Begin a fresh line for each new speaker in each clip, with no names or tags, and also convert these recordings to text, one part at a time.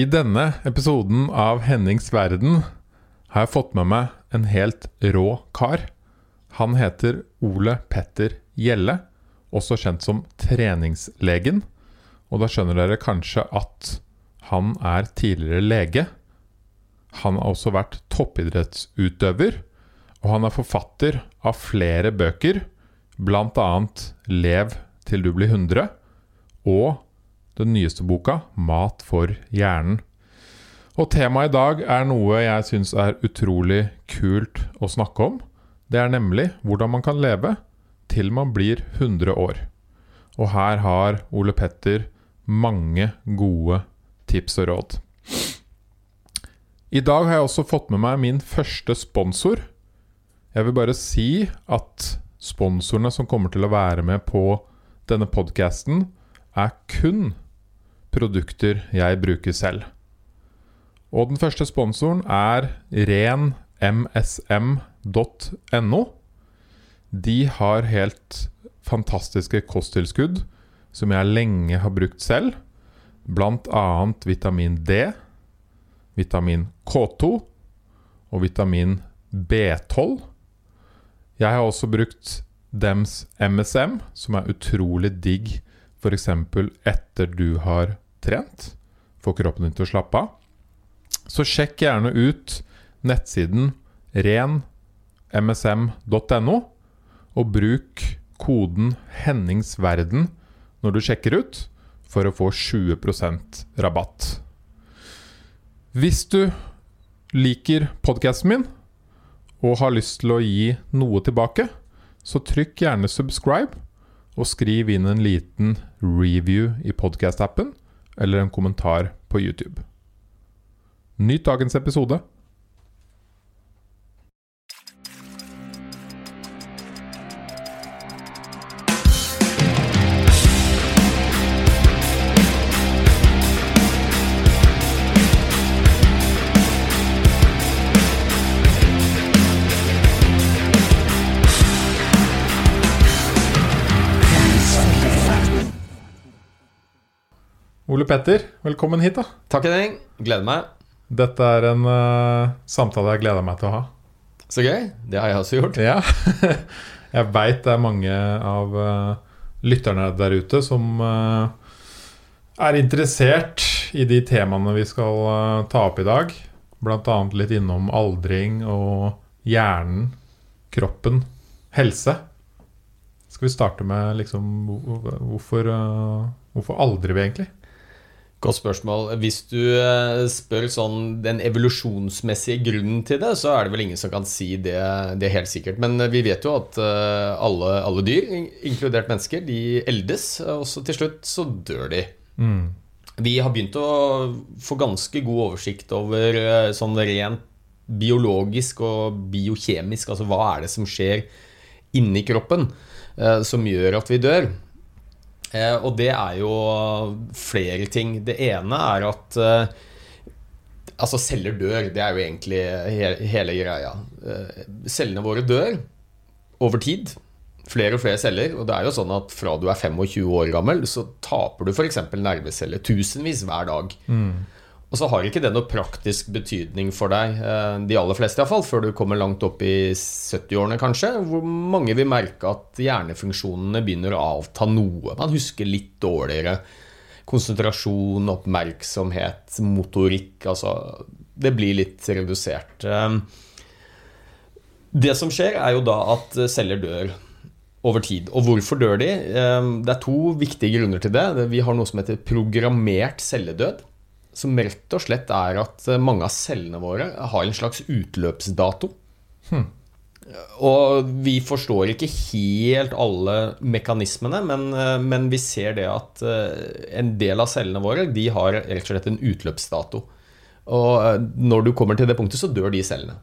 I denne episoden av Hennings verden har jeg fått med meg en helt rå kar. Han heter Ole Petter Gjelle, også kjent som Treningslegen. Og da skjønner dere kanskje at han er tidligere lege. Han har også vært toppidrettsutøver, og han er forfatter av flere bøker, bl.a. 'Lev til du blir 100' og den nyeste boka, 'Mat for hjernen'. Og temaet i dag er noe jeg syns er utrolig kult å snakke om. Det er nemlig hvordan man kan leve til man blir 100 år. Og her har Ole Petter mange gode tips og råd. I dag har jeg også fått med meg min første sponsor. Jeg vil bare si at sponsorene som kommer til å være med på denne podkasten, er kun produkter jeg bruker selv. Og den første sponsoren er renmsm.no. De har helt fantastiske kosttilskudd som jeg lenge har brukt selv. Bl.a. vitamin D, vitamin K2 og vitamin B12. Jeg har også brukt dems MSM, som er utrolig digg f.eks. etter du har trent. Få kroppen din til å slappe av. Så sjekk gjerne ut nettsiden renmsm.no, og bruk koden 'Henningsverden' når du sjekker ut, for å få 20 rabatt. Hvis du liker podkasten min og har lyst til å gi noe tilbake, så trykk gjerne 'subscribe', og skriv inn en liten review i podkast-appen eller en kommentar på YouTube. Nyt dagens episode. Ole Petter, velkommen hit. da
Takk Henning. Gleder meg.
Dette er en uh, samtale jeg gleder meg til å ha.
Så gøy. Det har jeg også gjort.
Ja. jeg veit det er mange av uh, lytterne der ute som uh, er interessert i de temaene vi skal ta opp i dag. Bl.a. litt innom aldring og hjernen, kroppen, helse. Skal vi starte med liksom Hvorfor, hvorfor aldrer vi egentlig?
Godt spørsmål. Hvis du eh, spør sånn den evolusjonsmessige grunnen til det, så er det vel ingen som kan si det, det er helt sikkert. Men vi vet jo at eh, alle, alle, dyr, inkludert mennesker, de eldes, og så til slutt så dør de. Mm. Vi har begynt å få ganske god oversikt over eh, sånn rent biologisk og biokjemisk, altså hva er det som skjer inni kroppen som gjør at vi dør. Eh, og det er jo flere ting. Det ene er at eh, Altså, celler dør. Det er jo egentlig he hele greia. Eh, cellene våre dør over tid. Flere og flere celler. Og det er jo sånn at fra du er 25 år gammel, så taper du f.eks. nerveceller tusenvis hver dag. Mm. Og så har ikke det noe praktisk betydning for deg, eh, de aller fleste iallfall, før du kommer langt opp i 70-årene kanskje, hvor mange vil merke at hjernefunksjonene begynner å avta noe. Man husker litt dårligere. Konsentrasjon, oppmerksomhet, motorikk Altså Det blir litt redusert. Eh, det som skjer, er jo da at celler dør over tid. Og hvorfor dør de? Eh, det er to viktige grunner til det. Vi har noe som heter programmert celledød som rett og slett er at eh, mange av cellene våre har en slags utløpsdato. Hmm. Og vi forstår ikke helt alle mekanismene, men, eh, men, vi ser det at eh, en del av cellene våre de har rett og slett en utløpsdato. Og når du kommer til det punktet, så dør de cellene.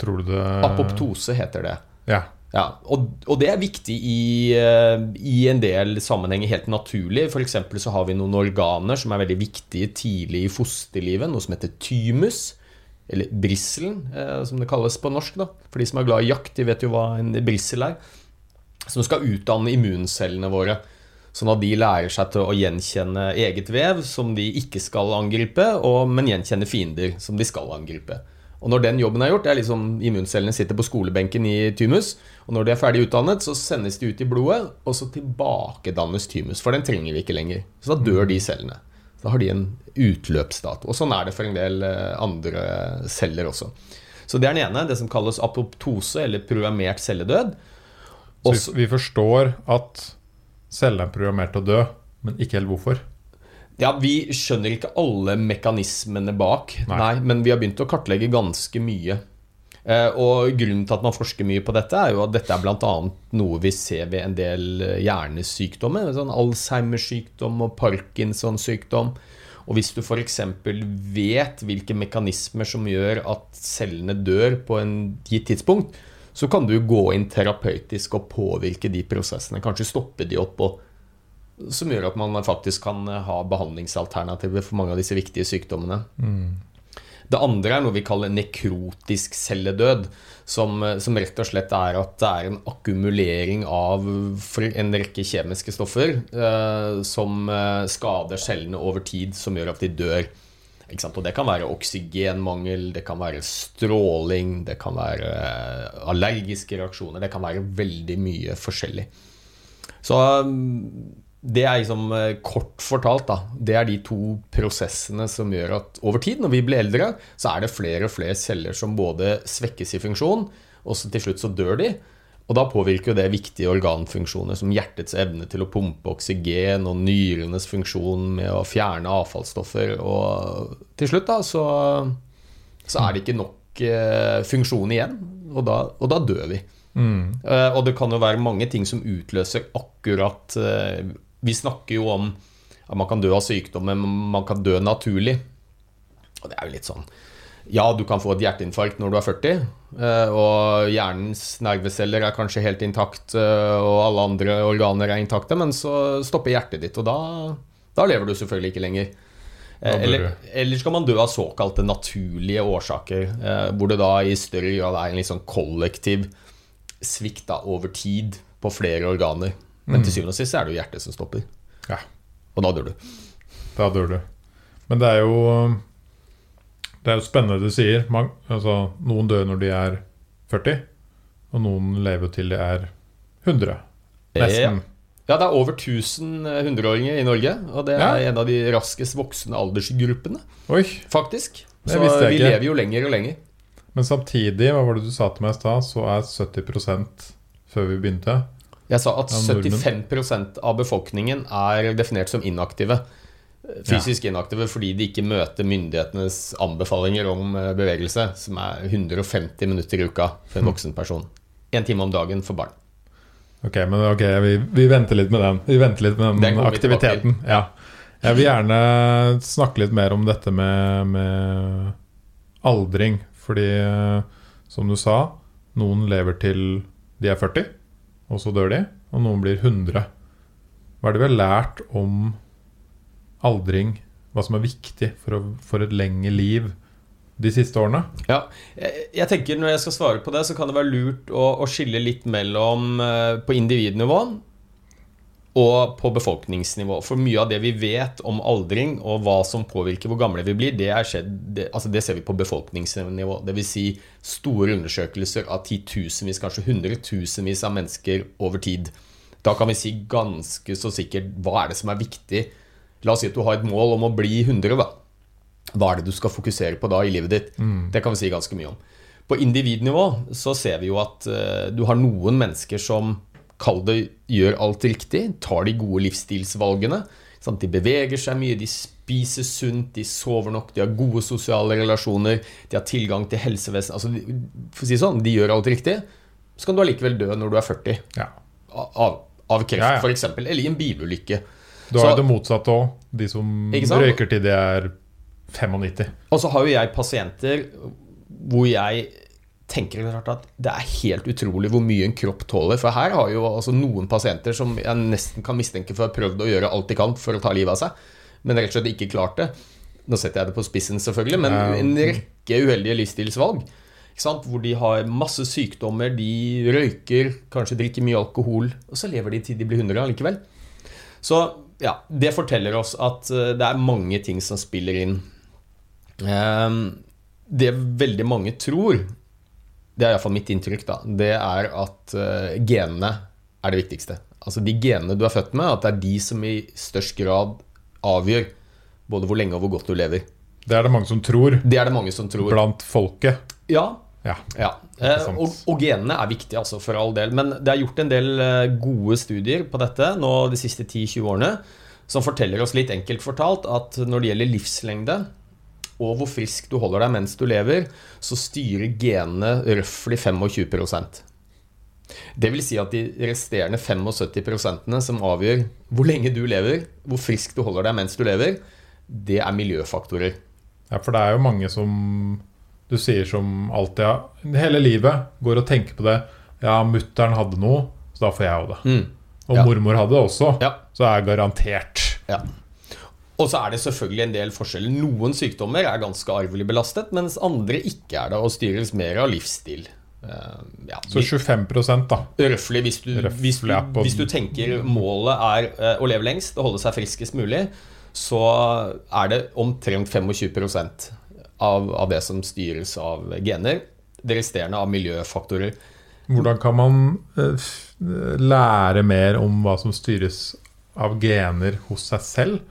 Tror du det
Apoptose heter det.
Ja.
Ja, og, og, det er viktig i, uh, i, en del sammenhenger helt naturlig. F.eks. så har vi noen organer som er veldig viktige tidlig i fosterlivet. Noe som heter thymus. Eller brisselen, uh, som det kalles på norsk. da. For de som er glad i jakt, de vet jo hva en brissel er. Som skal utdanne immuncellene våre. Sånn at de lærer seg til å gjenkjenne eget vev som de ikke skal angripe, og, men gjenkjenne fiender som de skal angripe. Og når den jobben er gjort, det er liksom immuncellene sitter på skolebenken i thymus, og når de er ferdig utdannet, så sendes de ut i blodet, og så tilbakedannes thymus, for den trenger vi ikke lenger. Så da dør de cellene. Da har de en utløpsdato. Og sånn er det for en del eh, andre celler også. Så det er den ene, det som kalles apoptose, eller programmert celledød.
Så vi forstår at cellene er programmert til å dø, men ikke helt hvorfor.
Ja, Vi skjønner ikke alle mekanismene bak, nei. nei men vi har begynt å kartlegge ganske mye. Eh, og Grunnen til at man forsker mye på dette, er jo at dette er bl.a. noe vi ser ved en del hjernesykdommer. Sånn Alzheimer-sykdom og Parkinsons sykdom. Og hvis du f.eks. vet hvilke mekanismer som gjør at cellene dør på en gitt tidspunkt, så kan du gå inn terapeutisk og påvirke de prosessene. Kanskje stoppe de opp, og, som gjør at man faktisk kan ha behandlingsalternativer for mange av disse viktige sykdommene. Mm. Det andre er noe vi kaller nekrotisk celledød. Som, som, rett og slett er at det er en akkumulering av en rekke kjemiske stoffer eh, som eh, skader cellene over tid, som gjør at de dør. Og det kan være oksygenmangel, det kan være stråling, det kan være eh, allergiske reaksjoner. Det kan være veldig mye forskjellig. Så det er liksom eh, kort fortalt, da. Det er de to prosessene som gjør at over tid, når vi blir eldre, så er det flere og flere celler som både svekkes i funksjon, og så til slutt så dør de. Og da påvirker jo det viktige organfunksjoner som hjertets evne til å pumpe oksygen og nyrenes funksjon med å fjerne avfallsstoffer. Og til slutt da, så, så er det ikke nok eh, funksjon igjen, og da, og da dør vi. Mm. Uh, og det kan jo være mange ting som utløser akkurat eh, vi snakker jo om at man kan dø av sykdom, men man kan dø naturlig. Og det er jo litt sånn Ja, du kan få et hjerteinfarkt når du er 40, eh, og hjernens nerveceller er kanskje helt intakt, eh, og alle andre organer er intakte, men så stopper hjertet ditt, og da, da lever du selvfølgelig ikke lenger. Eh, eller, eller, skal man dø av såkalte naturlige årsaker, hvor det da i større grad er en litt sånn kollektiv svikt over tid på flere organer. Men til mm. syvende og sist er det jo hjertet som stopper.
Ja.
Og da dør du.
Da dør du. Men det er jo Det er jo spennende du sier. Man, altså, noen dør når de er 40, og noen lever til de er 100. Nesten.
Ja. Det er over 1000 100-åringer i Norge. Og det er ja. en av de raskest voksende aldersgruppene.
Oi.
Faktisk. Så vi ikke. lever jo lenger og lenger.
Men samtidig, hva var det du sa til meg i stad, så er 70% før vi begynte
jeg sa at 75% av befolkningen er definert som inaktive. Fysisk inaktive fordi de ikke møter myndighetenes anbefalinger om eh, bevegelse, som er 150 minutter i uka for en hm. voksen person. Én time om dagen for barn.
Ok, men ok, vi, vi, venter litt med den. Vi venter litt med den, den aktiviteten. Ja. Jeg vil gjerne snakke litt mer om dette med, med aldring. Fordi, eh, som du sa, noen lever til de er 40 og så dør de. Og noen blir 100. Hva er det vi har lært om aldring? Hva som er viktig for, å, for et lengre liv de siste årene?
Ja, jeg, jeg, tenker Når jeg skal svare på det, så kan det være lurt å, å skille litt mellom uh, på individnivå og på befolkningsnivå. For mye av det vi vet om aldring og hva som påvirker hvor gamle vi blir, det, skjedd, det, altså det ser vi på befolkningsnivå. Dvs. Si store undersøkelser av titusenvis, kanskje hundretusenvis av mennesker over tid. Da kan vi si ganske så sikkert hva er det som er viktig. La oss si at du har et mål om å bli 100. Da. Hva er det du skal fokusere på da i livet ditt? Mm. Det kan vi si ganske mye om. På individnivå så ser vi jo at uh, du har noen mennesker som kall det gjør alt riktig, tar de gode livsstilsvalgene. Sant? De beveger seg mye, de spiser sunt, de sover nok, de har gode sosiale relasjoner, de har tilgang til helsevesen altså, For å si sånn, de gjør alt riktig. Så kan du allikevel dø når du er 40.
Ja.
Av, av, kreft, ja, ja. f.eks. Eller i en bilulykke.
Du har jo det motsatte òg. De som røyker til de er 95.
Og så har jo jeg pasienter hvor jeg tenker at det er helt utrolig hvor mye en kropp tåler. For her har jo altså noen pasienter som jeg nesten kan mistenke for å ha prøvd å gjøre alt de kan for å ta livet av seg, men rett og slett ikke klart det. Nå setter jeg det på spissen, selvfølgelig, men en rekke uheldige livsstilsvalg. Hvor de har masse sykdommer, de røyker, kanskje drikker mye alkohol, og så lever de til de blir 100 allikevel. Så ja, det forteller oss at eh, det er mange ting som spiller inn. Ehm, det veldig mange tror, det er iallfall mitt inntrykk, da, det er at uh, genene er det viktigste. Altså de genene du er født med, at det er de som i størst grad avgjør både hvor lenge og hvor godt du lever.
Det er det mange som tror.
Det er det mange som tror.
Blant folket.
Ja.
Ja.
ja. Eh, og, og, genene er viktige, altså, for all del. Men det er gjort en del eh, gode studier på dette nå de siste 10-20 årene som forteller oss litt enkelt fortalt at når det gjelder livslengde og hvor frisk du holder deg mens du lever, så styrer genene røftlig 25% det vil si at de resterende 75% som avgjør hvor lenge du lever, hvor frisk du holder deg mens du lever, det er miljøfaktorer.
Ja, for det er jo mange som du sier som alltid ja, hele livet går og tenker på det. Ja, mutter'n hadde noe, så da får jeg òg det. Mm. Og ja. mormor hadde det også, ja. så er garantert.
Ja. Og så er det selvfølgelig en del forskjeller. Noen sykdommer er ganske arvelig belastet, mens andre ikke er det, og styres mer av livsstil.
Uh, ja, så 25 da?
Røftlig. Hvis, hvis, hvis, du tenker målet er uh, å leve lengst og holde seg friskest mulig, så er det omtrent 25% av, av det som styres av gener. Det resterende av miljøfaktorer.
Hvordan kan man uh, lære mer om hva som styres av gener hos seg selv?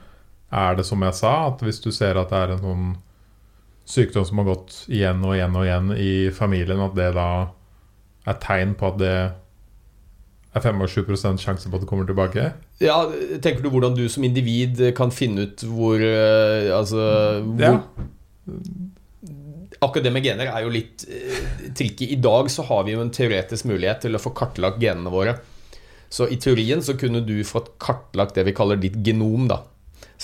Er det som jeg sa, at hvis du ser at det er en sånn sykdom som har gått igjen og igjen og igjen i familien, at det da er tegn på at det er 25% sjanse på at det kommer tilbake?
Ja, Tenker du hvordan du som individ kan finne ut hvor eh, Altså hvor, ja. Akkurat det med gener er jo litt uh, tricky. I dag så har vi jo en teoretisk mulighet til å få kartlagt genene våre. Så i teorien så kunne du fått kartlagt det vi kaller ditt genom, da.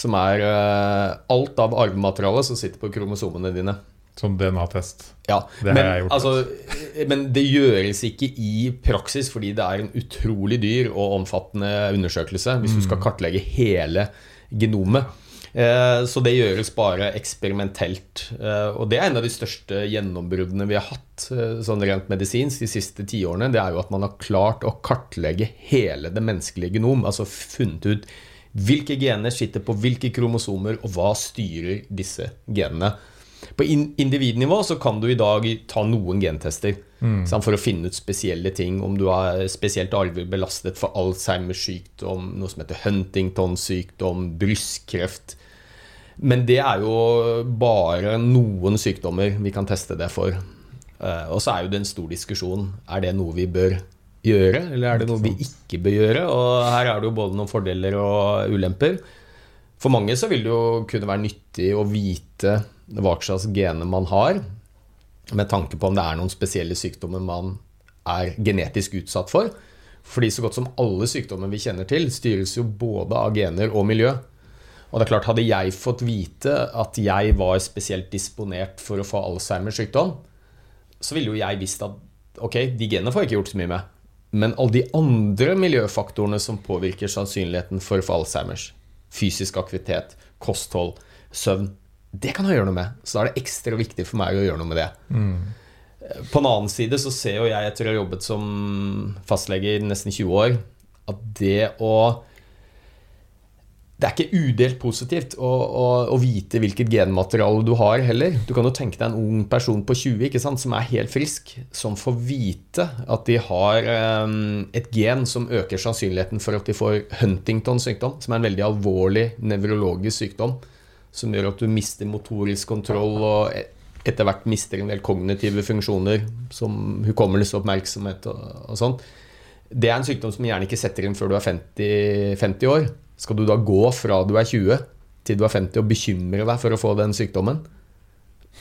Som er uh, alt av arvemateriale som sitter på kromosomene dine.
Som DNA-test.
Ja, det men, har jeg gjort. Altså, men det gjøres ikke i praksis fordi det er en utrolig dyr og omfattende undersøkelse hvis du skal mm. kartlegge hele genomet. Eh, så det gjøres bare eksperimentelt. Eh, og det er en av de største gjennombruddene vi har hatt sånn rent medisinsk de siste tiårene. Det er jo at man har klart å kartlegge hele det menneskelige genom. Altså funnet ut hvilke gener sitter på hvilke kromosomer, og hva styrer disse genene. På individnivå så kan du i dag ta noen gentester mm. for å finne ut spesielle ting. Om du er spesielt arvelig belastet for Alzheimers sykdom, noe som heter Huntingtons sykdom, brystkreft. Men det er jo bare noen sykdommer vi kan teste det for. Eh, og så er jo det en stor diskusjon. Er det noe vi bør gjøre, eller er det noe vi ikke bør gjøre? Og her er det jo både noen fordeler og ulemper. For mange så vil det jo kunne være nyttig å vite hva slags gener man har, med tanke på om det er noen spesielle sykdommer man er genetisk utsatt for. Fordi så godt som alle sykdommer vi kjenner til, styres jo både av gener og miljø. Og det er klart, Hadde jeg fått vite at jeg var spesielt disponert for å få Alzheimers sykdom, så ville jo jeg visst at ok, de genene får jeg ikke gjort så mye med. Men alle de andre miljøfaktorene som påvirker sannsynligheten for å få Alzheimers, fysisk aktivitet, kosthold, søvn. Det kan jeg gjøre noe med. Så da er det ekstra viktig for meg å gjøre noe med det. Mm. På den annen side så ser jo jeg, etter å ha jobbet som fastlege i nesten 20 år, at det å det er ikke udelt positivt å, å, å, vite hvilket genmateriale du har heller. Du kan jo tenke deg en ung person på 20 sant, som er helt frisk, som får vite at de har um, et gen som øker sannsynligheten for at de får Huntingtons sykdom, som er en veldig alvorlig nevrologisk sykdom, som gjør at du mister motorisk kontroll og e, etter hvert mister en del kognitive funksjoner, som hukommelse oppmerksomhet og, og sånn. Det er en sykdom som gjerne ikke setter inn før du er 50, 50 år. Skal du da gå fra du er 20 til du er 50 og bekymre deg for å få den sykdommen?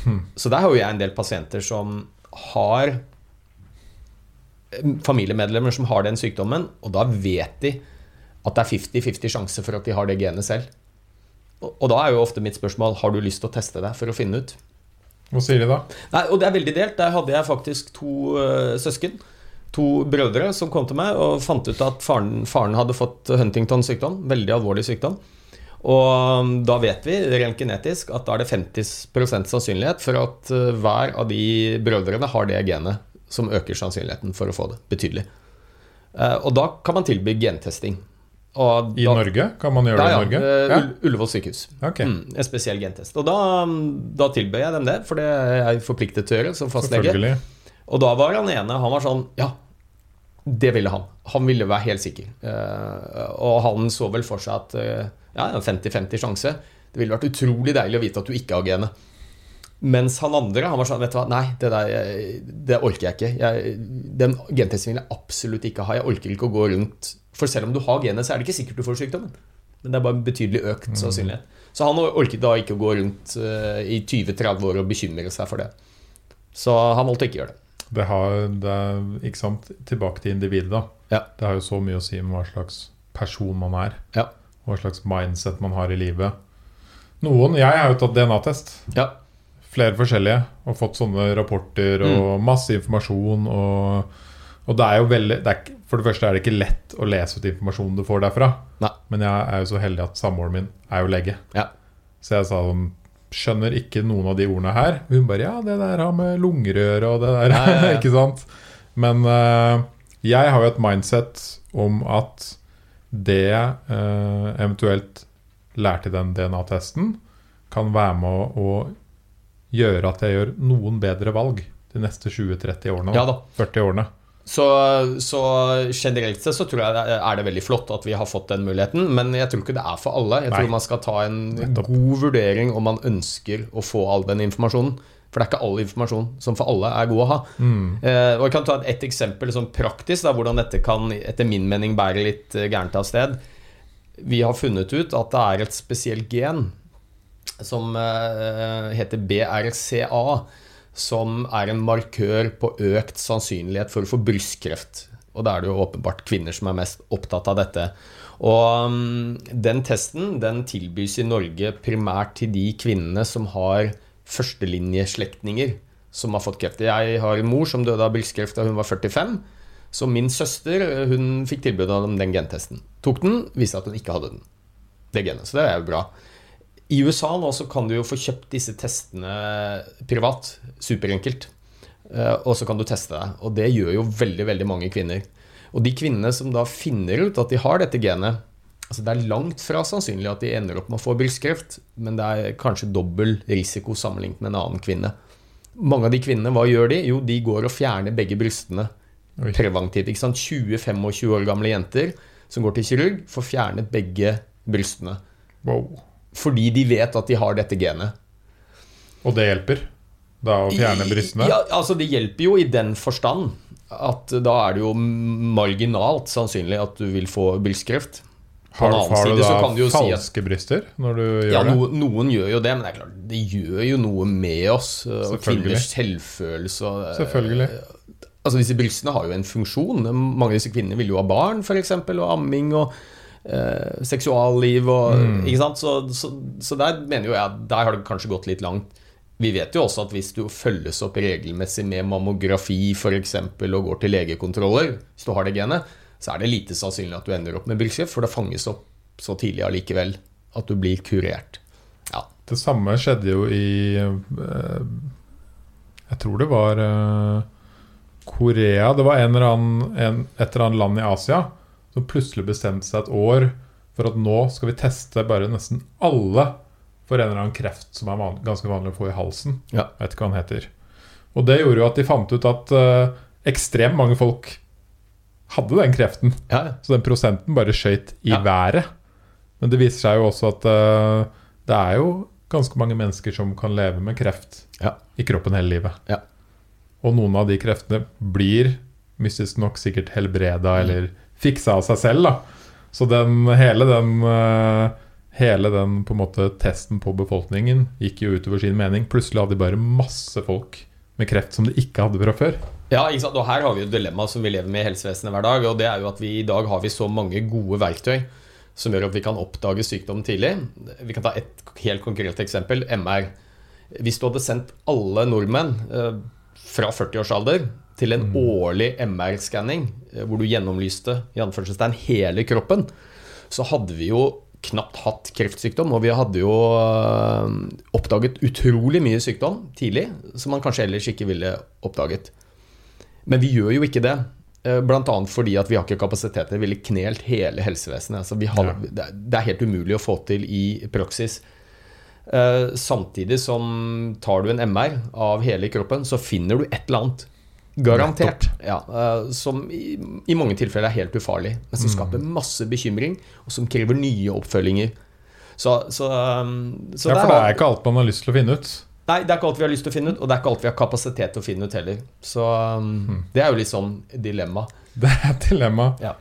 Hmm. Så der har jo jeg en del pasienter som har familiemedlemmer som har den sykdommen, og da vet de at det er 50-50 sjanse for at de har det genet selv. Og da er jo ofte mitt spørsmål har du lyst til å teste deg for å finne ut.
Hva sier de da?
Nei, og Det er veldig delt. Der hadde jeg faktisk to uh, søsken to brødre som kom til meg og fant ut at faren, faren hadde fått Huntington-sykdom. Veldig alvorlig sykdom. Og um, da vet vi rent genetisk at da er det 50 sannsynlighet for at uh, hver av de brødrene har det genet som øker sannsynligheten for å få det betydelig. Uh, og da kan man tilby gentesting. Og
I
da-
Norge? Kan man gjøre
Ja,
det i Norge?
eh,
Ja,
Ull- Ullevål sykehus.
Okay.
Mm, en spesiell gentest. Og da, da tilbød jeg dem det, for det er jeg forpliktet til å gjøre som fastlege. Og da var han ene Han var sånn Ja, det ville han. Han ville være helt sikker. Eh, og han så vel for seg at eh, ja, en 50-50 sjanse. Det ville vært utrolig deilig å vite at du ikke har genet. Mens han andre han var sånn Vet du hva, nei, det der eh, det orker jeg ikke. Jeg, den gentesten vil jeg absolutt ikke ha. Jeg orker ikke å gå rundt For selv om du har genet, så er det ikke sikkert du får sykdommen. Men det er bare en betydelig økt sannsynlighet. Så han orket da ikke å gå rundt i 20-30 år og bekymre seg for det. Så han valgte å ikke gjøre det.
Det har det er, Ikke sant? Tilbake til individet, da.
Ja.
Det har jo så mye å si om hva slags person man er.
Ja.
Hva slags mindset man har i livet. Noen Jeg har jo tatt DNA-test.
Ja.
Flere forskjellige. Og fått sånne rapporter og
Mm.
masse informasjon. Og, og det er jo veldig det er, For det første er det ikke lett å lese ut informasjonen du får derfra.
Nei.
Men jeg er jo så heldig at samboeren min er jo lege.
Ja.
Så jeg sa sånn Skjønner ikke noen av de ordene her. Hun bare Ja, det der har med lungerør og det der
Ja, ja, ja.
Ikke sant? Men uh, jeg har jo et mindset om at det eh, eventuelt lærte i den DNA-testen, kan være med å, å gjøre at jeg gjør noen bedre valg de neste 20-30 årene.
Ja da.
40 årene.
Så, så generelt sett så tror jeg det er- det veldig flott at vi har fått den muligheten, men jeg tror ikke det er for alle. Jeg
Nei.
tror man skal ta en
Nettopp.
god vurdering om man ønsker å få all den informasjonen. For det er ikke all informasjon som for alle er god å ha.
Mm.
Eh, og Jeg kan ta et, eksempel sånn praktisk, da, hvordan dette kan etter min mening bære litt eh, gærent av sted. Vi har funnet ut at det er et spesielt gen som eh, heter BRCA, som er en markør på økt sannsynlighet for å få brystkreft. Og da er det jo åpenbart kvinner som er mest opptatt av dette. Og um, den testen den tilbys i Norge primært til de kvinnene som har førstelinjeslektninger som har fått kreft. Jeg har en mor som døde av brystkreft da hun var 45. Så min søster hun fikk tilbud om den gentesten. Tok den, viste at hun ikke hadde den. Det genet. Så det er jo bra. I USA nå så kan du jo få kjøpt disse testene privat. Superenkelt. Eh, Og så kan du teste deg. Og det gjør jo veldig, veldig mange kvinner. Og de kvinnene som da finner ut at de har dette genet altså Det er langt fra sannsynlig at de ender opp med å få brystkreft, men det er kanskje dobbel risiko sammenlignet med en annen kvinne. Mange av de kvinnene, hva gjør de? Jo, de går og fjerner begge brystene preventivt. ikke sant? 20-25 år gamle jenter som går til kirurg, får fjernet begge brystene.
Wow.
Fordi de vet at de har dette genet.
Og det hjelper? Da å fjerne brystene?
Ja, altså Det hjelper jo i den forstand at da er det jo marginalt sannsynlig at du vil få brystkreft. På
Har, har du
side
da
du falske si at
bryster når du gjør
ja,
det?
Ja, Noen gjør jo det, men det er klart, det gjør jo noe med oss. øh, Og kvinners selvfølelse. Og, øh,
Selvfølgelig.
Altså Disse brystene har jo en funksjon. Mange av disse kvinnene vil jo ha barn, f.eks., og amming og eh, seksualliv og
Mm.
Ikke sant? Så, så, så der mener jo jeg at der har det kanskje gått litt langt. Vi vet jo også at hvis du følges opp regelmessig med mammografi f.eks. og går til legekontroller, hvis du har det genet, så er det lite sannsynlig at du ender opp med brystkreft, for det fanges opp så tidlig allikevel at du blir kurert. Ja.
Det samme skjedde jo i eh, Jeg tror det var eh, Korea. Det var en eller annen, en, et eller annet land i Asia som plutselig bestemte seg et år for at nå skal vi teste bare nesten alle for en eller annen kreft som er van ganske vanlig å få i halsen.
Ja.
Jeg vet ikke hva den heter. Og det gjorde jo at de fant ut at uh, ekstremt mange folk hadde den kreften.
Ja.
Så den prosenten bare skøyt i
Ja.
været. Men det viser seg jo også at uh, det er jo ganske mange mennesker som kan leve med kreft
Ja.
i kroppen hele livet.
Ja.
Og noen av de kreftene blir mystisk nok sikkert helbreda eller fiksa av seg selv. da. Så den, hele den eh, Hele den på en måte testen på befolkningen gikk jo utover sin mening. Plutselig hadde de bare masse folk med kreft som de ikke hadde fra før.
Ja, ikke sant? og Her har vi et dilemma som vi lever med i helsevesenet hver dag. og det er jo at vi I dag har vi så mange gode verktøy som gjør at vi kan oppdage sykdom tidlig. Vi kan ta et helt konkret eksempel. MR. Hvis du hadde sendt alle nordmenn eh, fra 40-årsalder til en årlig MR-skanning, eh, hvor du gjennomlyste i anførselstegn hele kroppen, så hadde vi jo knapt hatt kreftsykdom. Og vi hadde jo eh, oppdaget utrolig mye sykdom tidlig som man kanskje ellers ikke ville oppdaget. Men vi gjør jo ikke det. Bl.a. Blant annet fordi at vi har ikke kapasitet til det. Vi ville knelt hele helsevesenet. Altså vi har, det, er, helt umulig å få til i praksis. Eh, samtidig som tar du en MR av hele kroppen, så finner du et eller annet. Garantert. Ja, eh, som i, i mange tilfeller er helt ufarlig, men som skaper masse bekymring, og som krever nye oppfølginger. Så, så, um, så
Ja, for det er ikke alt man har lyst til å finne ut.
Nei, det er ikke alt vi har lyst til å finne ut, og det er ikke alt vi har kapasitet til å finne ut heller. Så um, det er jo litt sånn dilemma.
Det er et dilemma.
Ja.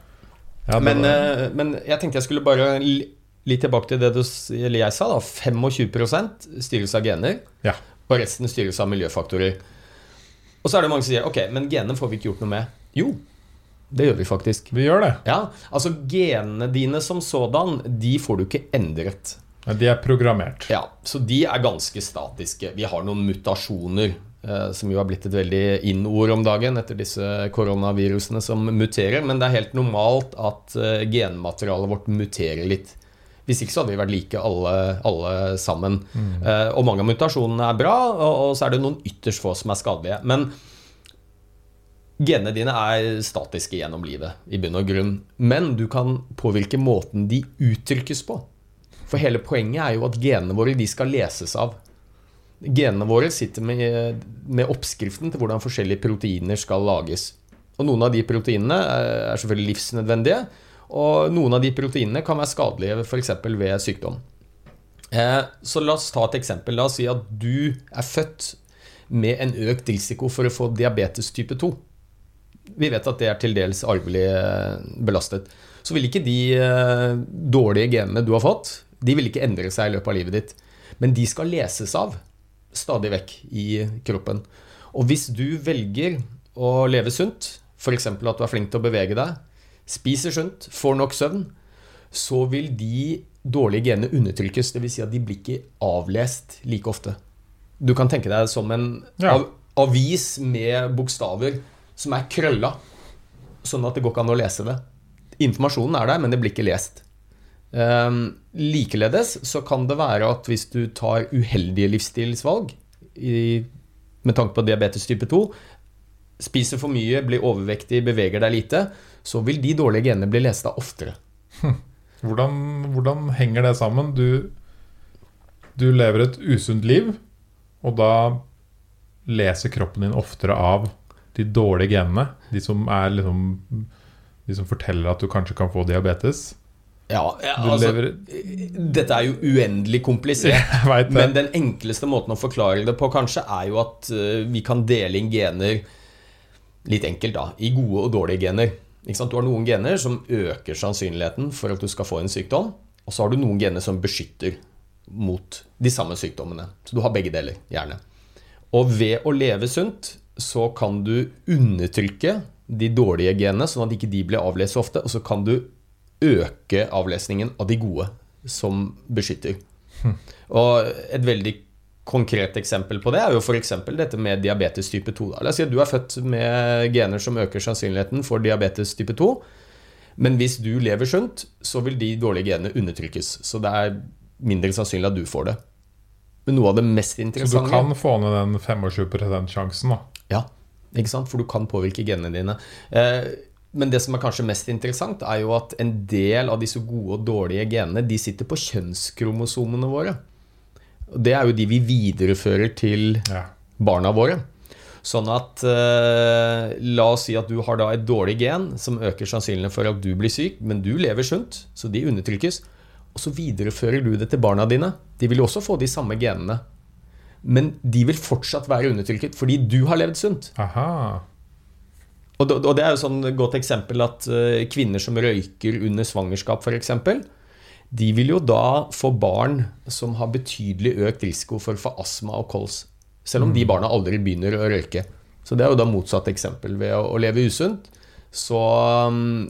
Ja,
Men, eh, men jeg tenkte jeg skulle bare litt tilbake til det du, eller jeg sa. da 25 styres av gener,
Ja.
og resten styres av miljøfaktorer. Og så er det mange som sier ok, men genene får vi ikke gjort noe med. Jo, det gjør vi faktisk.
vi gjør det.
Ja, altså Genene dine som sådan, de får du ikke endret.
Ja, de er programmert.
Ja, Så de er ganske statiske. Vi har noen mutasjoner, eh, som jo har blitt et veldig in-ord om dagen etter disse koronavirusene som muterer. Men det er helt normalt at eh, genmaterialet vårt muterer litt. Hvis ikke så hadde vi vært like alle, alle sammen. Eh, og mange av mutasjonene er bra, og, og så er det noen ytterst få som er skadelige. Men genene dine er statiske gjennom livet, i bunn og grunn. Men du kan påvirke måten de uttrykkes på. For hele poenget er jo at genene våre de skal leses av. Genene våre sitter med, med oppskriften til hvordan forskjellige proteiner skal lages. Og noen av de proteinene er er selvfølgelig livsnødvendige, og noen av de proteinene kan være skadelige f.eks. ved sykdom. Eh, Så la oss ta et eksempel. La oss si at du er født med en økt risiko for å få diabetes type 2. Vi vet at det er til dels arvelig eh, belastet. Så vil ikke de eh, dårlige genene du har fått, de vil ikke endre seg i løpet av livet ditt. Men de skal leses av stadig vekk i kroppen. Og hvis du velger å leve sunt, f.eks. at du er flink til å bevege deg, spiser sunt, får nok søvn, så vil de dårlige genene undertrykkes. Dvs. Si at de blir ikke avlest like ofte. Du kan tenke deg som en
Ja.
av, avis med bokstaver som er krølla, sånn at det går ikke an å lese det. Informasjonen er der, men det blir ikke lest. Um, likeledes så kan det være at hvis du tar uheldige livsstilsvalg i, med tanke på diabetes type 2, spiser for mye, blir overvektig, beveger deg lite, så vil de dårlige genene bli lest av oftere.
Hvordan, hvordan henger det sammen? Du, du lever et usunt liv, og da leser kroppen din oftere av de dårlige genene. De som er liksom De som forteller at du kanskje kan få diabetes.
Ja, ja altså, Dette er jo uendelig komplisert. Men den enkleste måten å forklare det på kanskje er jo at eh, vi kan dele inn gener litt enkelt da, i gode og dårlige gener. Du har noen gener som øker sannsynligheten for at du skal få en sykdom, og så har du noen gener som beskytter mot de samme sykdommene. Så du har begge deler, gjerne. Og ved å leve sunt så kan du undertrykke de dårlige genene, sånn at ikke de blir avlest så ofte, og så kan du øke avlesningen av de gode som beskytter. Og et veldig konkret eksempel på det er jo f.eks. dette med diabetes type 2. La oss si at du er født med gener som øker sannsynligheten for diabetes type 2. Men hvis du lever sunt, så vil de dårlige genene undertrykkes. Så det er mindre sannsynlig at du får det. Men noe av det mest interessante
Så du kan få ned den 25% sjansen, da.
Ja, ikke sant? For du kan påvirke genene dine. Eh, men det som er kanskje mest interessant, er jo at en del av disse gode og dårlige genene de sitter på kjønnskromosomene våre. Det er jo de vi viderefører til
Ja.
barna våre. Sånn at eh, La oss si at du har da et dårlig gen som øker sannsynligheten for at du blir syk, men du lever sunt, så de undertrykkes. Og så viderefører du det til barna dine. De vil jo også få de samme genene. Men de vil fortsatt være undertrykket fordi du har levd sunt.
Aha.
Og det, og det er jo sånn et godt eksempel at eh, kvinner som røyker under svangerskap f.eks., de vil jo da få barn som har betydelig økt risiko for å få astma og kols. Selv om de barna aldri begynner å røyke. Så det er jo da motsatt eksempel. Ved å, leve usunt så mm,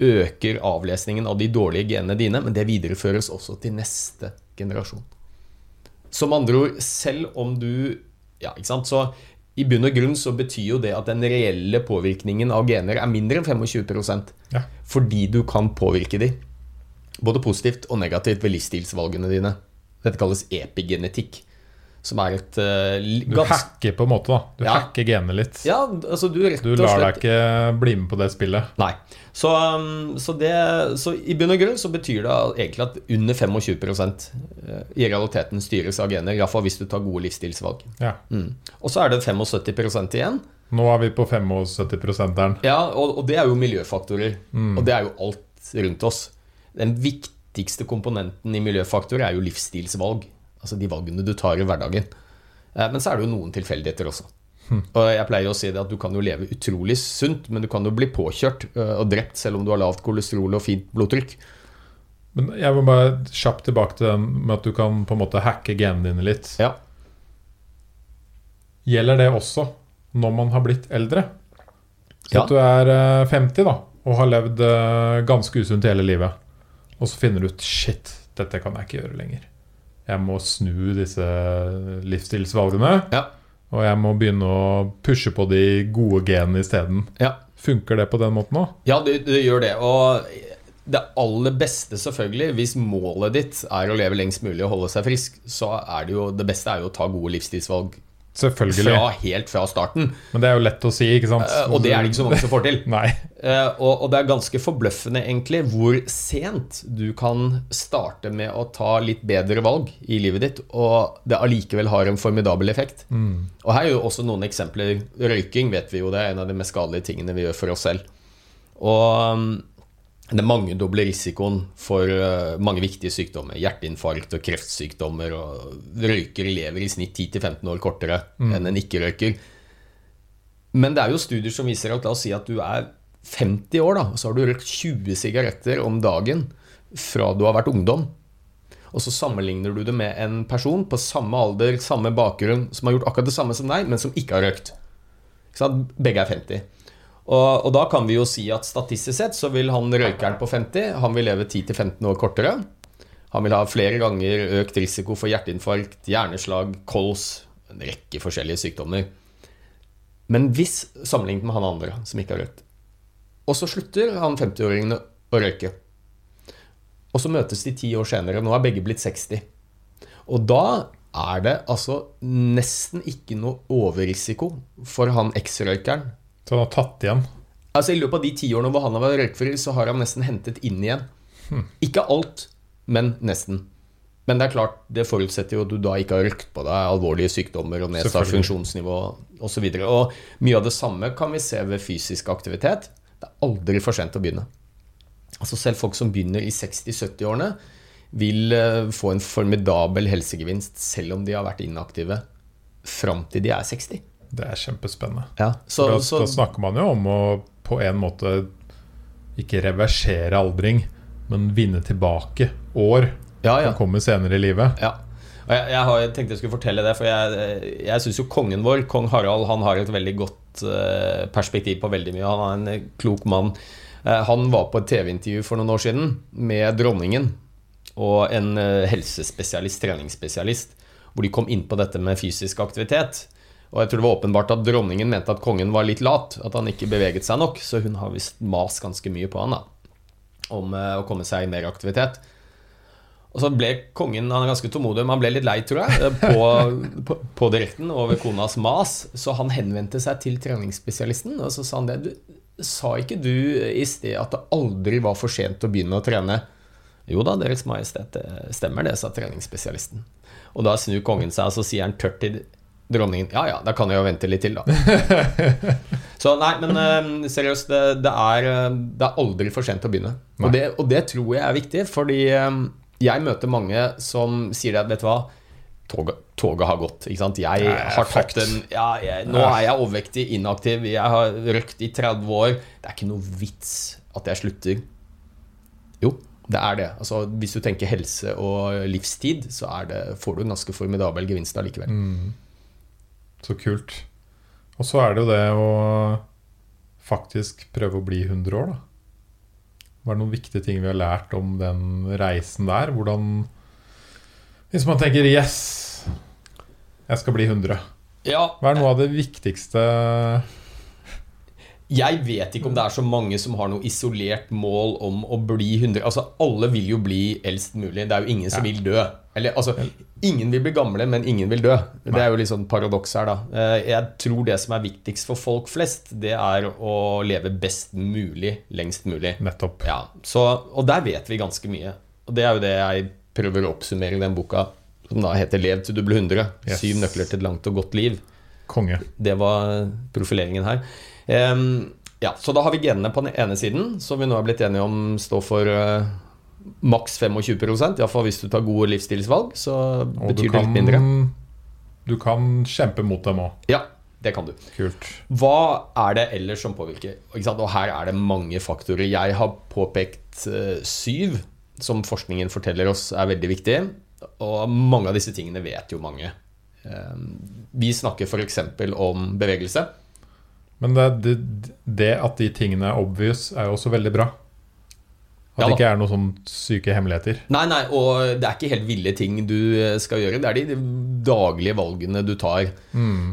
øker avlesningen av de dårlige genene dine, men det videreføres også til neste generasjon. Som andre ord, selv om du Ja, ikke sant. Så i bunn og grunn så betyr jo det at den reelle påvirkningen av gener er mindre enn 25
Ja.
Fordi du kan påvirke de. Både positivt og negativt ved livsstilsvalgene dine. Dette kalles epigenetikk. som er et uh,
Du hacker på en måte, da. Du
Ja.
hacker genene litt.
Ja, altså du rett
Du lar deg ikke bli med på det spillet.
Nei. Så, um, så, det, så i bunn og grunn så betyr det egentlig at under 25 eh, i realiteten styres av gener. Iallfall hvis du tar gode livsstilsvalg.
Ja.
Mm. Og så er det 75% igjen.
Nå er vi på 75-prosenteren.
Ja, og, og det er jo miljøfaktorer. Og det er jo alt rundt oss. Den viktigste komponenten i miljøfaktorer er jo livsstilsvalg. Altså de valgene du tar i hverdagen. Eh, Men så er det jo noen tilfeldigheter også. Og jeg pleier å si det at du kan jo leve utrolig sunt, men du kan jo bli påkjørt eh, og drept selv om du har lavt kolesterol og fint blodtrykk.
Men jeg vil bare kjapt tilbake til den med at du kan på en måte hacke genene dine litt.
Ja.
Gjelder det også når man har blitt eldre? Så
Ja.
at du er eh, 50 da, og har levd eh, ganske usunt hele livet, og så finner du ut Shit, dette kan jeg ikke gjøre lenger. Jeg må snu disse livsstilsvalgene,
Ja.
og jeg må begynne å pushe på de gode genene isteden.
ja.
Funker det på den måten òg?
Ja, det, det gjør det. Og det aller beste, selvfølgelig, hvis målet ditt er å leve lengst mulig og holde seg frisk, så er det jo det beste er jo å ta gode livsstilsvalg
Selvfølgelig.
fra, helt fra starten.
Men det er jo lett å si, ikke sant?
Uh, Og det er det ikke så mange som får til.
Nei.
Uh, Og, og det er ganske forbløffende egentlig hvor sent du kan starte med å ta litt bedre valg i livet ditt, og det allikevel har en formidabel effekt. Og her er jo også noen eksempler. Røyking vet vi jo det er en av de mest skadelige tingene vi gjør for oss selv. Og det mangedobler risikoen for uh, mange viktige sykdommer. Hjerteinfarkt og kreftsykdommer. Og røykere lever i snitt 10-15 år kortere enn en ikke-røyker. Men det er jo studier som viser at la oss si at du er 50 år, da, og så har du røykt 20 sigaretter om dagen fra du har vært ungdom. Og så sammenligner du det med en person på samme alder, samme bakgrunn, som har gjort akkurat det samme som deg, men som ikke har røykt. Begge er 50. Og, og da kan vi jo si at statistisk sett så vil han røykeren på 50 han vil leve 10-15 år kortere. Han vil ha flere ganger økt risiko for hjerteinfarkt, hjerneslag, kols, en rekke forskjellige sykdommer. Men hvis sammenlignet med han andre som ikke har røykt, og så slutter han 50-åringen å røyke, og så møtes de ti år senere, nå er begge blitt 60, og da er det altså nesten ikke noe overrisiko for han eks-røykeren.
Så han har tatt igjen.
Altså I løpet av de ti årene hvor han har vært røykfri, så har han nesten hentet inn igjen. Ikke alt, men nesten. Men det er klart, det forutsetter jo at du da ikke har røkt på deg alvorlige sykdommer og nedsatt funksjonsnivå osv. Og, og mye av det samme kan vi se ved fysisk aktivitet. Det er aldri for sent å begynne. Altså Selv folk som begynner i 60-70-årene, vil eh, få en formidabel helsegevinst selv om de har vært inaktive fram til de er 60.
Det er kjempespennende.
Ja, så,
da,
så,
da snakker man jo om å på en måte ikke reversere aldring, men vinne tilbake år
ja, ja.
som kommer senere i livet.
Ja. Og jeg, jeg, har, jeg tenkte jeg skulle fortelle det, for jeg, jeg syns jo kongen vår, kong Harald, han har et veldig godt eh, perspektiv på veldig mye. Han er en eh, klok mann. Eh, han var på et TV-intervju for noen år siden med dronningen og en helsespesialist, treningsspesialist, hvor de kom inn på dette med fysisk aktivitet. Og jeg tror det var åpenbart at dronningen mente at kongen var litt lat, at han ikke beveget seg nok, så hun har visst mast ganske mye på han da, om eh, å komme seg i mer aktivitet. Og så ble kongen han er ganske tålmodig, men han ble litt lei, tror jeg, på, på, på direkten over konas mas. Så han henvendte seg til treningsspesialisten, og så sa han det. Du, sa ikke du i sted at det aldri var for sent å begynne å trene? Jo da, Deres Majestet, det stemmer det, sa treningsspesialisten. Og da snur kongen seg, og så sier han tørt til dronningen Ja ja, da kan jeg jo vente litt til, da. Så nei, men eh, seriøst, det, det, er, eh, det er aldri for sent å begynne. Og det, og det tror jeg er viktig, fordi eh, jeg møter mange som sier at vet du hva, toget, toget har gått. Ikke sant? Jeg har tatt en ja, jeg, Nå er jeg overvektig, inaktiv, jeg har røkt i 30 år. Det er ikke noe vits at jeg slutter. Jo, det er det. Altså, hvis du tenker helse og livstid, så er det, får du en ganske formidabel gevinst allikevel.
Mm. Så kult. Og så er det jo det å faktisk prøve å bli 100 år, da. Hva er noen viktige ting vi har lært om den reisen der? Hvordan Hvis man tenker 'yes, jeg skal bli 100',
Ja,
hva er noe av det viktigste
Jeg vet ikke om det er så mange som har noe isolert mål om å bli 100 Altså, Alle vil jo bli eldst mulig. Det er jo ingen som vil dø. Eller, altså, Ingen vil bli gamle, men ingen vil dø. Det er jo litt sånn paradoks her, da. Eh, Jeg tror det som er viktigst for folk flest, det er å leve best mulig lengst mulig.
Nettopp.
Ja, så, Og der vet vi ganske mye. Og det er jo det jeg prøver å oppsummere i den boka, som da heter 'Lev til du blir 100'.
Yes.
Syv nøkler til et langt og godt liv.
Konge.
Det var profileringen her. Ja, Så da har vi genene på den ene siden, som vi nå er blitt enige om står for uh, maks 25 Iallfall hvis du tar gode livsstilsvalg, så
Og
betyr det litt mindre.
du kan kjempe mot dem òg.
Ja, det kan du.
Kult.
Hva er det ellers som påvirker? Og her er det mange faktorer. Jeg har påpekt eh, syv, som forskningen forteller oss er veldig viktig. Og mange av disse tingene vet jo mange. Eh, vi snakker f.eks. om bevegelse.
Men det, det, det at de tingene er obvious, er jo også veldig bra. At
Ja
det ikke er noen sånn syke hemmeligheter.
Nei, nei, og det er ikke helt ville ting du eh, skal gjøre. Det er de daglige valgene du tar,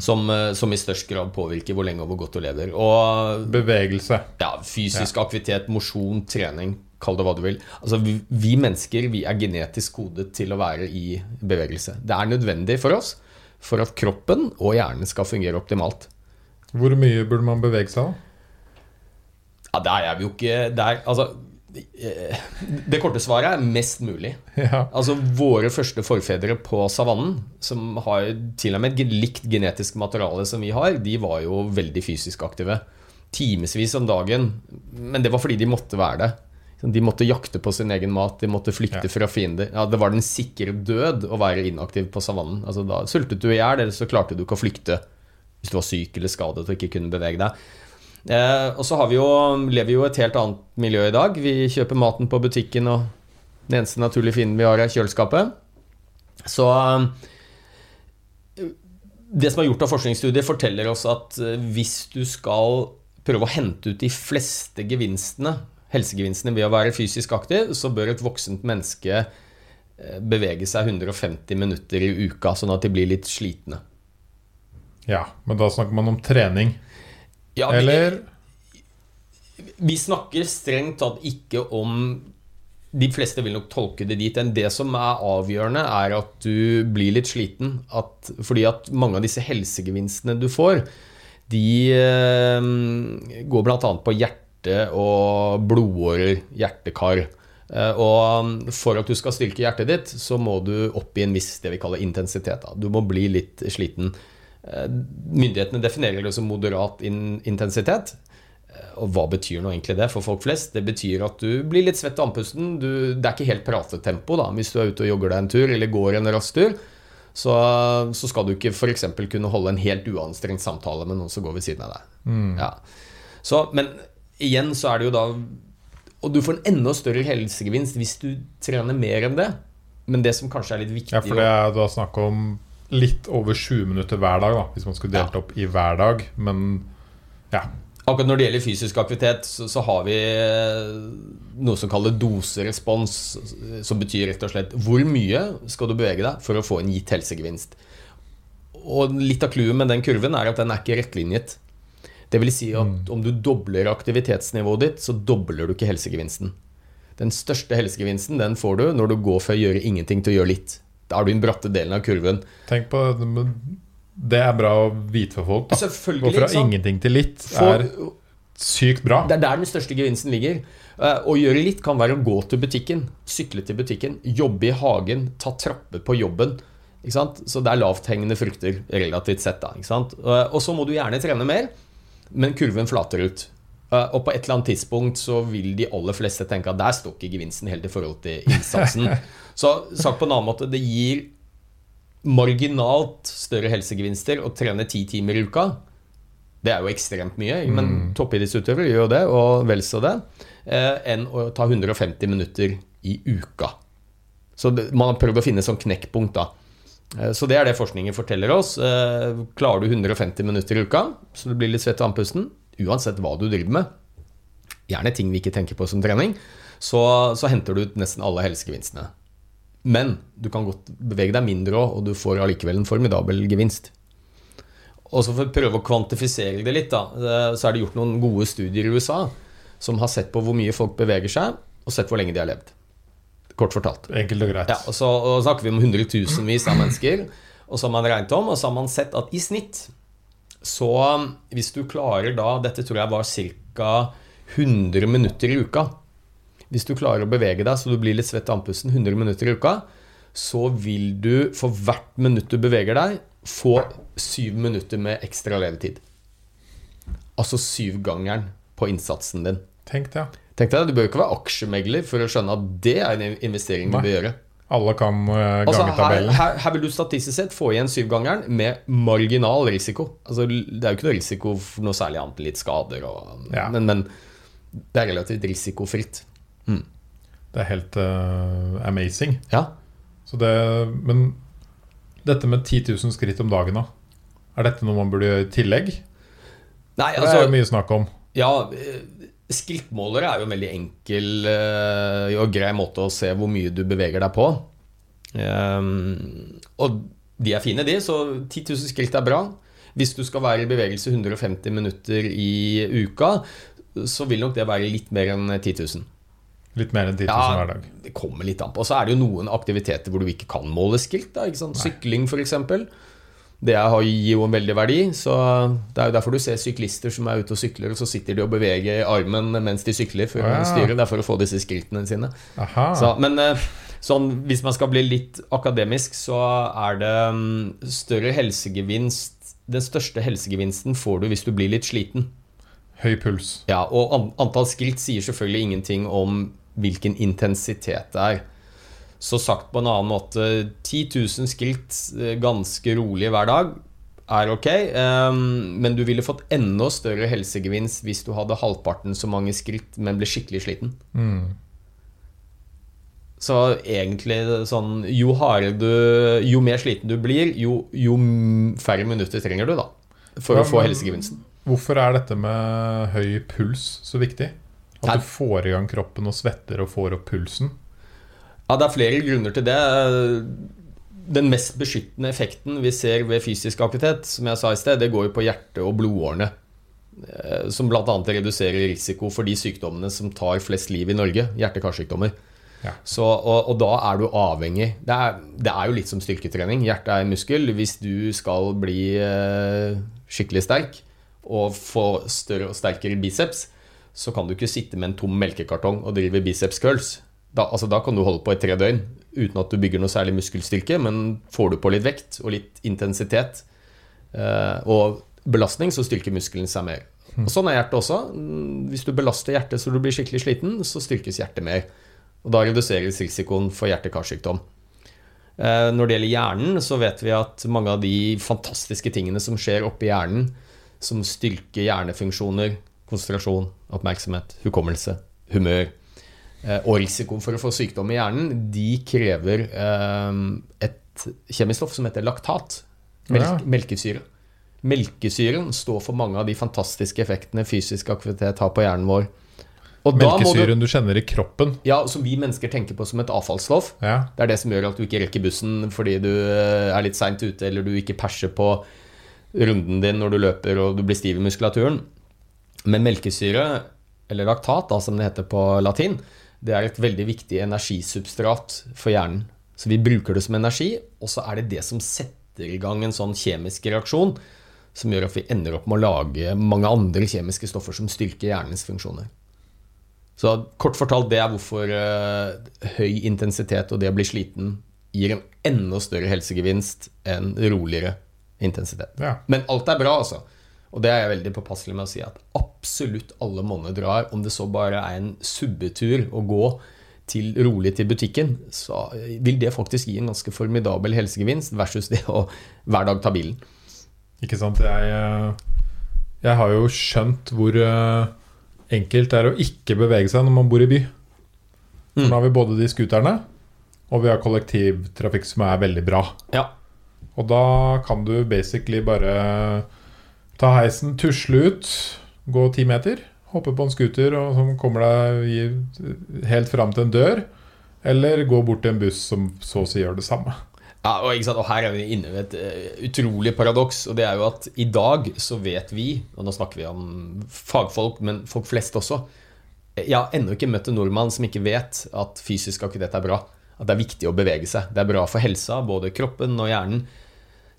som, eh, som i størst grad påvirker hvor lenge og hvor godt du lever. Og
Bevegelse.
ja, fysisk aktivitet, mosjon, trening, kall det hva du vil. Altså, vi, vi mennesker vi er genetisk kodet til å være i bevegelse. Det er nødvendig for oss for at kroppen og hjernen skal fungere optimalt.
Hvor mye burde man bevege seg, da?
Ja, Der er vi jo ikke der, altså, Det korte svaret er mest mulig.
Ja.
Altså Våre første forfedre på savannen, som har til og med et likt genetisk materiale som vi har, de var jo veldig fysisk aktive. Timevis om dagen. Men det var fordi de måtte være det. De måtte jakte på sin egen mat, de måtte flykte
Ja.
fra fiender. Ja, Det var den sikre død å være inaktiv på savannen. Altså, da sultet du i hjel, eller så klarte du ikke å flykte hvis du var syk eller skadet og ikke kunne bevege deg. Eh, og så har vi jo, lever vi jo et helt annet miljø i dag. Vi kjøper maten på butikken, og den eneste naturlige fienden vi har, er kjøleskapet. Så eh, Det som er gjort av forskningsstudier, forteller oss at eh, hvis du skal prøve å hente ut de fleste gevinstene, helsegevinstene ved å være fysisk aktiv, så bør et voksent menneske eh, bevege seg 150 minutter i uka, sånn at de blir litt slitne.
Ja, men da snakker man om trening.
Ja, vi-
Eller
Vi snakker strengt tatt ikke om De fleste vil nok tolke det dit enn det som er avgjørende, er at du blir litt sliten. At, fordi at mange av disse helsegevinstene du får, de eh, går bl.a. på hjerte og blodårer, hjertekar. Eh, og for at du skal styrke hjertet ditt, så må du opp i en viss det vi kaller intensitet. Da. Du må bli litt sliten. Eh, Myndighetene definerer det som moderat in intensitet. Eh, Og hva betyr nå egentlig det for folk flest? Det betyr at du blir litt svett i andpusten. Det er ikke helt pratetempo da, hvis du er ute og jogger deg en tur eller går en rask tur. Så, så skal du ikke f.eks. kunne holde en helt uanstrengt samtale med noen som går ved siden av deg. Ja. Så, men igjen så er det jo da Og du får en enda større helsegevinst hvis du trener mer enn det. Men det som kanskje er litt viktig
Ja, for det er da snakk om litt over 20 minutter hver dag, da, hvis man skulle delt opp i hver dag. Men ja.
Akkurat når det gjelder fysisk aktivitet, så, så har vi eh, noe som kalles doserespons. Som betyr rett og slett hvor mye skal du bevege deg for å få en gitt helsegevinst. Og litt av clouet med den kurven er at den er ikke rettlinjet. Det vil si at om du dobler aktivitetsnivået ditt, så dobler du ikke helsegevinsten. Den største helsegevinsten den får du når du går fra å gjøre ingenting til å gjøre litt. Da er du i den bratte delen av kurven.
Tenk på det, er bra å vite for folk. da Gå fra ingenting til litt er sykt bra.
Det er der den største gevinsten ligger. Eh, Å gjøre litt kan være å gå til butikken, sykle til butikken, jobbe i hagen, ta trapper på jobben. Så det er lavthengende frukter relativt sett. da? Eh, Og så må du gjerne trene mer, men kurven flater ut. Eh, Og på et eller annet tidspunkt så vil de aller fleste tenke at der står ikke gevinsten helt i forhold til innsatsen. Så sagt på en annen måte, det gir marginalt større helsegevinster å trene ti timer i uka. Det er jo ekstremt mye, men toppidrettsutøvere gjør jo det, og vel så det, eh, enn å ta 150 minutter i uka. Så man har prøvd å finne sånn knekkpunkt, da. Eh, Så det er det forskningen forteller oss. Klarer du 150 minutter i uka, så du blir litt svett av andpusten, uansett hva du driver med, gjerne ting vi ikke tenker på som trening, så, så henter du ut nesten alle helsegevinstene. Men du kan godt bevege deg mindre òg, og du får allikevel en formidabel gevinst. Og så For å prøve å kvantifisere det litt, da, eh, så er det gjort noen gode studier i USA som har sett på hvor mye folk beveger seg, og sett hvor lenge de har levd. Kort fortalt.
Enkelt og greit.
Ja, og så og snakker vi om hundretusenvis av mennesker. Og så har man regnet om, og så har man sett at i snitt så hvis du klarer da Dette tror jeg var ca. 100 minutter i uka. Hvis du klarer å bevege deg så du blir litt svett i andpusten 100 minutter i uka, så vil du for hvert minutt du beveger deg, få syv minutter med ekstra levetid. Altså syvgangeren på innsatsen din.
Tenk det.
Tenk deg, Du bør ikke være aksjemegler for å skjønne at det er en investering du
Nei.
bør gjøre.
Alle kan uh,
Altså,
gange
her, her, her vil du statistisk sett få igjen syvgangeren med marginal risiko. Altså, det er jo ikke noe risiko for noe særlig annet enn litt skader, og,
Ja.
men, men det er relativt risikofritt.
Det er helt uh, amazing.
Ja.
Så det, men dette med 10 000 skritt om dagen, da? Er dette noe man burde gjøre i tillegg?
Nei,
altså, det er
altså
jo mye snakk om.
Ja, eh, skrittmålere er jo en veldig enkel eh, og grei måte å se hvor mye du beveger deg på. Ehm, og de er fine, de, så 10 000 skritt er bra. Hvis du skal være i bevegelse 150 minutter i uka, så vil nok det være litt mer enn 10 000.
Litt mer enn 10 000
Ja,
hver dag.
det kommer litt an på. Og så er det jo noen aktiviteter hvor du ikke kan måle skritt. Da? Sykling, f.eks. Det har- gir jo en veldig verdi. Så Det er jo derfor du ser syklister som er ute og sykler, og så sitter de og beveger armen mens de sykler for
ja.
styre. Det er for å få disse skrittene sine. Så, men eh, sånn, hvis man skal bli litt akademisk, så er det mm, større helsegevinst Den største helsegevinsten får du hvis du blir litt sliten.
Høy puls.
Ja, og antall skritt sier selvfølgelig ingenting om hvilken intensitet det er. Så sagt på en annen måte 10 000 skritt eh, ganske rolig hver dag er ok, ehm, men du ville fått enda større helsegevinst hvis du hadde halvparten så mange skritt, men ble skikkelig sliten.
Mm.
Så egentlig sånn Jo hardere du Jo mer sliten du blir, jo, jo færre minutter trenger du, da. For
Ja,
å få helsegevinsten.
Hvorfor er dette med høy puls så viktig? At
Nei.
du får i gang kroppen og svetter og får opp pulsen?
Ja, det er flere grunner til det. Den mest beskyttende effekten vi ser ved fysisk aktivitet, som jeg sa i sted, det går jo på hjerte- og blodårene. eh, Som bl.a. reduserer risiko for de sykdommene som tar flest liv i Norge. Hjerte-karsykdommer.
Ja.
Så, og, og da er du avhengig det er, det er jo litt som styrketrening. Hjertet er en muskel. Hvis du skal bli eh, skikkelig sterk og få større og sterkere biceps, så kan du ikke sitte med en tom melkekartong og drive biceps curls. Da, altså, da kan du holde på i tre døgn uten at du bygger noe særlig muskelstyrke, men får du på litt vekt og litt intensitet eh, og belastning, så styrker muskelen seg mer. Og Sånn er hjertet også. Hvis du belaster hjertet så du blir skikkelig sliten, så styrkes hjertet mer. Og da reduseres risikoen for hjerte-karsykdom. Eh, Når det gjelder hjernen, så vet vi at mange av de fantastiske tingene som skjer oppi hjernen, som styrker hjernefunksjoner, konsentrasjon, oppmerksomhet, hukommelse, humør og risikoen for å få sykdom i hjernen, de krever eh, et kjemistoff som heter laktat. Melk. Melkesyre. Melkesyren står for mange av de fantastiske effektene fysisk aktivitet har på hjernen vår. Og må du,
Melkesyren du kjenner i kroppen.
ja, som vi mennesker tenker på som et avfallsstoff.
Ja.
Det er det som gjør at du ikke rekker bussen fordi du eh, er litt seint ute, eller du ikke perser på runden din når du løper og du blir stiv i muskulaturen. Men melkesyre, eller laktat, da, som det heter på latin, det er et veldig viktig energisubstrat for hjernen. Så vi bruker det som energi, og så er det det som setter i gang en sånn kjemisk reaksjon som gjør at vi ender opp med å lage mange andre kjemiske stoffer som styrker hjernens funksjoner. Så kort fortalt, det er hvorfor eh, høy intensitet og det å bli sliten gir en enda større helsegevinst enn roligere intensitet.
ja.
Men alt er bra, altså. Og det er jeg veldig påpasselig med å si at absolutt alle monner drar, om det så bare er en subbetur å gå til rolig til butikken, så vil det faktisk gi en ganske formidabel helsegevinst versus det å hver dag ta bilen.
Ikke sant? Jeg, eh, jeg har jo skjønt hvor eh, enkelt det er å ikke bevege seg når man bor i by. For
Mm.
Nå har vi både de scooterne, og vi har kollektivtrafikk som er veldig bra.
Ja.
Og da kan du basically bare ta heisen, tusle ut, gå ti meter, hoppe på en scooter som kommer deg helt fram til en dør, eller gå bort til en buss som så å si gjør det samme.
Ja, og, og her er vi inne ved et uh, utrolig paradoks. Og det er jo at i dag så vet vi, og nå snakker vi om fagfolk, men folk flest også Jeg har ennå ikke møtt en nordmann som ikke vet at fysisk aktivitet er bra. At det er viktig å bevege seg. Det er bra for helsa, både kroppen og hjernen.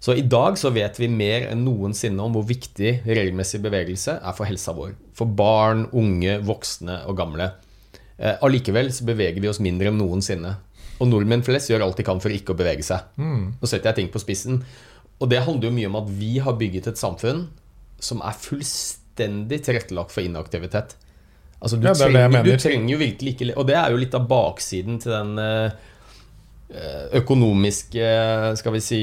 Så i dag så vet vi mer enn noensinne om hvor viktig regelmessig bevegelse er for helsa vår. For barn, unge, voksne og gamle. Eh, allikevel så beveger vi oss mindre enn noensinne. Og nordmenn flest gjør alt de kan for ikke å bevege seg.
Mm.
Nå setter jeg ting på spissen. Og det handler jo mye om at vi har bygget et samfunn som er fullstendig tilrettelagt for inaktivitet. Altså, du,
Ja, er
trenger, du trenger jo virkelig ikke Og det er jo litt av baksiden til den eh, økonomiske skal vi si,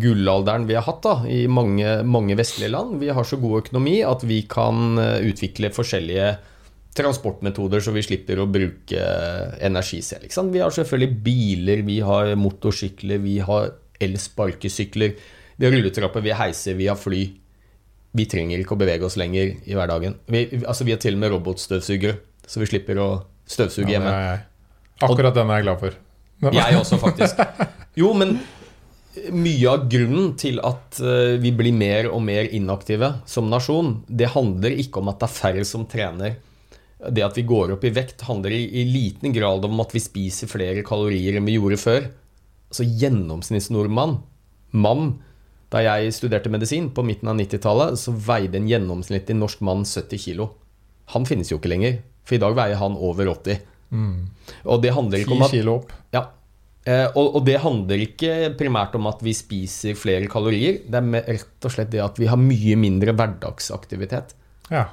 gullalderen vi har hatt da, i mange, mange vestlige land. Vi har så god økonomi at vi kan eh, utvikle forskjellige transportmetoder så vi slipper å bruke energi selv. Vi har selvfølgelig biler, vi har motorsykler, vi har elsparkesykler, vi har rulletrapper, vi har heiser, vi har fly. Vi trenger ikke å bevege oss lenger i hverdagen. Vi, altså, vi har til og med robotstøvsugere, så vi slipper å støvsuge
Ja,
hjemme.
Akkurat den er jeg glad for.
Jeg også, faktisk. Jo, men mye av grunnen til at eh, vi blir mer og mer inaktive som nasjon, det handler ikke om at det er færre som trener. Det at vi går opp i vekt, handler i, i liten grad om at vi spiser flere kalorier enn vi gjorde før. Så gjennomsnittsnordmann, mann Da jeg studerte medisin på midten av 90-tallet, så veide en gjennomsnittlig norsk mann 70 kilo. Han finnes jo ikke lenger, for i dag veier han over 80. Og det handler ikke om at
kilo opp.
ja. Eh, og, og det handler ikke primært om at vi spiser flere kalorier. Det er rett og slett det at vi har mye mindre hverdagsaktivitet.
Ja.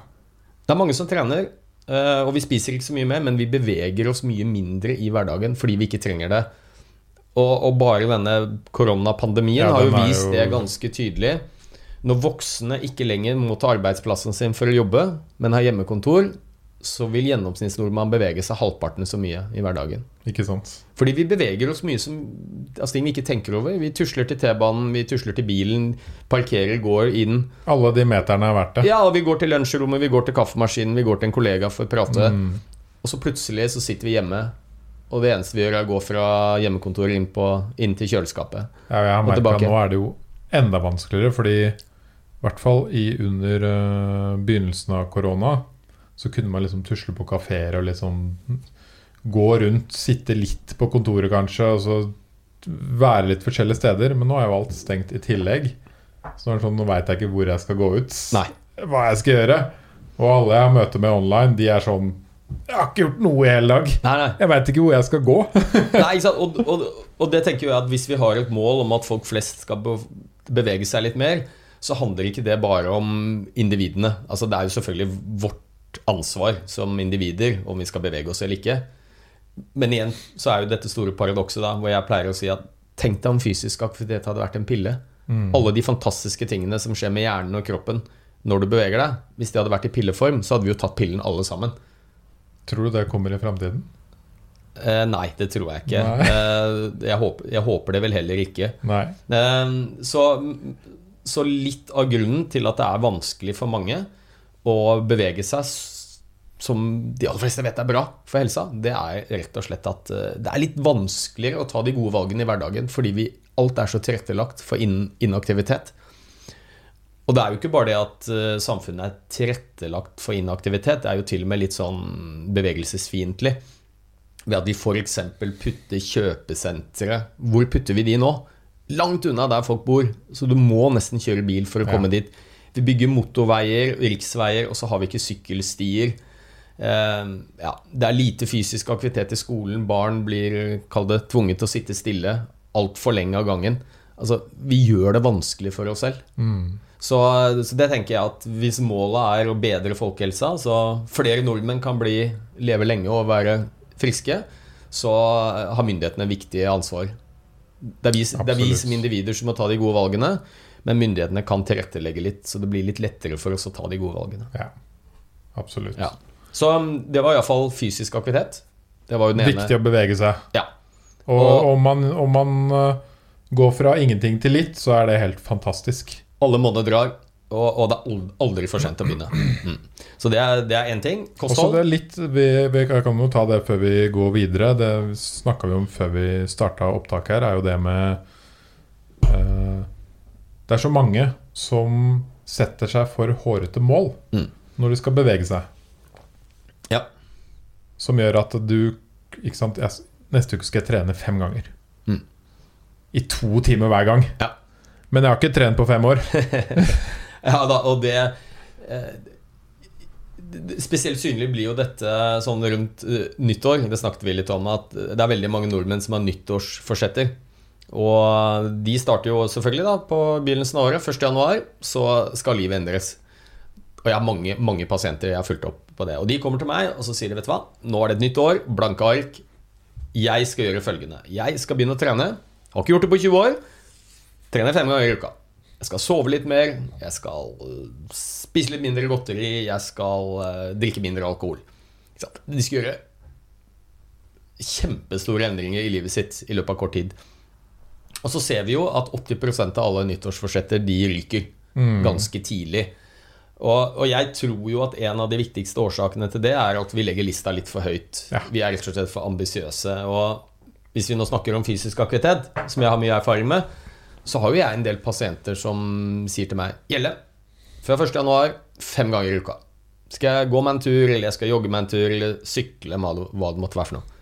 Det er mange som trener, eh, og vi spiser ikke så mye mer, men vi beveger oss mye mindre i hverdagen fordi vi ikke trenger det. Og, og bare denne koronapandemien
Ja,
har jo vist
jo-
det ganske tydelig. Når voksne ikke lenger må ta arbeidsplassen sin for å jobbe, men har hjemmekontor, så vil gjennomsnittsnordmann bevege seg halvparten så mye i hverdagen.
Ikke sant.
Fordi vi beveger oss mye som altså ting vi ikke tenker over. Vi tusler til T-banen, vi tusler til bilen, parkerer, går inn.
Alle de meterne er verdt det.
Ja, vi går til lunsjrommet, vi går til kaffemaskinen, vi går til en kollega for å prate.
Mm.
Og så plutselig så sitter vi hjemme, og det eneste vi gjør, er å gå fra hjemmekontoret inn, på, inn til kjøleskapet.
Ja, jeg har merka nå er det jo enda vanskeligere, fordi i hvert fall i under uh, begynnelsen av korona så kunne man liksom tusle på kafeer og liksom gå rundt, sitte litt på kontoret kanskje, og så være litt forskjellige steder. Men nå er jo alt stengt i tillegg. Så nå sånn, nå veit jeg ikke hvor jeg skal gå ut,
Nei.
hva jeg skal gjøre. Og alle jeg har møte med online, de er sånn Jeg har ikke gjort noe i hele dag.
Nei, nei.
Jeg veit ikke hvor jeg skal gå.
nei ikke sant? Og, og, og det tenker jeg at hvis vi har et mål om at folk flest skal bevege seg litt mer, så handler ikke det bare om individene. Altså Det er jo selvfølgelig vårt ansvar som individer om vi skal bevege oss eller ikke. Men igjen så er jo dette store paradokset da, hvor jeg pleier å si at tenk deg om fysisk aktivitet hadde vært en pille. Alle de fantastiske tingene som skjer med hjernen og kroppen når du beveger deg. Hvis det hadde vært i pilleform, så hadde vi jo tatt pillen alle sammen.
Tror du det kommer i framtiden?
Eh, nei, det tror jeg ikke. Eh, jeg, håper, jeg håper det vel heller ikke. Eh, så, så litt av grunnen til at det er vanskelig for mange å bevege seg som de aller fleste vet er bra for helsa, det er rett og slett at eh, det er litt vanskeligere å ta de gode valgene i hverdagen fordi vi, alt er så tilrettelagt for inaktivitet. Og det er jo ikke bare det at eh, samfunnet er tilrettelagt for inaktivitet, det er jo til og med litt sånn bevegelsesfiendtlig. Ved at vi f.eks. putter kjøpesentre Hvor putter vi de nå? Langt unna der folk bor. Så du må nesten kjøre bil for å
Ja.
komme dit. Vi bygger motorveier, riksveier, og så har vi ikke sykkelstier. Eh, ja, det er lite fysisk aktivitet i skolen. Barn blir det, tvunget til å sitte stille altfor lenge av gangen. Altså, vi gjør det vanskelig for oss selv.
Mm.
Så, så det tenker jeg at hvis målet er å bedre folkehelsa, så flere nordmenn kan bli, leve lenge og være friske, så har myndighetene viktige ansvar. Det er, vi, det er vi som individer som må ta de gode valgene, men myndighetene kan tilrettelegge litt, så det blir litt lettere for oss å ta de gode valgene.
Ja, absolutt.
Ja. Så um, det var iallfall fysisk aktivitet. Det var jo den ene.
Viktig å bevege seg.
Ja.
Og
Og-
om man, om man uh, går fra ingenting til litt, så er det helt fantastisk.
Alle måneder drar, og, og det er aldri for sent å begynne. Mm. Så det er, én ting. Kosthold.
det er litt, vi, vi kan jo ta det før vi går videre. Det snakka vi om før vi starta opptak her, er jo det med eh, Det er så mange som setter seg for hårete mål
Mm.
når de skal bevege seg. Som gjør at du sant, jeg, Neste uke skal jeg trene fem ganger.
Mm.
I to timer hver gang.
Ja.
Men jeg har ikke trent på fem år.
Ja da, og det eh, Spesielt synlig blir jo dette sånn rundt eh, nyttår. Det snakket vi litt om, at det er veldig mange nordmenn som har nyttårsforsetter. Og de starter jo selvfølgelig da på begynnelsen av året, 1.1, så skal livet endres. Og jeg har mange, mange pasienter jeg har fulgt opp på det. Og de kommer til meg og så sier de, vet du hva, nå er det et nytt år, blanke ark. Jeg skal gjøre følgende. Jeg skal begynne å trene. Har ikke gjort det på 20 år. Trener fem ganger i uka. Jeg skal sove litt mer, jeg skal øh, spise litt mindre godteri, jeg skal øh, drikke mindre alkohol. De skal gjøre kjempestore endringer i livet sitt i løpet av kort tid. Og så ser vi jo at 80% av alle nyttårsforsetter de ryker ganske tidlig. Og, og jeg tror jo at en av de viktigste årsakene til det er at vi legger lista litt for høyt.
Ja.
Vi er rett og slett for ambisiøse. Og hvis vi nå snakker om fysisk aktivitet, som jeg har mye erfaring med, så har jo jeg en del pasienter som sier til meg Gjelle, fra 1. januar, fem ganger i uka. Skal jeg gå meg en tur, eller jeg skal jogge meg en tur, eller sykle, hva det måtte være for noe.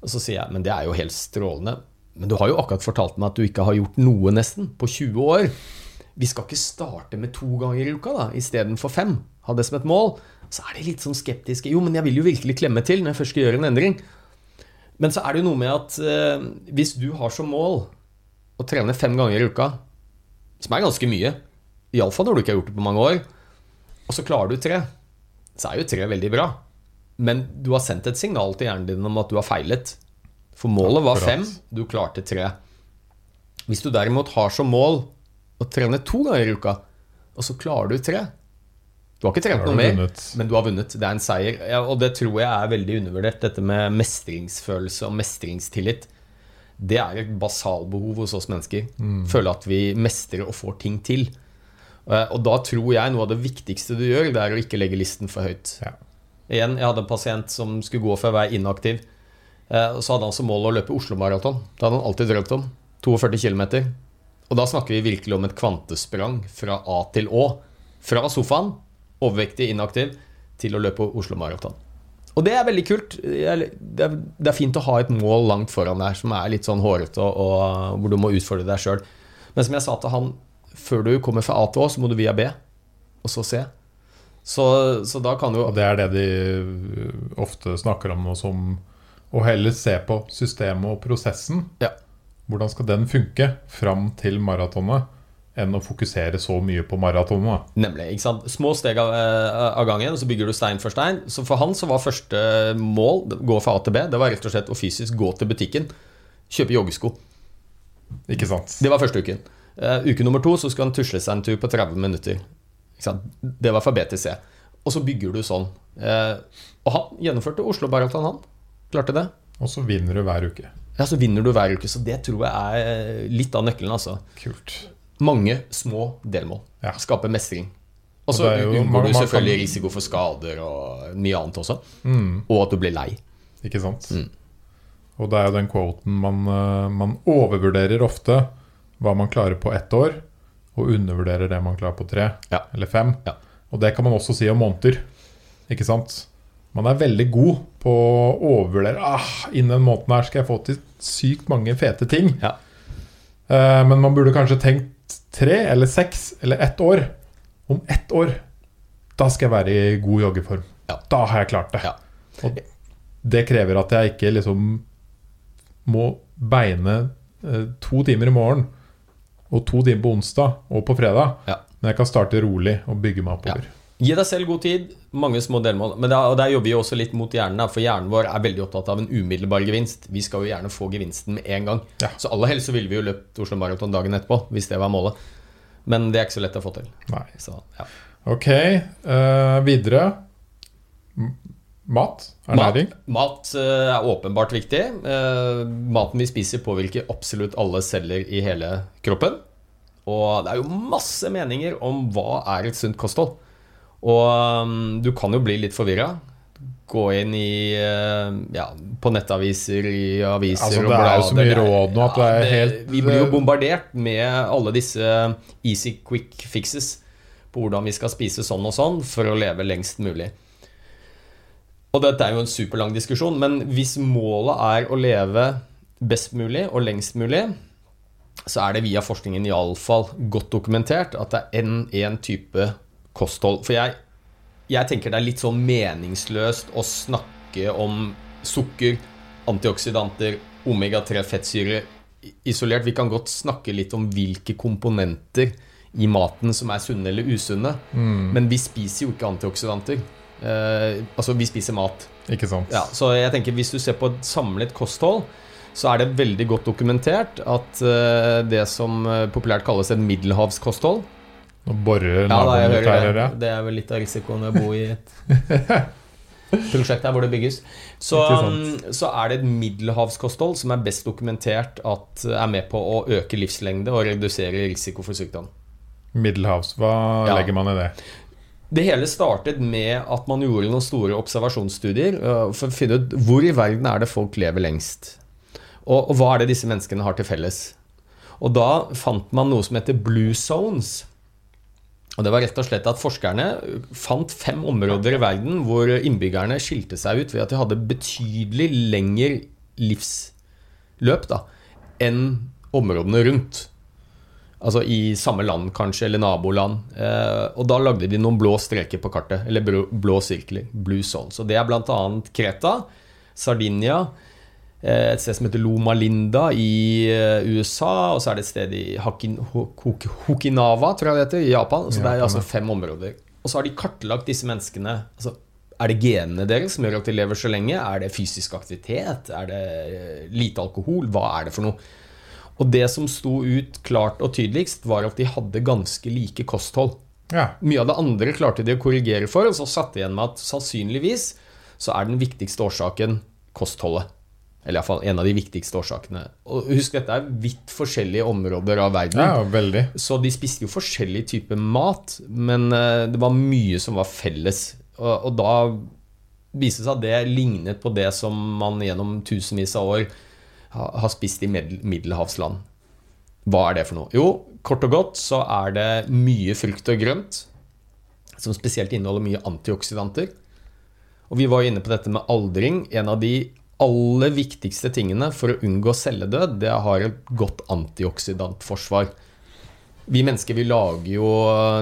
Og så sier jeg, men det er jo helt strålende. Men du har jo akkurat fortalt meg at du ikke har gjort noe nesten på 20 år. Vi skal ikke starte med to ganger i uka da, istedenfor fem. Ha det som et mål. Så er de litt sånn skeptiske. Jo, men jeg vil jo virkelig klemme til når jeg først skal gjøre en endring. Men så er det jo noe med at eh, hvis du har som mål å trene fem ganger i uka, som er ganske mye, iallfall når du ikke har gjort det på mange år, og så klarer du tre, så er jo tre veldig bra. Men du har sendt et signal til hjernen din om at du har feilet. For målet var fem, du klarte tre. Hvis du derimot har som mål å trene to ganger i uka, og så klarer du tre Du har ikke trent noe mer,
vunnet.
men du har vunnet. Det er en seier. Ja, og det tror jeg er veldig undervurdert, dette med mestringsfølelse og mestringstillit. Det er et basalbehov hos oss mennesker. Føle at vi mestrer og får ting til. Eh, Og da tror jeg noe av det viktigste du gjør, det er å ikke legge listen for høyt.
Ja.
Igjen, jeg hadde en pasient som skulle gå for å være inaktiv. Eh, Og så hadde han som mål å løpe Oslo Maraton. Det hadde han alltid drømt om. 42 km. Og da snakker vi virkelig om et kvantesprang fra A til Å. Fra sofaen, overvektig, inaktiv, til å løpe Oslo Maraton. Og det er veldig kult. Det er, det er fint å ha et mål langt foran deg som er litt sånn hårete, og, og hvor du må utfordre deg sjøl. Men som jeg sa til han, før du kommer fra A til Å, så må du via B, og så C. Så, så da kan jo
Og det er det de uh, ofte snakker om og som å heller se på systemet og prosessen.
Ja.
Hvordan skal den funke fram til maratonet, enn å fokusere så mye på maratonet.
Nemlig. ikke sant? Små steg av, eh, av gangen, og så bygger du stein for stein. Så for han så var første mål, gå fra A til B, det var rett og slett å fysisk gå til butikken. Kjøpe joggesko.
Ikke sant?
Det var første uken. Uh, uke nummer to så skal han tusle seg en tur på 30 minutter. Det var fra B til C. Og så bygger du sånn. Uh, og han gjennomførte Oslo Maraton, han. Klarte det.
Og så vinner du hver uke.
Ja, Så vinner du hver uke. Så det tror jeg er litt av nøkkelen, altså.
Kult.
Mange små delmål.
Ja.
Skape mestring. Og så unngår du selvfølgelig
kan-
risiko for skader og mye annet også.
Mm,
Og at du blir lei.
ikke sant?
Mm.
Og det er jo den quoten man, uh, man overvurderer ofte hva man klarer på ett år, og undervurderer det man klarer på tre
Ja.
eller fem.
Ja.
Og det kan man også si om måneder. Ikke sant? Man er veldig god på å overvurdere ah, Innen den måneden her skal jeg få til sykt mange fete ting.
Ja.
Eh, men man burde kanskje tenkt tre eller seks eller ett år. Om ett år, da skal jeg være i god joggeform.
Ja.
Da har jeg klart det.
Ja.
Og det krever at jeg ikke liksom må beine eh, to timer i morgen og to timer på onsdag og på fredag.
Ja.
Men jeg kan starte rolig og bygge meg oppover.
Gi deg selv god tid. Mange små delmål. Men der, og der jobber vi også litt mot hjernen, for hjernen vår er veldig opptatt av en umiddelbar gevinst. Vi skal jo gjerne få gevinsten med en gang.
Ja.
Så aller helst så ville vi jo løpt Oslo Maraton dagen etterpå, hvis det var målet. Men det er ikke så lett å få til.
Nei.
Så, ja.
Ok, Uh, videre. Mat? Ernæring?
Mat, mat uh, er åpenbart viktig. Uh, maten vi spiser, påvirker absolutt alle celler i hele kroppen. Og det er jo masse meninger om hva er et sunt kosthold. Og um, du kan jo bli litt forvirra. gå inn i eh, ja, på nettaviser, i aviser
Altså,
og
det er jo så mye råd nå at det er helt-
Vi blir jo bombardert med alle disse easy quick fixes på hvordan vi skal spise sånn og sånn for å leve lengst mulig. Og dette er jo en superlang diskusjon, men hvis målet er å leve best mulig og lengst mulig, så er det via forskningen iallfall godt dokumentert at det er én en type kosthold. For jeg, jeg tenker det er litt sånn meningsløst å snakke om sukker, antioksidanter, omega-3 fettsyre isolert. Vi kan godt snakke litt om hvilke komponenter i maten som er sunne eller usunne. Men vi spiser jo ikke antioksidanter. Eh, altså, vi spiser mat.
Ikke sant?
Ja, så jeg tenker Hvis du ser på et samlet kosthold, så er det veldig godt dokumentert at eh, det som eh, populært kalles et middelhavskosthold
Nå borer
Ja,
naboen ut her,
det. Det er vel litt av risikoen ved å bo i et prosjekt her hvor det bygges. Så, um, så er det et middelhavskosthold som er best dokumentert at er med på å øke livslengde og redusere risiko for sykdom.
Middelhavs, hva
Ja.
legger man i det?
Det hele startet med at man gjorde noen store observasjonsstudier for å finne ut hvor i verden er det folk lever lengst. Og, og hva er det disse menneskene har til felles. Og da fant man noe som heter blue zones. Og det var rett og slett at Forskerne fant fem områder i verden hvor innbyggerne skilte seg ut ved at de hadde betydelig lengre livsløp da, enn områdene rundt. Altså i samme land, kanskje, eller naboland. Eh, og da lagde de noen blå streker på kartet. Eller blå, blå sirkler. Blue zones. Og det er bl.a. Kreta, Sardinia, et sted som heter Loma Linda i eh, USA, og så er det et sted i Hakin, Hok- Hok- Hokinawa, tror jeg det heter, i Japan. Så det er altså fem områder. Og så har de kartlagt disse menneskene. Altså, er det genene deres som gjør at de lever så lenge? Er det fysisk aktivitet? Er det eh, lite alkohol? Hva er det for noe? Og det som sto ut klart og tydeligst, var at de hadde ganske like kosthold.
Ja.
Mye av det andre klarte de å korrigere for, og så satte de igjen med at sannsynligvis så er den viktigste årsaken kostholdet. Eller iallfall en av de viktigste årsakene. Og husk, dette er vidt forskjellige områder av verden.
ja, veldig.
Så de spiste jo forskjellig type mat, men eh, det var mye som var felles. Og, og da viste det seg at det lignet på det som man gjennom tusenvis av år har spist i middelhavsland. Hva er det for noe? Jo, kort og godt så er det mye frukt og grønt, som spesielt inneholder mye antioksidanter. Og vi var jo inne på dette med aldring. En av de aller viktigste tingene for å unngå celledød, det har et godt antioksidantforsvar. Vi mennesker vi lager jo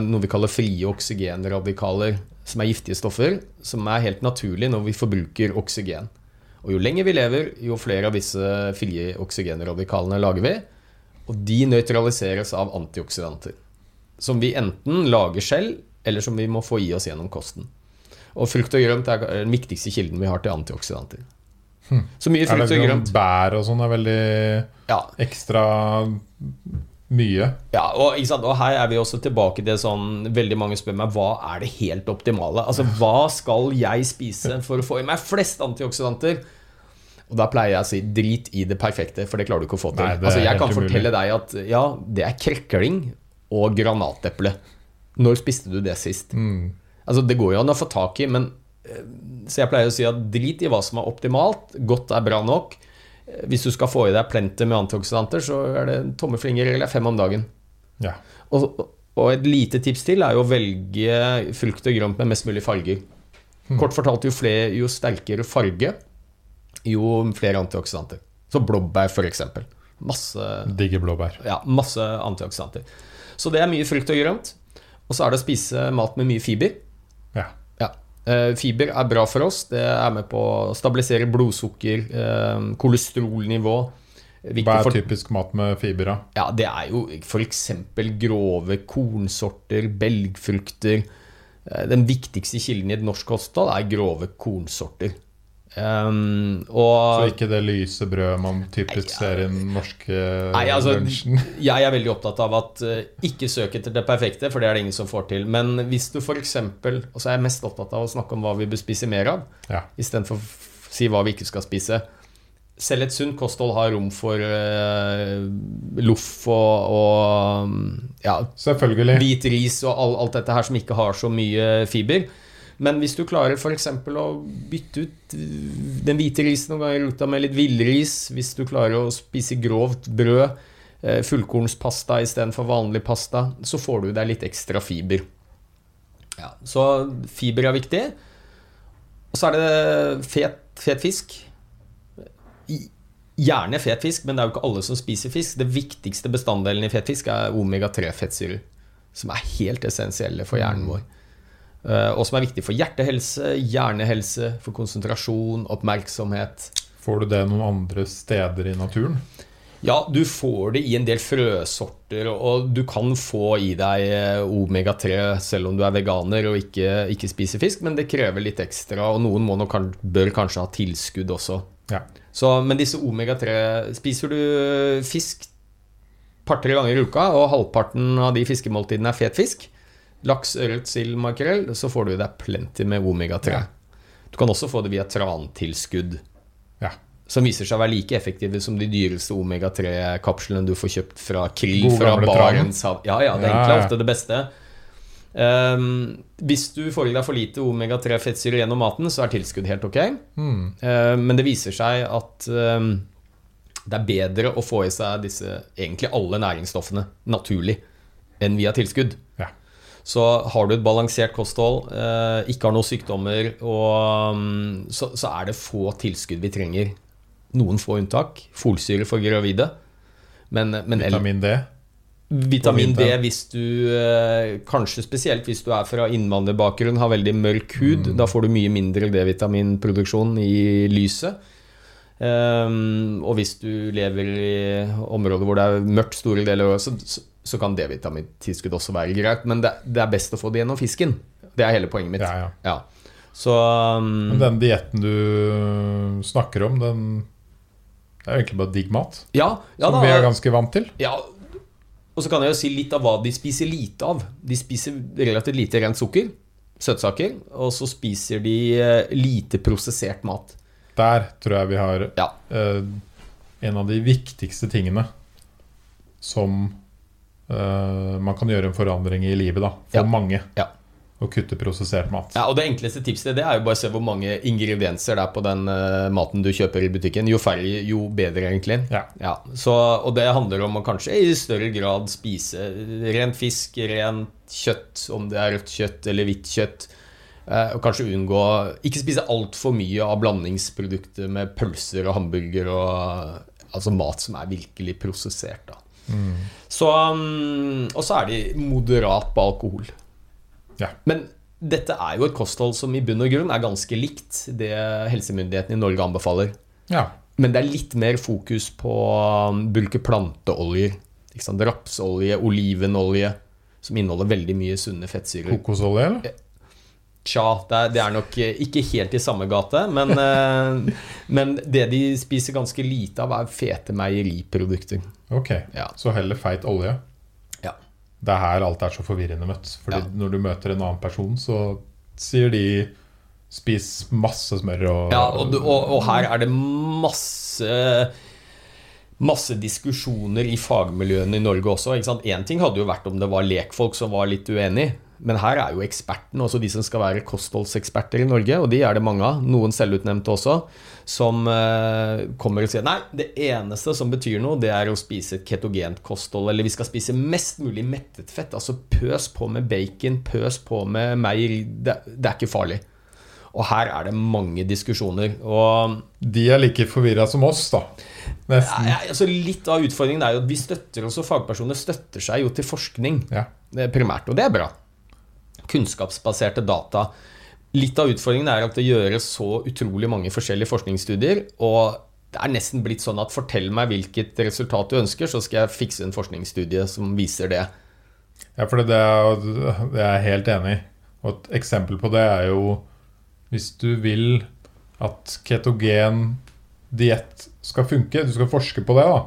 noe vi kaller frie oksygenradikaler, som er giftige stoffer, som er helt naturlig når vi forbruker oksygen. Og jo lenger vi lever, jo flere av disse frie oksygenradikalene lager vi. Og de nøytraliseres av antioksidanter. Som vi enten lager selv, eller som vi må få i oss gjennom kosten. Og frukt og grønt er den viktigste kilden vi har til antioksidanter. Så mye frukt og
sånn
grønt.
bær og sånn er veldig
Ja,
ekstra mye?
Ja, og, og her er vi også tilbake til sånn Veldig mange spør meg hva er det helt optimale. Altså, Hva skal jeg spise for å få i meg flest antioksidanter? Og da pleier jeg å si drit i det perfekte, for det klarer du ikke å få til.
Nei,
altså, jeg kan fortelle deg at ja, det er krekling og granateple. Når spiste du det sist?
Mm.
Altså, det går jo an å få tak i, men Så jeg pleier å si at drit i hva som er optimalt. Godt er bra nok. Eh, Hvis du skal få i deg plenty med antioksidanter, så er det tommelfinger eller fem om dagen.
Ja.
Og, og et lite tips til er jo å velge frukt og grønt med mest mulig farger. Kort fortalt, jo, flere, jo sterkere farge, jo flere antioksidanter. Så blåbær, f.eks. Masse,
Digger blåbær.
ja, masse antioksidanter. Så det er mye frukt og grønt. Og så er det å spise mat med mye fiber.
Ja.
Eh, Fiber er bra for oss. Det er med på å stabilisere blodsukker, eh, kolesterolnivå.
Hva er typisk mat med fiber, da?
ja, det er jo f.eks. grove kornsorter, belgfrukter. Eh, Den viktigste kilden i et norsk kosthold er grove kornsorter. Um,
Så ikke det lyse brødet man typisk ser i den norske
Nei, altså,
lunsjen.
jeg er veldig opptatt av at uh, ikke søk etter det perfekte, for det er det ingen som får til. Men hvis du f.eks. Og så er jeg mest opptatt av å snakke om hva vi bør spise mer av,
Ja.
istedenfor å si hva vi ikke skal spise. Selv et sunt kosthold har rom for uh, loff og, og ja,
Selvfølgelig.
hvit ris og all, alt dette her som ikke har så mye fiber. Men hvis du klarer f.eks. å bytte ut øh, den hvite risen noen ganger ruta med litt villris, hvis du klarer å spise grovt brød, eh, fullkornspasta istedenfor vanlig pasta, så får du deg litt ekstra fiber. Ja, så fiber er viktig. Og så er det fet, fet fisk. Gjerne fet fisk, men det er jo ikke alle som spiser fisk. Det viktigste bestanddelen i fet fisk er omega-3-fettsyrer, som er helt essensielle for hjernen vår. Eh, Og som er viktig for hjertehelse, hjernehelse, for konsentrasjon, oppmerksomhet.
Får du det noen andre steder i naturen?
Ja, du får det i en del frøsorter, og du kan få i deg eh, omega-3 selv om du er veganer og ikke, ikke spiser fisk, men det krever litt ekstra, og noen må nok, bør kanskje ha tilskudd også.
Ja.
Så, men disse omega-3 Spiser du fisk par-tre ganger i uka, og halvparten av de fiskemåltidene er fet fisk, laks, ørret, sild, makrell, så får du i deg plenty med omega-3.
Ja.
Du kan også få det via trantilskudd,
ja.
som viser seg å være like effektive som de dyreste omega-3-kapslene du får kjøpt fra krill
God
fra Barentshavet. Ja, ja, det er egentlig ofte det beste. Um, hvis du får i deg for lite omega-3-fettsyre gjennom maten, så er tilskudd helt ok.
Mm.
Eh, Men det viser seg at um, det er bedre å få i seg disse egentlig alle næringsstoffene naturlig enn via tilskudd.
Ja.
Så har du et balansert kosthold, eh, ikke har noen sykdommer, og, mm, så, så er det få tilskudd vi trenger. Noen få unntak. Folsyre for gravide. Men, men
Vitamin D.
Vitamin D hvis du eh, Kanskje spesielt hvis du er fra innvandrerbakgrunn, har veldig mørk hud. Da får du mye mindre D-vitaminproduksjon i lyset. Um, og hvis du lever i områder hvor det er mørkt store deler av året, så, så, så kan D-vitamintilskudd også være greit. Men det, det er best å få det gjennom fisken. Det er hele poenget mitt.
Ja, ja.
Ja. Så um,
Men den dietten du snakker om, den Det er jo egentlig bare digg mat. Som vi er ganske vant til.
Ja, og så kan jeg jo si litt av hva de spiser lite av. De spiser relativt lite rent sukker, søtsaker, og så spiser de eh, lite prosessert mat.
Der tror jeg vi har eh, en av de viktigste tingene som eh, man kan gjøre en forandring i livet, da. For
Ja.
mange.
Ja.
Å kutte prosessert mat.
Ja, og Det enkleste tipset det er jo bare å se hvor mange ingredienser det er på den uh, maten du kjøper i butikken. Jo færre, jo bedre, egentlig.
Ja.
så, og det handler om å kanskje i større grad spise rent fisk, rent kjøtt, om det er rødt kjøtt eller hvitt kjøtt. Uh, og kanskje unngå Ikke spise altfor mye av blandingsprodukter med pølser og hamburger og altså mat som er virkelig prosessert. da. Så, mm, og så er de moderat på alkohol.
Ja.
Men dette er jo et kosthold som i bunn og grunn er ganske likt det helsemyndighetene i Norge anbefaler.
ja.
Men det er litt mer fokus på å bruke planteoljer. Rapsolje, olivenolje, som inneholder veldig mye sunne fettsyrer.
Kokosolje, eller?
Tja, det er, det er nok eh, ikke helt i samme gate, men, eh, men det de spiser ganske lite av, er fete meieriprodukter.
Ok.
Ja.
Så heller feit olje.
Ja.
Det er her alt er så forvirrende møtt. Fordi
Ja.
når du møter en annen person, så sier de Spis masse smør og
Ja, og, og, og her er det masse Masse diskusjoner i fagmiljøene i Norge også. Én ting hadde jo vært om det var lekfolk som var litt uenig. Men her er jo ekspertene, også de som skal være kostholdseksperter i Norge, og de er det mange av, noen selvutnevnte også, som eh, kommer og sier nei, det eneste som betyr noe, det er å spise et ketogent kosthold, eller vi skal spise mest mulig mettet fett. Altså pøs på med bacon, pøs på med meieri. Det, det er ikke farlig. Og her er det mange diskusjoner. Og
De er like forvirra som oss, da. Nesten.
ja, altså litt av utfordringen er jo at vi støtter oss, og fagpersoner støtter seg jo til forskning
Ja.
eh, primært, og det er bra. Kunnskapsbaserte data. Litt av utfordringen er at det gjøres så utrolig mange forskjellige forskningsstudier, og det er nesten blitt sånn at fortell meg hvilket resultat du ønsker, så skal jeg fikse en forskningsstudie som viser det.
Ja, for det er, det er jeg helt enig i. Og et eksempel på det er jo hvis du vil at ketogen diett skal funke, du skal forske på det da,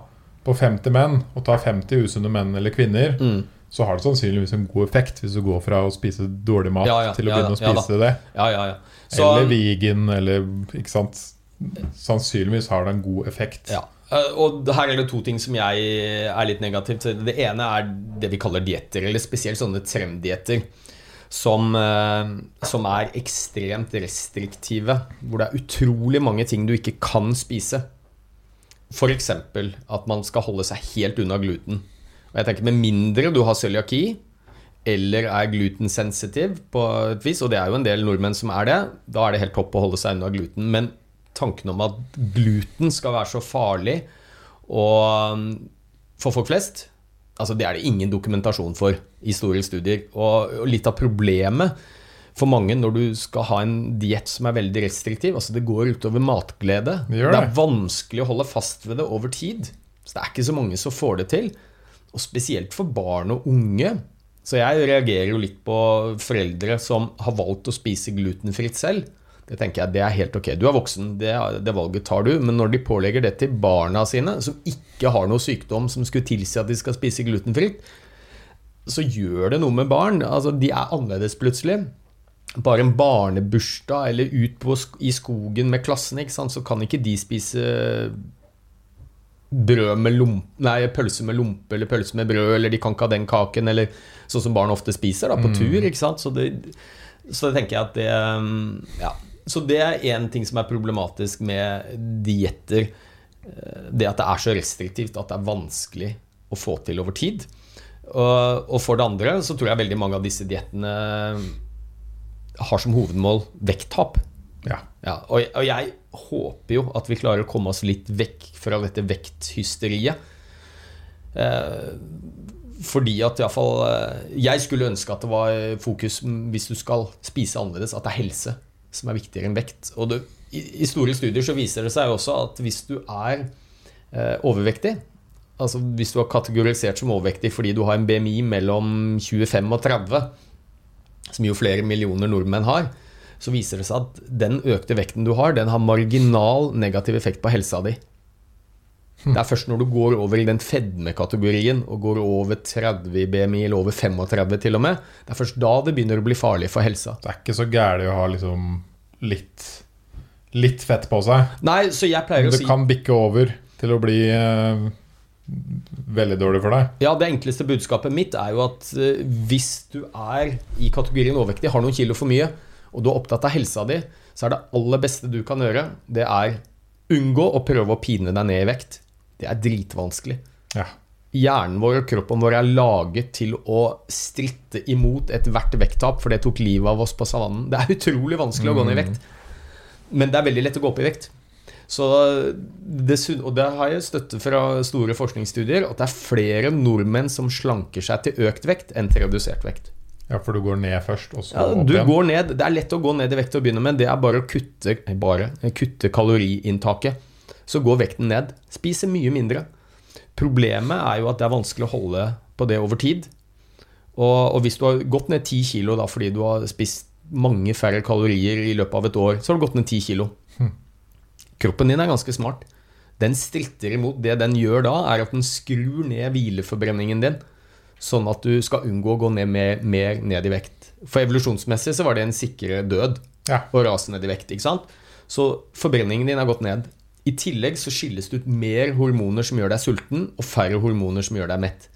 på 50 menn, og ta 50 usunne menn eller kvinner,
Mm.
Så har det sannsynligvis en god effekt hvis du går fra å spise dårlig mat
Ja, ja,
til å begynne å spise det.
Ja, ja, ja. Så,
eller vegan, eller ikke sant. Sannsynligvis har det en god effekt.
Ja. Eh, Og her er det to ting som jeg er litt negativ til. Det ene er det vi kaller dietter, eller spesielt sånne trenddietter. som, eh, som er ekstremt restriktive. Hvor det er utrolig mange ting du ikke kan spise. F.eks. at man skal holde seg helt unna gluten. Og jeg tenker Med mindre du har cøliaki eller er glutensensitiv på et vis, og det er jo en del nordmenn som er det, da er det helt topp å holde seg unna gluten. Men tanken om at gluten skal være så farlig og, for folk flest, altså det er det ingen dokumentasjon for i store studier. Og, og litt av problemet for mange når du skal ha en diett som er veldig restriktiv. altså Det går utover matglede.
Det
Det,
det.
er vanskelig å holde fast ved det over tid. Så det er ikke så mange som får det til. Og spesielt for barn og unge. Så jeg reagerer jo litt på foreldre som har valgt å spise glutenfritt selv. Det tenker jeg, det er helt ok. Du er voksen, det, det valget tar du. Men når de pålegger det til barna sine, som ikke har noe sykdom som skulle tilsi at de skal spise glutenfritt, så gjør det noe med barn. Altså, de er annerledes plutselig. Bare en barnebursdag eller ut på, i skogen med klassen, så kan ikke de spise brød med lompe nei, pølse med lompe eller pølse med brød, eller de kan ikke ha den kaken, eller sånn som barn ofte spiser da, på tur. ikke sant? Så det, så det tenker jeg at det Ja. Så det er én ting som er problematisk med dietter. Det at det er så restriktivt at det er vanskelig å få til over tid. Og, og for det andre så tror jeg veldig mange av disse diettene har som hovedmål vekttap.
Ja.
Ja, og, og jeg håper jo at vi klarer å komme oss litt vekk fra dette vekthysteriet. Eh, fordi at iallfall eh, Jeg skulle ønske at det var fokus hvis du skal spise annerledes, at det er helse som er viktigere enn vekt. Og det, i, I store studier så viser det seg også at hvis du er eh, overvektig Altså hvis du er kategorisert som overvektig fordi du har en BMI mellom 25 og 30, som jo flere millioner nordmenn har, så viser det seg at den økte vekten du har, den har marginal negativ effekt på helsa di. Det er først når du går over i den fedmekategorien og går over 30 i BMI, eller over 35 til og med, det er først da det begynner å bli farlig for helsa.
Det er ikke så gærent å ha liksom litt, litt fett på seg.
Nei, så jeg pleier å
Det
Du
kan bikke over til å bli eh, veldig dårlig for deg.
Ja, Det enkleste budskapet mitt er jo at eh, hvis du er i kategorien overvektig, har noen kilo for mye, og du er opptatt av helsa di, så er det aller beste du kan gjøre, det er unngå å prøve å pine deg ned i vekt. Det er dritvanskelig.
Ja.
Hjernen vår og kroppen vår er laget til å stritte imot ethvert vekttap, for det tok livet av oss på savannen. Det er utrolig vanskelig å gå ned i vekt, men det er veldig lett å gå opp i vekt. Så det, og det har jeg støtte fra store forskningsstudier, at det er flere nordmenn som slanker seg til økt vekt enn til redusert vekt.
Ja, for du går ned først, og så
Ja,
opp
du
igjen.
går ned, Det er lett å gå ned i vekt til å begynne med. Det er bare å kutte, bare, kutte kaloriinntaket. Så går vekten ned. Spise mye mindre. Problemet er jo at det er vanskelig å holde på det over tid. Og, og hvis du har gått ned 10 kilo da, fordi du har spist mange færre kalorier i løpet av et år, så har du gått ned 10 kilo. Kroppen din er ganske smart. Den stritter imot. Det den gjør da, er at den skrur ned hvileforbrenningen din, sånn at du skal unngå å gå ned mer, mer ned i vekt. For evolusjonsmessig så var det en sikre død
Ja.
å rase ned i vekt. ikke sant? Så forbrenningen din har gått ned. I tillegg så skilles det ut mer hormoner som gjør deg sulten, og færre hormoner som gjør deg mett.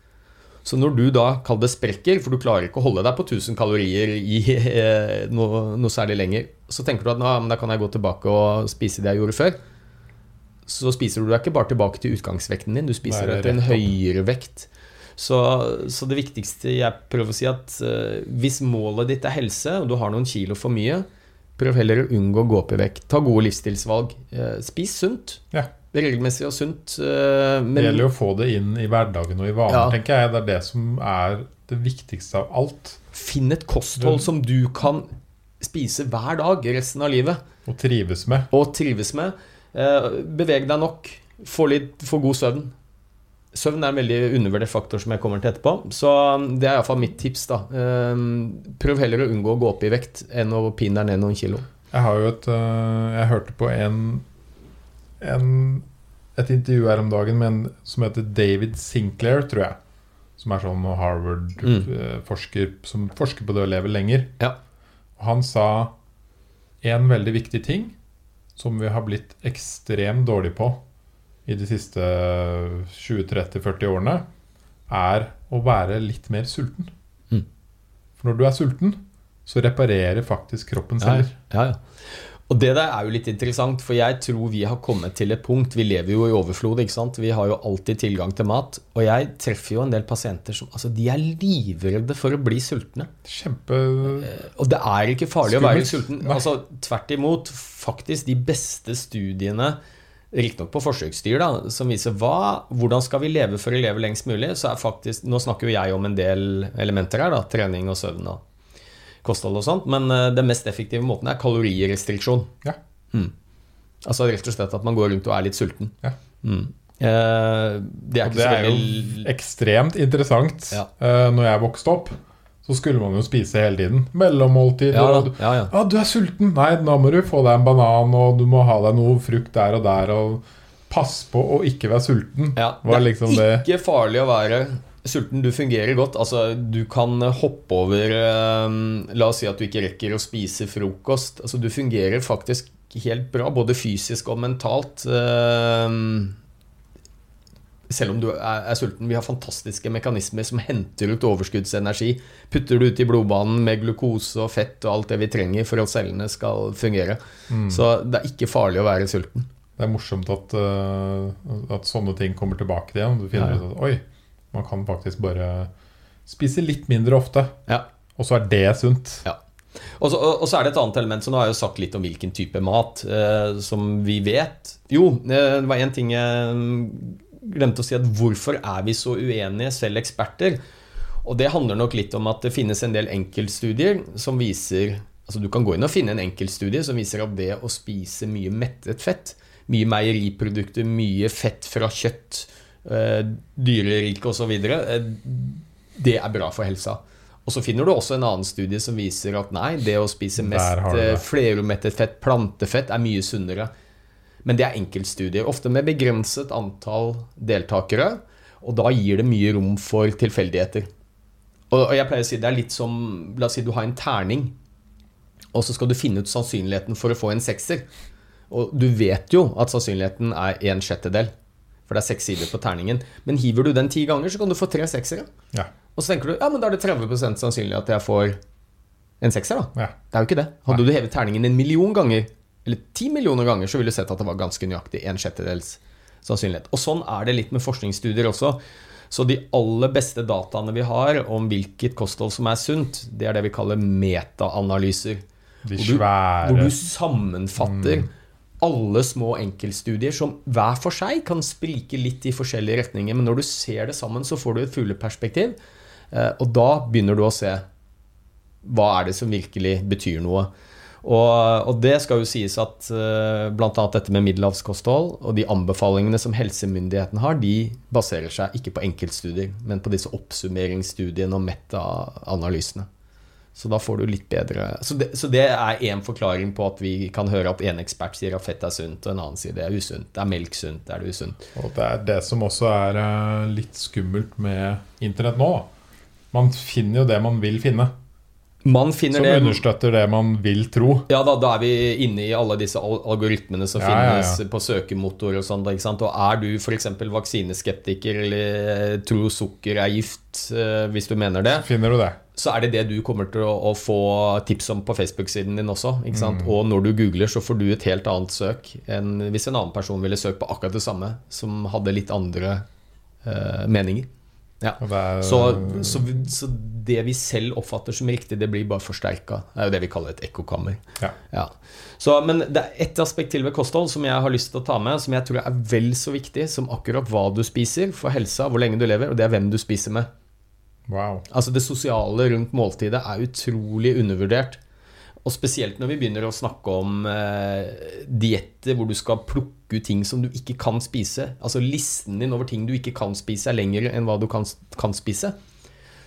Så når du da kall det sprekker, for du klarer ikke å holde deg på 1000 kalorier i eh, noe, noe særlig lenger, så tenker du at «Nå, men da kan jeg gå tilbake og spise det jeg gjorde før. Så spiser du deg ikke bare tilbake til utgangsvekten din, du spiser deg til en høyere vekt. Så, så det viktigste jeg prøver å si at eh, hvis målet ditt er helse, og du har noen kilo for mye, prøv heller å unngå å gå opp i vekt. Ta gode livsstilsvalg. Eh, spis sunt.
Ja.
Regelmessig og sunt. eh, men
Det gjelder å få det inn i hverdagen og i vaner,
Ja.
tenker jeg. Det er det som er det viktigste av alt.
finn et kosthold som du kan spise hver dag resten av livet.
Og trives med.
og trives med. Beveg deg nok. Få, litt, få god søvn. Søvn er en veldig undervurdert faktor som jeg kommer til etterpå. Så um, det er iallfall mitt tips. da. Eh, prøv heller å unngå å gå opp i vekt enn å pine deg ned noen kilo.
Jeg har jo et øh, Jeg hørte på en, en et intervju her om dagen med en som heter David Sinclair, tror jeg. Som er sånn Harvard-forsker som forsker på det å leve lenger.
Ja.
Og han sa en veldig viktig ting som vi har blitt ekstremt dårlige på i de siste 20-30-40 årene, er å være litt mer sulten.
Mm.
For når du er sulten, så reparerer faktisk kroppen
Ja,
celler.
ja, ja. Og det der er jo litt interessant, for jeg tror vi har kommet til et punkt Vi lever jo i overflod, ikke sant? Vi har jo alltid tilgang til mat. Og jeg treffer jo en del pasienter som altså, de er livredde for å bli sultne.
Kjempe
Og det er ikke farlig å være sulten. Altså, tvert imot. Faktisk de beste studiene, riktignok på forsøksdyr, da, som viser hva, hvordan skal vi leve for å leve lengst mulig, så er faktisk Nå snakker jo jeg om en del elementer her, da, trening og søvn og kosthold og sånt, men eh, den mest effektive måten er kalorirestriksjon.
Ja.
Mm. Altså rett og slett at man går rundt og er litt sulten.
Ja.
Mm. Eh, det er
Og det er jo ekstremt interessant.
Ja.
Eh, når jeg vokste opp, så skulle man jo spise hele tiden. Mellommåltid.
ja,
og
ja, ja.
Ja, du er sulten. Nei, nå må du få deg en banan, og du må ha deg noe frukt der og der. Og pass på å ikke være sulten.
Ja,
Var
det er
liksom det
ikke farlig å være sulten. Du fungerer godt. Altså, du kan hoppe over eh, La oss si at du ikke rekker å spise frokost. Altså, du fungerer faktisk helt bra, både fysisk og mentalt. eh, selv om du er, er sulten. Vi har fantastiske mekanismer som henter ut overskuddsenergi. Putter det ut i blodbanen med glukose og fett og alt det vi trenger for at cellene skal fungere.
Mm.
Så det er ikke farlig å være sulten.
Det er morsomt at, uh, at sånne ting kommer tilbake igjen. Du finner
Ja, ja.
ut at oi, man kan faktisk bare spise litt mindre ofte.
Ja.
Og så er det sunt.
Ja. Og så, og og så er det et annet element, så nå har jeg jo sagt litt om hvilken type mat eh, som vi vet. Jo, eh, det var én ting jeg glemte å si, at hvorfor er vi så uenige, selv eksperter? Og det handler nok litt om at det finnes en del enkeltstudier som viser Altså Du kan gå inn og finne en enkeltstudie som viser at det å spise mye mettet fett, mye meieriprodukter, mye fett fra kjøtt, eh, dyrerike osv., eh, det er bra for helsa. Og så finner du også en annen studie som viser at nei, det å spise mest eh, flerumettet fett, plantefett, er mye sunnere. Men det er enkeltstudier, ofte med begrenset antall deltakere. Og da gir det mye rom for tilfeldigheter. Og, jeg pleier å si det er litt som La oss si du har en terning, og så skal du finne ut sannsynligheten for å få en sekser. Og du vet jo at sannsynligheten er en sjettedel, for det er seks sider på terningen. Men hiver du den ti ganger, så kan du få tre seksere.
Ja.
Og så tenker du ja, men da er det 30% sannsynlig at jeg får en sekser, da.
ja.
Det er jo ikke det. Hadde du hevet terningen en million ganger, eller ti millioner ganger, så ville du sett at det var ganske nøyaktig en sjettedels sannsynlighet. Og sånn er det litt med forskningsstudier også. Så de aller beste dataene vi har om hvilket kosthold som er sunt, det er det vi kaller metaanalyser. Hvor du- Hvor du sammenfatter alle små enkeltstudier som hver for seg kan sprike litt i forskjellige retninger. Men når du ser det sammen, så får du et fugleperspektiv. eh, Og da begynner du å se hva er det som virkelig betyr noe. Og, og det skal jo sies at uh, bl.a. dette med middelhavskosthold og de anbefalingene som helsemyndighetene har, de baserer seg ikke på enkeltstudier, men på disse oppsummeringsstudiene og meta-analysene. Så da får du litt bedre Så det, så det er én forklaring på at vi kan høre at en ekspert sier at fett er sunt, og en annen sier det er usunt. Det er melk sunt, er det usunt?
Og det er det som også er eh, litt skummelt med internett nå. Man finner jo det man vil finne,
Man finner
som
det
understøtter det man vil tro.
Ja, da, da er vi inne i alle disse algoritmene som
Ja, ja,
finnes
ja.
på søkemotor og sånn. Og er du f.eks. vaksineskeptiker eller eh, tror sukker er gift, eh, hvis du mener det,
Finner du det?
så er det det du kommer til å, å få tips om på Facebook-siden din også.
Mm.
Og når du googler, så får du et helt annet søk enn hvis en annen person ville søkt på akkurat det samme, som hadde litt andre eh, meninger. Ja.
Er,
Så, så, så det vi selv oppfatter som riktig, det blir bare forsterka. Det er jo det vi kaller et ekkokammer.
Ja.
Så, men det er ett aspekt til ved kosthold som jeg har lyst til å ta med, som jeg tror er vel så viktig som akkurat hva du spiser for helsa, hvor lenge du lever, og det er hvem du spiser med.
Wow.
Altså Det sosiale rundt måltidet er utrolig undervurdert. Og spesielt når vi begynner å snakke om eh, dietter hvor du skal plukke ut ting som du ikke kan spise. Altså listen din over ting du ikke kan spise, er lengre enn hva du kan, kan spise.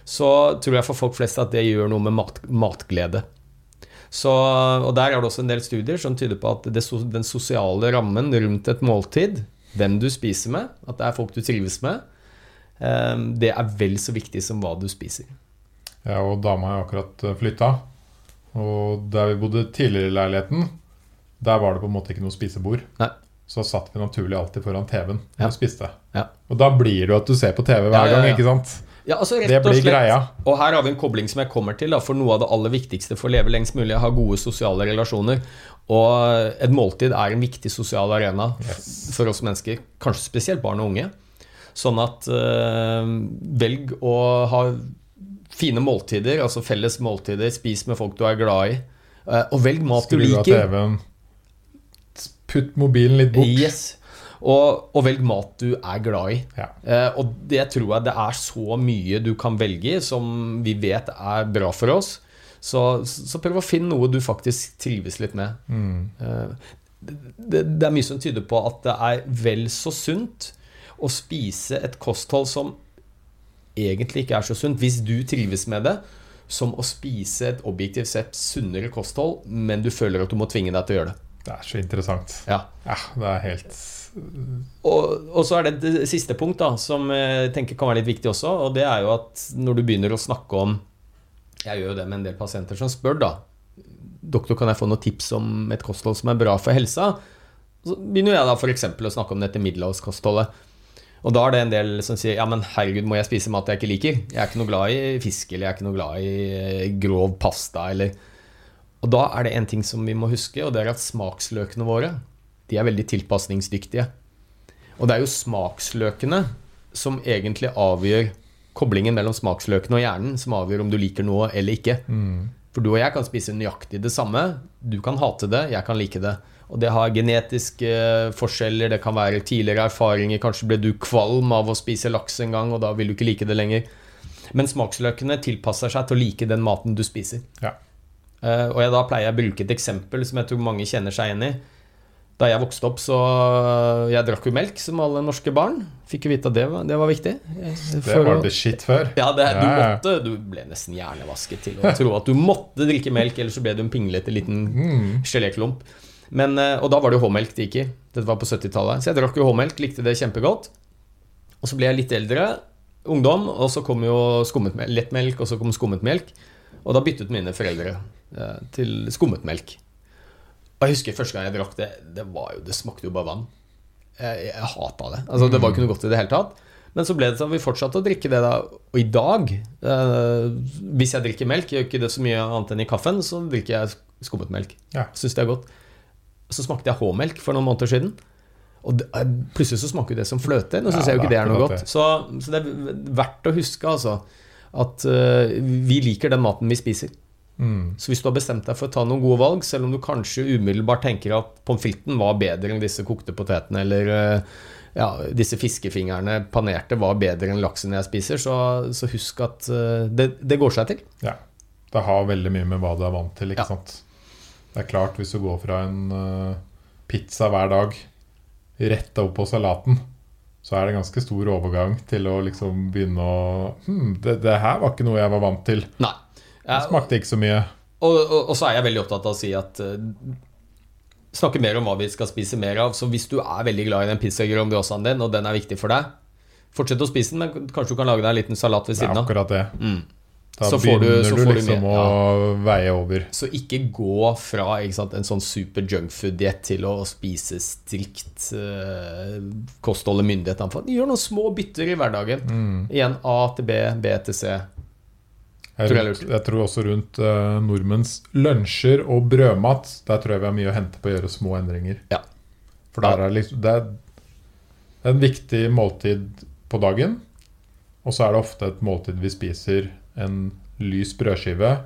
Så tror jeg for folk flest at det gjør noe med mat, matglede. Så, og Der er det også en del studier som tyder på at det, den sosiale rammen rundt et måltid, hvem du spiser med, at det er folk du trives med, eh, det er vel så viktig som hva du spiser.
Jeg og dama har akkurat flytta. Og der vi bodde tidligere i leiligheten, der var det på en måte ikke noe spisebord.
Nei.
Så satt vi naturlig alltid foran TV-en
Ja.
og spiste.
Ja.
Og da blir det jo at du ser på TV hver
Ja, ja,
gang, ikke sant?
Ja, altså rett
Det
og
blir
slett.
greia.
Og her har vi en kobling som jeg kommer til. Da, for noe av det aller viktigste for å leve lengst mulig er å ha gode sosiale relasjoner. Og et måltid er en viktig sosial arena for oss mennesker. Kanskje spesielt barn og unge. Sånn at øh, velg å ha fine måltider, altså felles måltider. Spis med folk du er glad i. Eh, og velg mat du liker.
Skru av. TV-en. Putt mobilen litt bort.
Yes. Og, og velg mat du er glad i.
Ja.
Eh, og det tror jeg det er så mye du kan velge i som vi vet er bra for oss. Så, så prøv å finne noe du faktisk trives litt med. Eh, det, det er mye som tyder på at det er vel så sunt å spise et kosthold som egentlig ikke er så sunt, hvis du trives med det, som å spise et objektivt sett sunnere kosthold, men du føler at du må tvinge deg til å gjøre det.
Det er så interessant.
Ja.
Ja, det er helt
Og, og så er det et siste punkt da, som jeg tenker kan være litt viktig også. Og det er jo at når du begynner å snakke om Jeg gjør jo det med en del pasienter som spør, da. Doktor, kan jeg få noen tips om et kosthold som er bra for helsa? Så begynner jeg da f.eks. å snakke om dette middelhavskostholdet. Og da er det en del som sier ja, men herregud, må jeg spise mat jeg ikke liker? Jeg er ikke noe glad i fisk, eller jeg er ikke noe glad i eh, grov pasta, eller Og da er det en ting som vi må huske, og det er at smaksløkene våre, de er veldig tilpasningsdyktige. Og det er jo smaksløkene som egentlig avgjør koblingen mellom smaksløkene og hjernen, som avgjør om du liker noe eller ikke. For du og jeg kan spise nøyaktig det samme. Du kan hate det, jeg kan like det. Og det har genetiske forskjeller, det kan være tidligere erfaringer. Kanskje ble du kvalm av å spise laks en gang, og da vil du ikke like det lenger. Men smaksløkene tilpasser seg til å like den maten du spiser.
Ja.
Uh, og jeg, da pleier jeg å bruke et eksempel som jeg tror mange kjenner seg igjen i. Da jeg vokste opp, så Jeg drakk jo melk, som alle norske barn. Fikk jo vite at det var, det var viktig.
Det
For det
var det shit før.
ja, det, du
ja.
måtte Du ble nesten hjernevasket til å tro at du måtte drikke melk, ellers så ble du en pinglete liten
Mm.
geléklump. Men, eh, og da var det jo H-melk det gikk i. Dette var på 70-tallet. Så jeg drakk jo H-melk, likte det kjempegodt. Og så ble jeg litt eldre, ungdom, og så kom jo skummet melk lettmelk, og så kom skummet melk. Og da byttet mine foreldre eh, til skummet melk. Og jeg husker første gang jeg drakk det, det, var jo, det smakte jo bare vann. Jeg, jeg hata det. Altså, det var ikke noe godt i det hele tatt. Men så ble det sånn vi fortsatte å drikke det da. Og i dag, eh, hvis jeg drikker melk, jeg gjør ikke det så mye annet enn i kaffen, så drikker jeg skummet melk.
Ja.
Syns det er godt. Så smakte jeg H-melk for noen måneder siden. Og det, eh, plutselig så smaker det som fløte. Nå syns
Ja,
jeg jo ikke
det er
noe godt. Så, så det er verdt å huske, altså, at uh, vi liker den maten vi spiser.
Mm.
Så hvis du har bestemt deg for å ta noen gode valg, selv om du kanskje umiddelbart tenker at pommes fritesen var bedre enn disse kokte potetene, eller uh, ja, disse fiskefingrene panerte var bedre enn laksen jeg spiser, så, så husk at uh, det, det går seg til.
Ja. Det har veldig mye med hva du er vant til, ikke
Ja.
sant. Det er klart, hvis du går fra en eh, pizza hver dag retta opp på salaten, så er det en ganske stor overgang til å liksom begynne å hm, det, det her var ikke noe jeg var vant til.
Nei.
Det smakte ikke så mye.
Og, og, og så er jeg veldig opptatt av å si at uh, Snakke mer om hva vi skal spise mer av. Så hvis du er veldig glad i den pizza grandiosaen din, og den er viktig for deg, fortsett å spise den, men kanskje du kan lage deg en liten salat ved siden av.
Det er akkurat det.
Mm.
Da
Så får du-
begynner
så
du
får du
liksom
ja.
å veie over.
Så ikke gå fra sant, en sånn super junkfood-diett til å spise strikt uh, kosthold og myndighet. Gjør noen små bytter i hverdagen.
Mm.
Igjen A til B, B til C.
Jeg,
Tror jeg
jeg tror også rundt eh, nordmenns lunsjer og brødmat Der tror jeg vi har mye å hente på å gjøre små endringer.
Ja.
For der er liksom, det er en viktig måltid på dagen. Og så er det ofte et måltid vi spiser en lys brødskive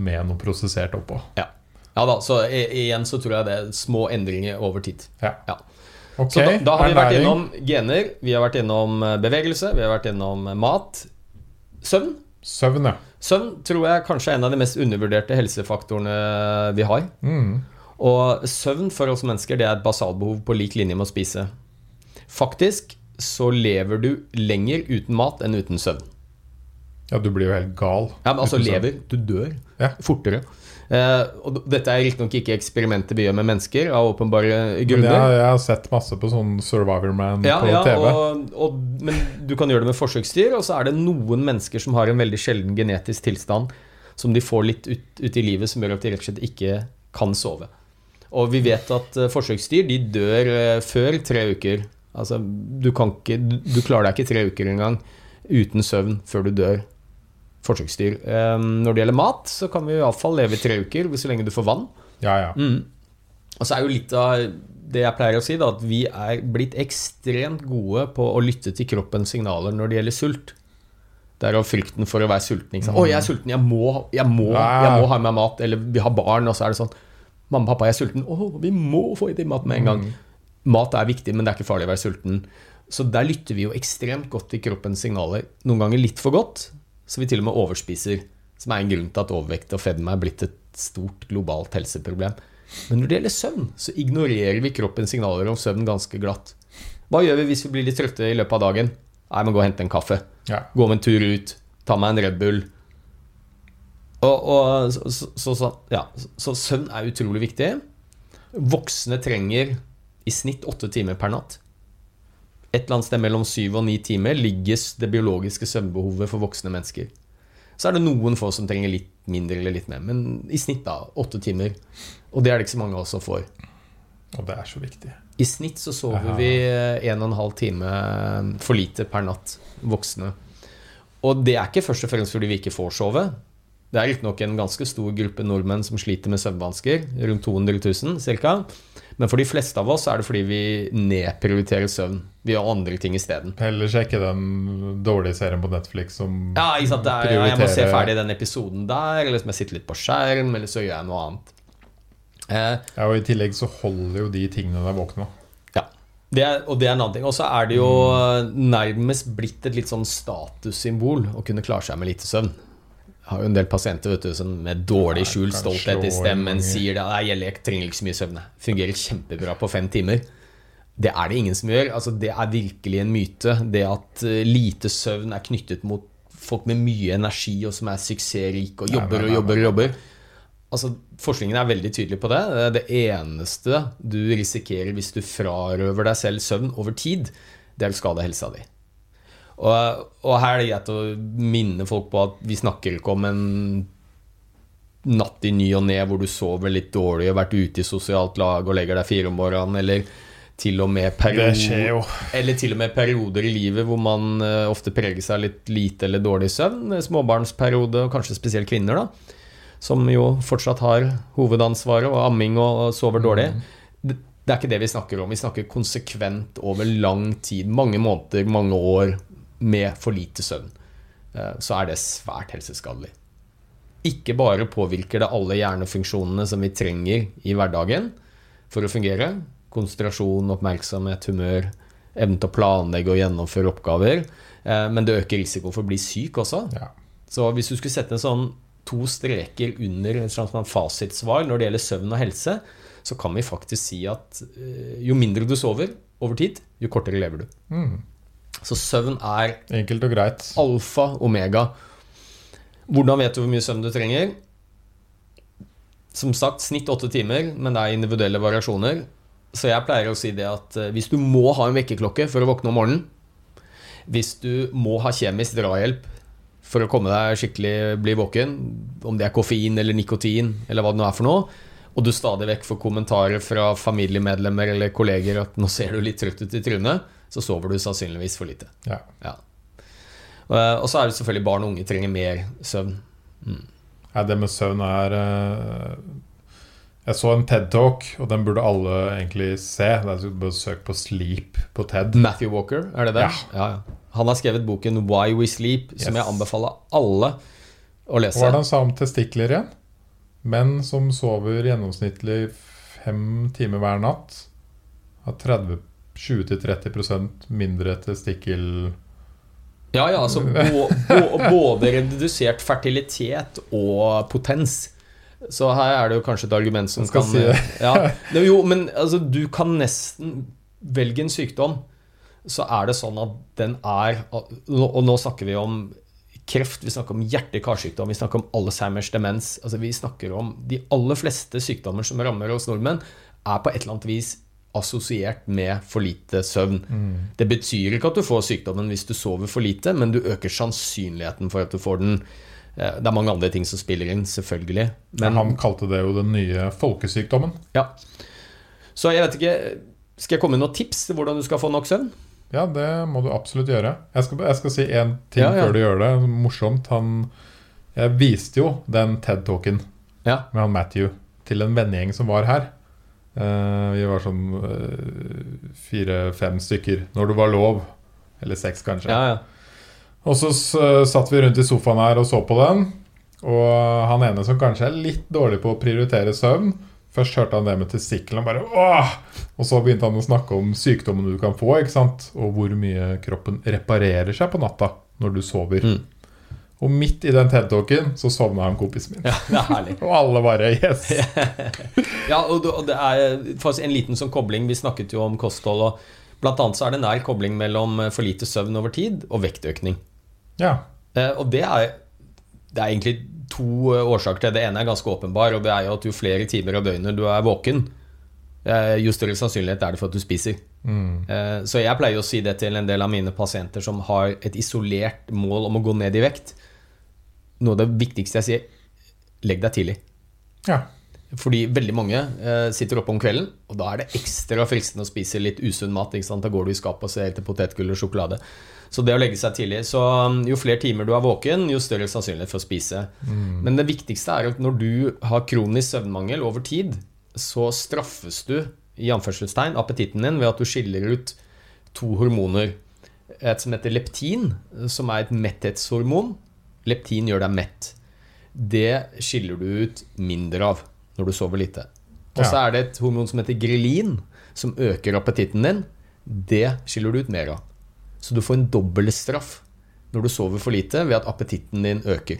med noe prosessert oppå.
Ja. ja da, så igjen så tror jeg det er små endringer over tid.
Ja.
Ja.
Okay.
Så da, da har vi vært innom gener, vi har vært innom eh, bevegelse, vi har vært innom eh, mat. Søvn.
Søvn, ja.
Søvn tror jeg kanskje er en av de mest undervurderte helsefaktorene vi har.
Mm.
Og søvn for oss mennesker det er et basalbehov på lik linje med å spise. Faktisk så lever du lenger uten mat enn uten søvn.
Ja, du blir jo helt gal.
Ja, men altså lever. Du dør
Ja.
fortere. Eh, og dette er riktignok ikke eksperimenter vi gjør med mennesker, av åpenbare
Men jeg,
grunner.
jeg har sett masse på sånn Survivor Man
Ja,
på
ja,
TV.
og, og, men du kan gjøre det med forsøksdyr, og så er det noen mennesker som har en veldig sjelden genetisk tilstand som de får litt ut, ut i livet, som gjør at de rett og slett ikke kan sove. Og vi vet at eh, forsøksdyr de dør eh, før tre uker. Altså, du, kan ikke, du, du klarer deg ikke tre uker engang uten søvn før du dør. Forsøksdyr. Eh, når det gjelder mat, så kan vi iallfall leve i tre uker så lenge du får vann.
Ja, ja.
Mm. Og så er jo litt av det jeg pleier å si, da, at vi er blitt ekstremt gode på å lytte til kroppens signaler når det gjelder sult. Det er jo frykten for å være sulten. Ikke sant? 'Å, jeg er sulten, jeg må, jeg, må, jeg må ha med meg mat.' Eller vi har barn, og så er det sånn 'Mamma, pappa, jeg er sulten.' 'Å, vi må få i deg mat med en gang.' Mat er viktig, men det er ikke farlig å være sulten. Så der lytter vi jo ekstremt godt til kroppens signaler. Noen ganger litt for godt, så vi til og med overspiser. Som er en grunn til at overvekt og fedme er blitt et stort globalt helseproblem. Men når det gjelder søvn, så ignorerer vi kroppens signaler om søvn ganske glatt. Hva gjør vi hvis vi blir litt trøtte i løpet av dagen? Nei, men gå og hente en kaffe.
Ja.
Gå med en tur ut. Ta meg en Red Bull. Og, og så, så, så, ja. så søvn er utrolig viktig. Voksne trenger i snitt åtte timer per natt. Et eller annet sted mellom syv og ni timer ligges det biologiske søvnbehovet for voksne mennesker. Så er det noen få som trenger litt mindre eller litt mer, men i snitt da, åtte timer. Og det er det ikke så mange av oss som får.
Og det er så viktig.
I snitt så sover
Aha.
vi en og en halv time for lite per natt, voksne. Og det er ikke først og fremst fordi vi ikke får sove. Det er riktignok en ganske stor gruppe nordmenn som sliter med søvnvansker, rundt 200 000 ca. Men for de fleste av oss er det fordi vi nedprioriterer søvn. Vi gjør andre ting isteden.
Heller sjekke den dårlige serien på Netflix som
Ja, ikke sant? Er, prioriterer ja, jeg må se ferdig den episoden der, eller så må jeg sitte litt på skjerm, eller så gjør jeg noe annet. Eh,
Ja, og I tillegg så holder jo de tingene deg våkne.
Ja. Det er, og det er en annen ting. Og så er det jo nærmest blitt et litt sånn statussymbol å kunne klare seg med lite søvn. Har jo en del pasienter vet du, som med dårlig skjult stolthet i stemmen sier det. Nei, jeg trenger ikke så mye søvn. Fungerer kjempebra på fem timer. Det er det ingen som gjør. Altså, det er virkelig en myte. Det at eh, lite søvn er knyttet mot folk med mye energi og som er suksessrike og jobber og jobber og jobber. Altså, Forskningen er veldig tydelig på det. Det eneste du risikerer hvis du frarøver deg selv søvn over tid, det er å skade helsa di. Og, og her er det greit å minne folk på at vi snakker ikke om en natt i ny og ne hvor du sover litt dårlig og har vært ute i sosialt lag og legger deg fire om morgenen, eller til og med perioder, eller til og med perioder i livet hvor man eh, ofte preger av litt lite eller dårlig søvn. Småbarnsperiode, og kanskje spesielt kvinner, da. Som jo fortsatt har hovedansvaret, og amming og sover dårlig. Mm. det er ikke det vi snakker om. Vi snakker konsekvent over lang tid. Mange måneder, mange år med for lite søvn. Eh, Så er det svært helseskadelig. Ikke bare påvirker det alle hjernefunksjonene som vi trenger i hverdagen for å fungere. Konsentrasjon, oppmerksomhet, humør, evnen til å planlegge og gjennomføre oppgaver. eh, Men det øker risiko for å bli syk også.
Ja.
Så hvis du skulle sette en sånn to streker under et sånn fasitsvar når det gjelder søvn og helse, så kan vi faktisk si at eh, jo mindre du sover over tid, jo kortere lever du.
Mm.
Så søvn er
Enkelt og greit.
alfa omega. Hvordan vet du hvor mye søvn du trenger? Som sagt, snitt åtte timer, men det er individuelle variasjoner. Så jeg pleier å si det at eh, hvis du må ha en vekkerklokke for å våkne om morgenen, hvis du må ha kjemisk drahjelp for å komme deg skikkelig bli våken, om det er koffein eller nikotin eller hva det nå er for noe, og du stadig vekk får kommentarer fra familiemedlemmer eller kolleger at 'nå ser du litt trøtt ut i trynet', så sover du sannsynligvis for lite.
Ja.
Ja. Eh, Og så er det selvfølgelig barn og unge trenger mer søvn.
Ja, det med søvn er eh, Jeg så en TED-talk, og den burde alle egentlig se. Er bare Søk på 'sleep' på TED.
Matthew Walker, er det det?
Ja.
ja. Han har skrevet boken 'Why We Sleep', som
Yes.
jeg anbefaler alle å lese.
Hva var det han sa om testikler igjen? Menn som sover gjennomsnittlig fem timer hver natt, har 30 20-30% mindre testikkel...
Ja, ja, altså bå, bå, Både redusert fertilitet og potens. Så her er det jo kanskje et argument som kan
si
ja. Jo, men altså, du kan nesten velge en sykdom, så er det sånn at den er Og nå snakker vi om kreft, vi snakker om hjerte-karsykdom, vi snakker om Alzheimers demens. Altså, vi snakker om De aller fleste sykdommer som rammer oss nordmenn, er på et eller annet vis assosiert med for lite søvn. Det betyr ikke at du får sykdommen hvis du sover for lite, men du øker sannsynligheten for at du får den. Eh, Det er mange andre ting som spiller inn, selvfølgelig. Men
Han kalte det jo den nye folkesykdommen.
ja. Så jeg vet ikke Skal jeg komme med noen tips til hvordan du skal få nok søvn?
Ja, det må du absolutt gjøre. Jeg skal, jeg skal si én ting
Ja, ja.
før du gjør det. Morsomt. Han Jeg viste jo den TED-talken
Ja.
med han Matthew til en vennegjeng som var her. Eh, vi var sånn eh, fire-fem stykker når det var lov. Eller seks, kanskje.
Ja, ja.
Og så s- satt vi rundt i sofaen her og så på den. Og han ene som kanskje er litt dårlig på å prioritere søvn Først hørte han det med testiklene, og bare Åh! Og så begynte han å snakke om sykdommene du kan få, ikke sant? og hvor mye kroppen reparerer seg på natta når du sover.
Mm.
Og midt i den TED-talken så sovna han kompisen min.
ja det er herlig.
Og alle bare Yes!
Ja, og det- er en liten sånn kobling. Vi snakket jo om kosthold, og blant annet så er det nær kobling mellom eh, for lite søvn over tid og vektøkning.
Ja.
Eh, Og det er, det er egentlig to eh, årsaker til det. Det ene er ganske åpenbar, og det er jo at jo flere timer av døgnet du er våken, eh, jo større sannsynlighet er det for at du spiser.
Mm.
Eh, Så jeg pleier å si det til en del av mine pasienter som har et isolert mål om å gå ned i vekt. Noe av det viktigste jeg sier, legg deg tidlig.
ja.
Fordi veldig mange eh, sitter oppe om kvelden, og da er det ekstra fristende å spise litt usunn mat. Da går du i skapet og ser etter potetgull og sjokolade. Så det å legge seg tidlig Så um, jo flere timer du er våken, jo større sannsynlighet for å spise. Men det viktigste er at når du har kronisk søvnmangel over tid, så straffes du i anførselstegn appetitten din ved at du skiller ut to hormoner. Et som heter leptin, som er et metthetshormon. Leptin gjør deg mett. Det skiller du ut mindre av når du sover lite. Og så
Ja.
er det et hormon som heter grelin, som øker appetitten din. Det skiller du ut mer av. Så du får en dobbeltstraff når du sover for lite, ved at appetitten din øker.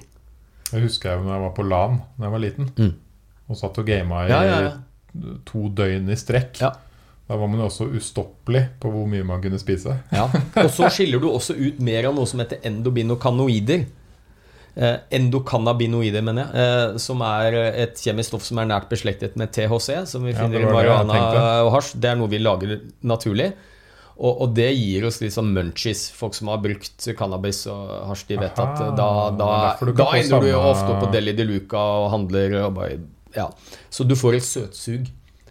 Jeg husker jeg når jeg var på LAN da jeg var liten,
Mm.
og satt og gama i
Ja, ja,
to døgn i strekk.
Ja.
Da var man jo også ustoppelig på hvor mye man kunne spise.
Ja. Og så skiller du også ut mer av noe som heter endobinokanoider. Eh, endokannabinoider, mener jeg. Eh, som er et kjemisk stoff som er nært beslektet med THC, som vi finner
ja,
i marihuana og hasj. Det er noe vi lager naturlig. Og, og det gir oss litt sånn munchies. Folk som har brukt cannabis og hasj, de vet at da, da,
du
da ender du
jo
ofte opp på Deli de Luca og handler og bare Ja. Så du får et søtsug.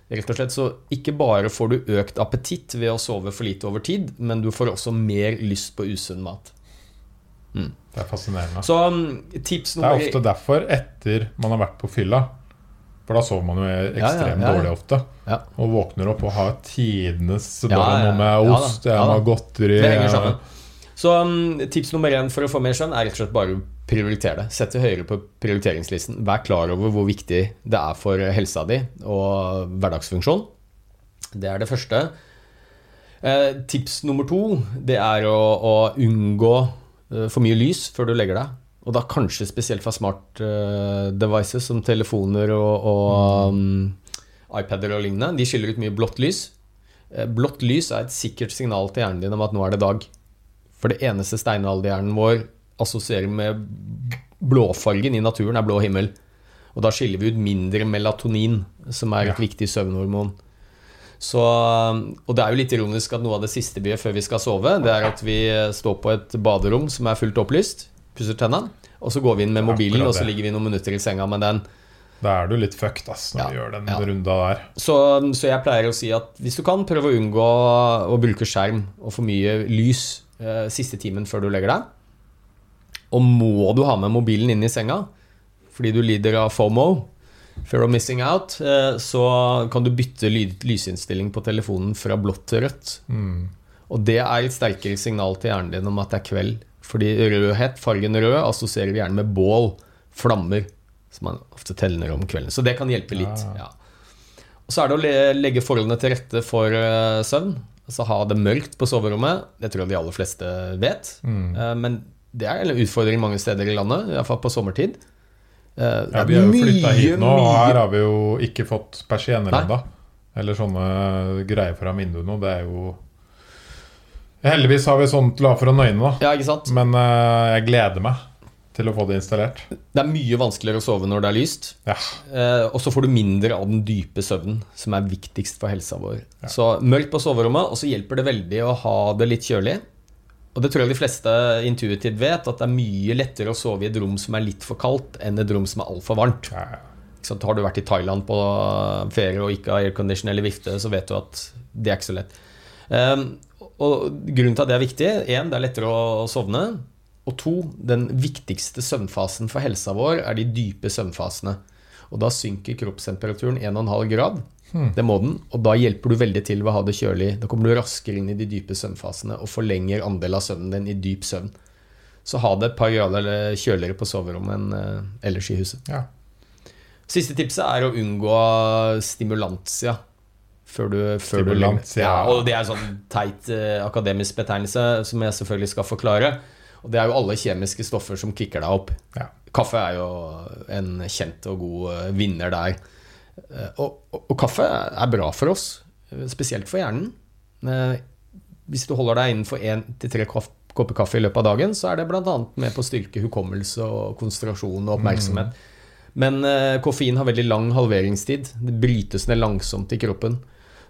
Rett og slett, Så ikke bare får du økt appetitt ved å sove for lite over tid, men du får også mer lyst på usunn mat.
Det er fascinerende.
Så um, tips
Det er ofte derfor etter man har vært på fylla. For da sover man jo ekstremt
ja, ja.
dårlig ofte. Og våkner opp og har tidenes noe med ost, jeg må ha godteri.
Så um, tips nummer én for å få mer søvn er rett og slett bare å prioritere det. Sett det høyere på prioriteringslisten. Vær klar over hvor viktig det er for helsa di og hverdagsfunksjon. Det er det første. Eh, tips nummer to det er å, å unngå for mye lys før du legger deg. Og da kanskje spesielt fra smart eh, devices som telefoner og, og um, iPader og lignende. De skiller ut mye blått lys. Eh, Blått lys er et sikkert signal til hjernen din om at nå er det dag. For det eneste steinalderhjernen vår assosierer med blåfargen i naturen, er blå himmel. Og da skiller vi ut mindre melatonin, som er et
Ja.
viktig søvnhormon. Så, og det er jo litt ironisk at noe av det siste vi gjør før vi skal sove, det er at vi står på et baderom som er fullt opplyst, pusser tenna, og så går vi inn med mobilen, og så ligger vi noen minutter i senga med den.
Da er du litt fucked ass når
Ja,
du gjør den
ja.
runda der.
Så, så jeg pleier å si at hvis du kan, prøve å unngå å bruke skjerm og for mye lys eh, siste timen før du legger deg. Og må du ha med mobilen inn i senga fordi du lider av FOMO, fear of missing out, eh, så kan du bytte lysinnstilling på telefonen fra blått til rødt.
Mm.
Og det er et sterkere signal til hjernen din om at det er kveld. Fordi rødhet, fargen rød, assosierer vi gjerne med bål, flammer, som man ofte tenner om kvelden. Så det kan hjelpe litt.
Ja.
Ja. Og så er det å legge forholdene til rette for eh, søvn. Altså ha det mørkt på soverommet. Det tror jeg de aller fleste vet.
Mm.
Eh, men det er en utfordring mange steder i landet, iallfall på sommertid. Eh,
Ja, vi har jo flytta hit nå, og her har vi jo ikke fått persienner ennå. Eller sånne greier fra vinduene. Det er jo Heldigvis har vi sånt la for å nøyne, da.
Ja, ikke sant?
Men uh, jeg gleder meg til å få det installert.
Det er mye vanskeligere å sove når det er lyst.
Ja.
Uh, og så får du mindre av den dype søvnen, som er viktigst for helsa vår.
Ja.
Så mørkt på soverommet, og så hjelper det veldig å ha det litt kjølig. Og det tror jeg de fleste intuitivt vet, at det er mye lettere å sove i et rom som er litt for kaldt, enn et rom som er altfor varmt. Ikke? Har du vært i Thailand på ferie og ikke har aircondition eller vifte, så vet du at det er ikke så lett. Um, Og grunnen til at det er viktig Én, det er lettere å sovne. Og to, den viktigste søvnfasen for helsa vår er de dype søvnfasene. Og da synker kroppstemperaturen 1,5 grad.
Hmm.
Det må den. Og da hjelper du veldig til ved å ha det kjølig. Da kommer du raskere inn i de dype søvnfasene og forlenger andel av søvnen din i dyp søvn. Så ha det et par grader eller kjøligere på soverommet enn eh, ellers i huset.
Ja.
Siste tipset er å unngå stimulantia. Før du, før du ja, Og det er en sånn teit eh, akademisk betegnelse som jeg selvfølgelig skal forklare. Og det er jo alle kjemiske stoffer som kicker deg opp.
Ja.
Kaffe er jo en kjent og god eh, vinner der. Eh, Og, og, og kaffe er bra for oss, eh, spesielt for hjernen. Eh, Hvis du holder deg innenfor én til tre kopp- kopper kaffe i løpet av dagen, så er det bl.a. med på å styrke hukommelse og konsentrasjon og oppmerksomhet. Men eh, koffein har veldig lang halveringstid. Det brytes ned langsomt i kroppen.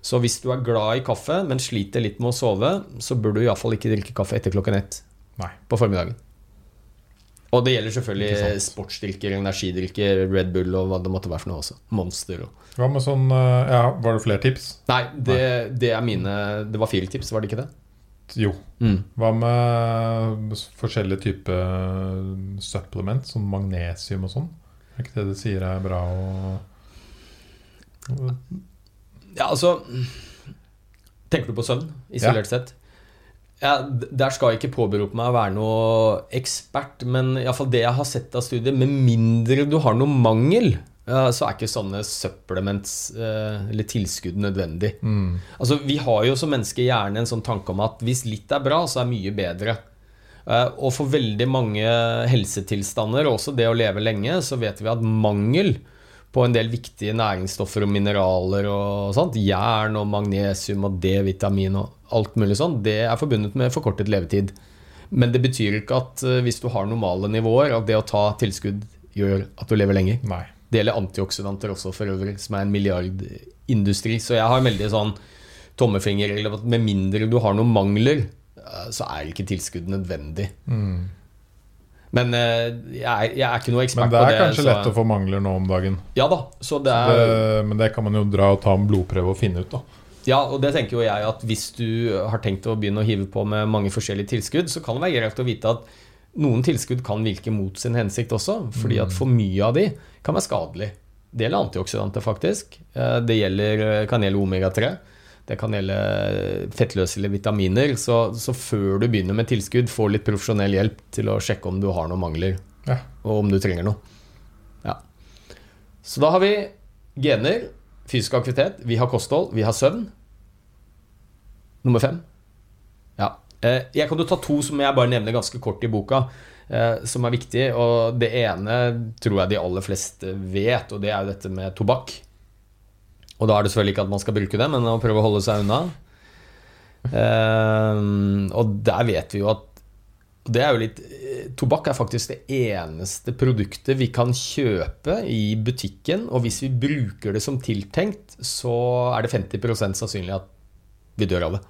Så hvis du er glad i kaffe, men sliter litt med å sove, så bør du iallfall ikke drikke kaffe etter klokken ett
Nei.
på formiddagen. Og det gjelder selvfølgelig sportsdrikker, energidrikker, Red Bull og hva det måtte være for noe også. Monster og
Hva med sånn eh, Ja, var det flere tips?
Nei, det, det er mine Det var fire tips, var det ikke det?
Jo.
Mm.
Hva med forskjellige typer supplement, som magnesium og sånn? Er ikke det du sier er bra å
Ja, altså Tenker du på søvn, isolert sett? Ja, Der skal jeg ikke påberope meg å være noe ekspert, men iallfall det jeg har sett av studiet, med mindre du har noe mangel, så er ikke sånne supplements eh, eller tilskudd nødvendig.
mm.
Altså, Vi har jo som mennesker gjerne en sånn tanke om at hvis litt er bra, så er mye bedre. Eh, Og for veldig mange helsetilstander, også det å leve lenge, så vet vi at mangel på en del viktige næringsstoffer og mineraler og sånt, jern og magnesium og D-vitamin og alt mulig sånn, det er forbundet med forkortet levetid. Men det betyr ikke at eh, hvis du har normale nivåer, at det å ta tilskudd gjør at du lever lenger.
Nei.
Det gjelder antioksidanter også, for øvrig, som er en milliardindustri. Så jeg har veldig sånn tommefinger med mindre du har noen mangler, eh, så er ikke tilskudd nødvendig.
Mm.
Men eh, jeg er, jeg er ikke noe ekspert
på det.
Men det
er
det.
kanskje
så-
lett å få mangler nå om dagen.
Ja da. Så det er,
Det, men det kan man jo dra og ta en blodprøve og finne ut, da.
ja, og det tenker jo jeg at hvis du har tenkt å begynne å hive på med mange forskjellige tilskudd, så kan det være greit å vite at noen tilskudd kan virke mot sin hensikt også, fordi at for mye av de kan være skadelig. Det gjelder antioksidanter, faktisk. Eh, Det gjelder, kan gjelde omega-3. Det kan gjelde fettløselige vitaminer. Så, så før du begynner med tilskudd, få litt profesjonell hjelp til å sjekke om du har noen mangler,
Ja.
og om du trenger noe. Ja. Så da har vi gener, fysisk aktivitet, vi har kosthold, vi har søvn. Nummer fem. Ja. Eh, Jeg kan jo ta to som jeg bare nevner ganske kort i boka, eh, som er viktige. Og det ene tror jeg de aller fleste vet, og det er jo dette med tobakk. Og da er det selvfølgelig ikke at man skal bruke det, men å prøve å holde seg unna. Um, og der vet vi jo at det er jo litt eh, Tobakk er faktisk det eneste produktet vi kan kjøpe i butikken. Og hvis vi bruker det som tiltenkt, så er det 50% sannsynlig at vi dør av det.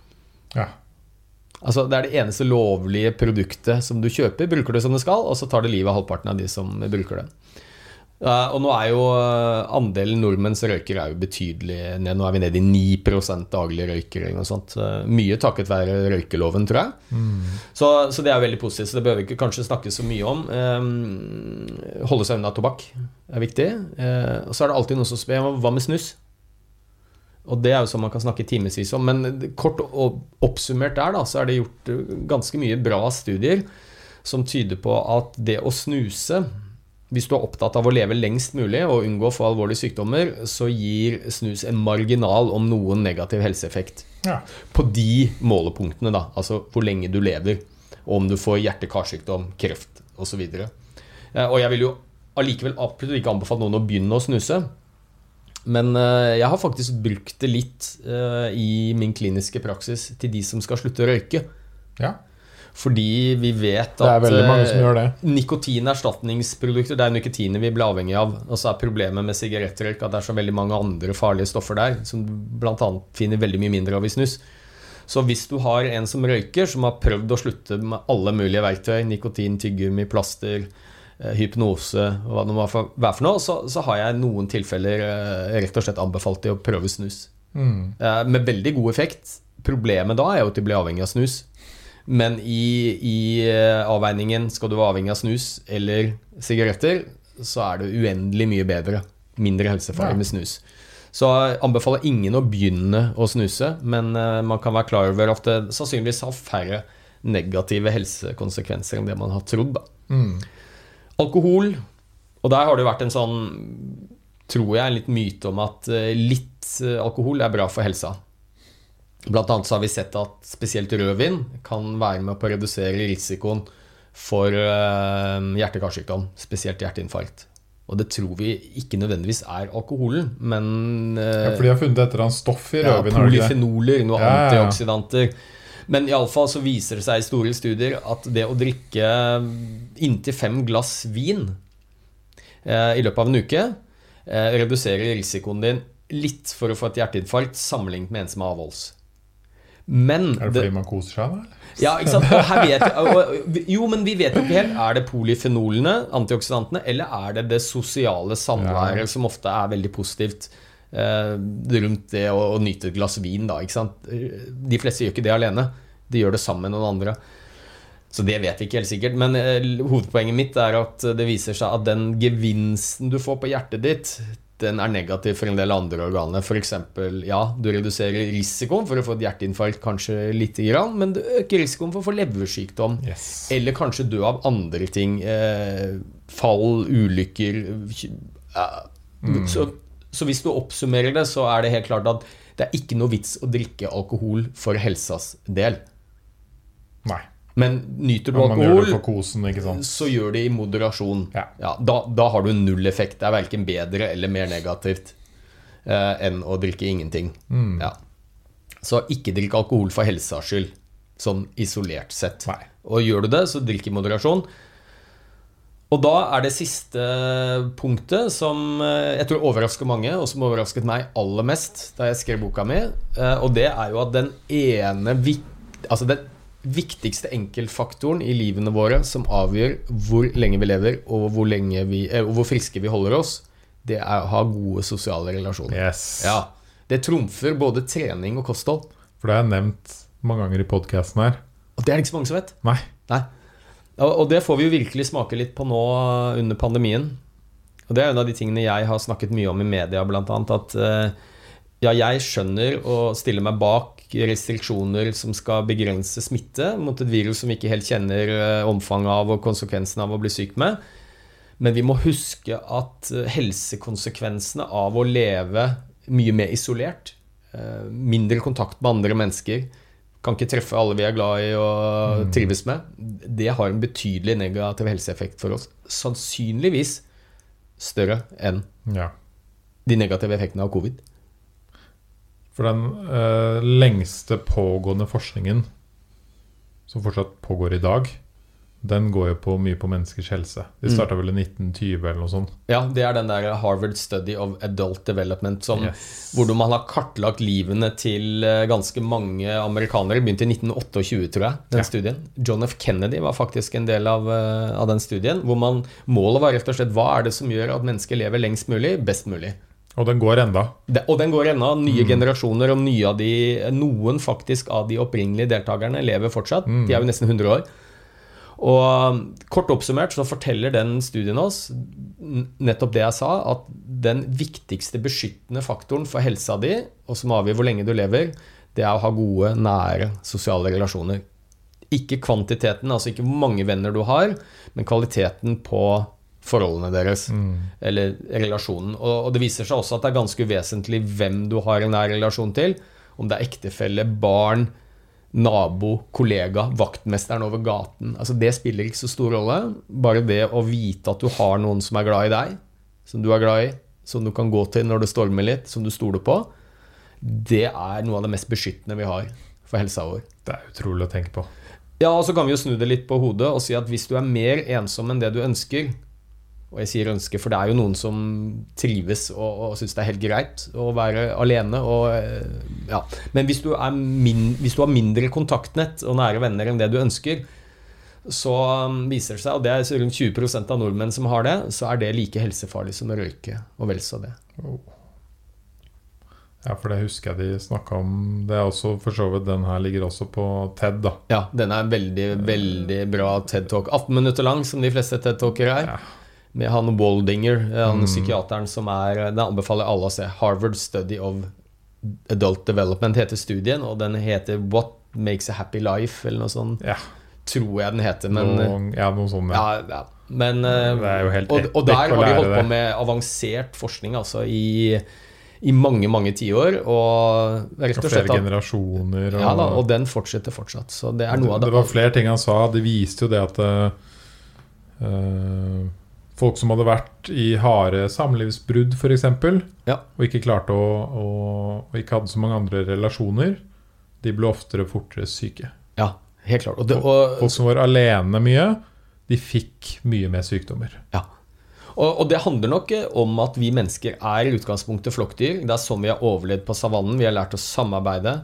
Ja.
Altså Det er det eneste lovlige produktet som du kjøper. Bruker det som det skal, og så tar det livet av halvparten av de som bruker det. Eh, og nå er jo eh, andelen nordmenn som røyker er jo betydelig ned. Nå er vi nede i 9 daglige røykering og sånt. Eh, Mye takket være røykeloven, tror jeg. Så, så det er jo veldig positivt. Så det behøver vi ikke kanskje snakke så mye om. Holde seg unna tobakk er viktig. Eh, og så er det alltid noen som spør hva med snus. Og det er jo sånn man kan snakke timevis om. Men kort og oppsummert der, da, så er det gjort ganske mye bra studier som tyder på at det å snuse hvis du er opptatt av å leve lengst mulig og unngå å få alvorlige sykdommer, så gir snus en marginal om noen negativ helseeffekt.
ja.
På de målepunktene, da. Altså hvor lenge du lever, og om du får hjerte-karsykdom, kreft osv. Og jeg vil jo allikevel absolutt ikke anbefale noen å begynne å snuse. Men eh, jeg har faktisk brukt det litt eh, i min kliniske praksis til de som skal slutte å røyke.
ja.
Fordi vi vet at
er
eh. Nikotinerstatningsprodukter, det er nikotinet vi blir avhengig av. Og så er problemet med sigarettrøyk at det er så veldig mange andre farlige stoffer der, som bl.a. finner veldig mye mindre av i snus. Så hvis du har en som røyker, som har prøvd å slutte med alle mulige verktøy, nikotin, tyggegummi, plaster, eh, hypnose hva det må være for noe, så, så har jeg noen tilfeller eh, rett og slett anbefalt de å prøve snus.
Mm.
Med veldig god effekt, Problemet da er jo at de blir avhengig av snus. Men i, i eh, avveiningen skal du være avhengig av snus eller sigaretter, så er det uendelig mye bedre. Mindre
helsefare
med snus. Så jeg anbefaler ingen å begynne å snuse, men eh, man kan være klar over at det sannsynligvis har færre negative helsekonsekvenser enn det man har trodd.
Mm.
Alkohol, og der har det vært en sånn, tror jeg, en liten myte om at eh, litt eh, alkohol er bra for helsa. Blant annet så har vi sett at spesielt rødvin kan være med på å redusere risikoen for eh, hjerte-karsykdom, spesielt hjerteinfarkt. Og det tror vi ikke nødvendigvis er alkoholen, men eh,
Ja, for de har funnet et eller annet stoff i rødvin, Ja,
polyfenoler, noen
ja, ja.
antioksidanter. Men iallfall så viser det seg i store studier at det å drikke inntil fem glass vin eh, i løpet av en uke eh, reduserer risikoen din litt for å få et hjerteinfarkt sammenlignet med en som er avholds. Men
Er det fordi man koser seg, da?
ja, ikke sant? Og vet, jo, men vi vet jo ikke helt. Er det polyfenolene, antioksidantene, eller er det det sosiale samværet som ofte er veldig positivt eh, rundt det å, å nyte et glass vin, da? Ikke sant? De fleste gjør ikke det alene. De gjør det sammen med noen andre. Så det vet vi ikke helt sikkert. Men eh, hovedpoenget mitt er at det viser seg at den gevinsten du får på hjertet ditt, den er negativ for en del andre organer. F.eks. ja, du reduserer risikoen for å få et hjerteinfarkt kanskje lite grann, men du øker risikoen for å få leversykdom.
Yes.
Eller kanskje dø av andre ting. Eh, fall, ulykker ja. så, så hvis du oppsummerer det, så er det helt klart at det er ikke noe vits å drikke alkohol for helsas del.
Nei.
Men nyter du alkohol,
kosen,
så gjør det i moderasjon.
Ja.
da, da har du null effekt. Det er verken bedre eller mer negativt eh, enn å drikke ingenting.
Mm.
Ja. Så ikke drikk alkohol for helsas skyld, sånn isolert sett.
Nei.
Og gjør du det, så drikk i moderasjon. Og da er det siste punktet som eh, jeg tror overrasker mange, og som overrasket meg aller mest da jeg skrev boka mi, eh, og det er jo at den ene altså den viktigste enkeltfaktoren i livene våre som avgjør hvor lenge vi lever, og hvor, vi, eh, og hvor friske vi holder oss, det er å ha gode sosiale relasjoner.
Yes.
Ja, Det trumfer både trening og kosthold.
For det har jeg nevnt mange ganger i podkasten her.
Og det er det ikke så mange som vet.
Nei.
Nei. Og og det får vi jo virkelig smake litt på nå under pandemien. Og det er en av de tingene jeg har snakket mye om i media, blant annet. At eh, ja, jeg skjønner og stiller meg bak restriksjoner som skal begrense smitte mot et virus som vi ikke helt kjenner eh, omfanget av og konsekvensen av å bli syk med. Men vi må huske at eh, helsekonsekvensene av å leve mye mer isolert, eh, mindre kontakt med andre mennesker, kan ikke treffe alle vi er glad i og trives med, det har en betydelig negativ helseeffekt for oss. Sannsynligvis større enn
Ja.
de negative effektene av covid.
For den eh, lengste pågående forskningen som fortsatt pågår i dag, den går jo på mye på menneskers helse. De
Mm.
vel i 1920 eller noe sånt.
Ja, det er den der Harvard Study of Adult Development som,
Yes.
hvor man har kartlagt livene til eh, ganske mange amerikanere. Begynte i 1928, tror jeg, den
Ja.
studien. John F. Kennedy var faktisk en del av, eh, av den studien. Hvor man, målet var rett og slett hva er det som gjør at mennesker lever lengst mulig, best mulig.
Og den går enda.
Det, og den går enda. Nye
Mm.
generasjoner og nye av de, noen faktisk av de opprinnelige deltakerne lever fortsatt.
Mm.
De er jo nesten 100 år. Og um, kort oppsummert så forteller den studien oss nettopp det jeg sa, at den viktigste beskyttende faktoren for helsa di, og som avgjør hvor lenge du lever, det er å ha gode, nære sosiale relasjoner. Ikke kvantiteten, altså ikke hvor mange venner du har, men kvaliteten på forholdene deres. Eller relasjonen. Og, og det viser seg også at det er ganske uvesentlig hvem du har en nær relasjon til. Om det er ektefelle, barn, nabo, kollega, vaktmesteren over gaten. Altså Det spiller ikke så stor rolle. Bare det å vite at du har noen som er glad i deg, som du er glad i, som du kan gå til når det stormer litt, som du stoler på, det er noe av det mest beskyttende vi har for helsa vår.
Det er utrolig å tenke på.
Ja, og så kan vi jo snu det litt på hodet og si at hvis du er mer ensom enn det du ønsker Og jeg sier ønsker, for det er jo noen som trives og, og syns det er helt greit å være alene. Og, eh, ja. Men hvis du, er min, hvis du har mindre kontaktnett og nære venner enn det du ønsker, så um, viser det seg, og det er rundt 20% av nordmenn som har det, så er det like helsefarlig som å røyke, og vel så det.
Ja, for det husker jeg de snakka om. Det er også for så vidt Den her ligger også på TED, da.
Ja, den er en veldig, veldig bra TED-talk. 18 minutter lang, som de fleste TED-talkere er.
Ja.
Med han Waldinger, han
Mm.
psykiateren som er Den anbefaler alle å se. Harvard Study of Adult Development heter studien, og den heter What Makes a Happy Life, eller noe sånt.
Ja.
Tror jeg den heter, men
noe, ja, noe sånt. Ja.
Ja. Men eh,
Det er jo helt
og, og der har de holdt på med avansert forskning altså i, i mange, mange tiår. Og
Og
og
flere generasjoner. Og,
ja, da, og den fortsetter fortsatt. Så det er noe av
det,
det,
var flere ting han sa. Det viste jo det at eh, eh, folk som hadde vært i harde samlivsbrudd, f.eks.,
Ja.
og ikke klarte å, å Og ikke hadde så mange andre relasjoner, de ble oftere fortere syke.
Ja, helt klart. Og, det, og,
Folk som var alene mye, de fikk mye mer sykdommer.
ja. Og, og det handler nok eh, om at vi mennesker er i utgangspunktet flokkdyr. Det er sånn vi har overlevd på savannen. Vi har lært å samarbeide.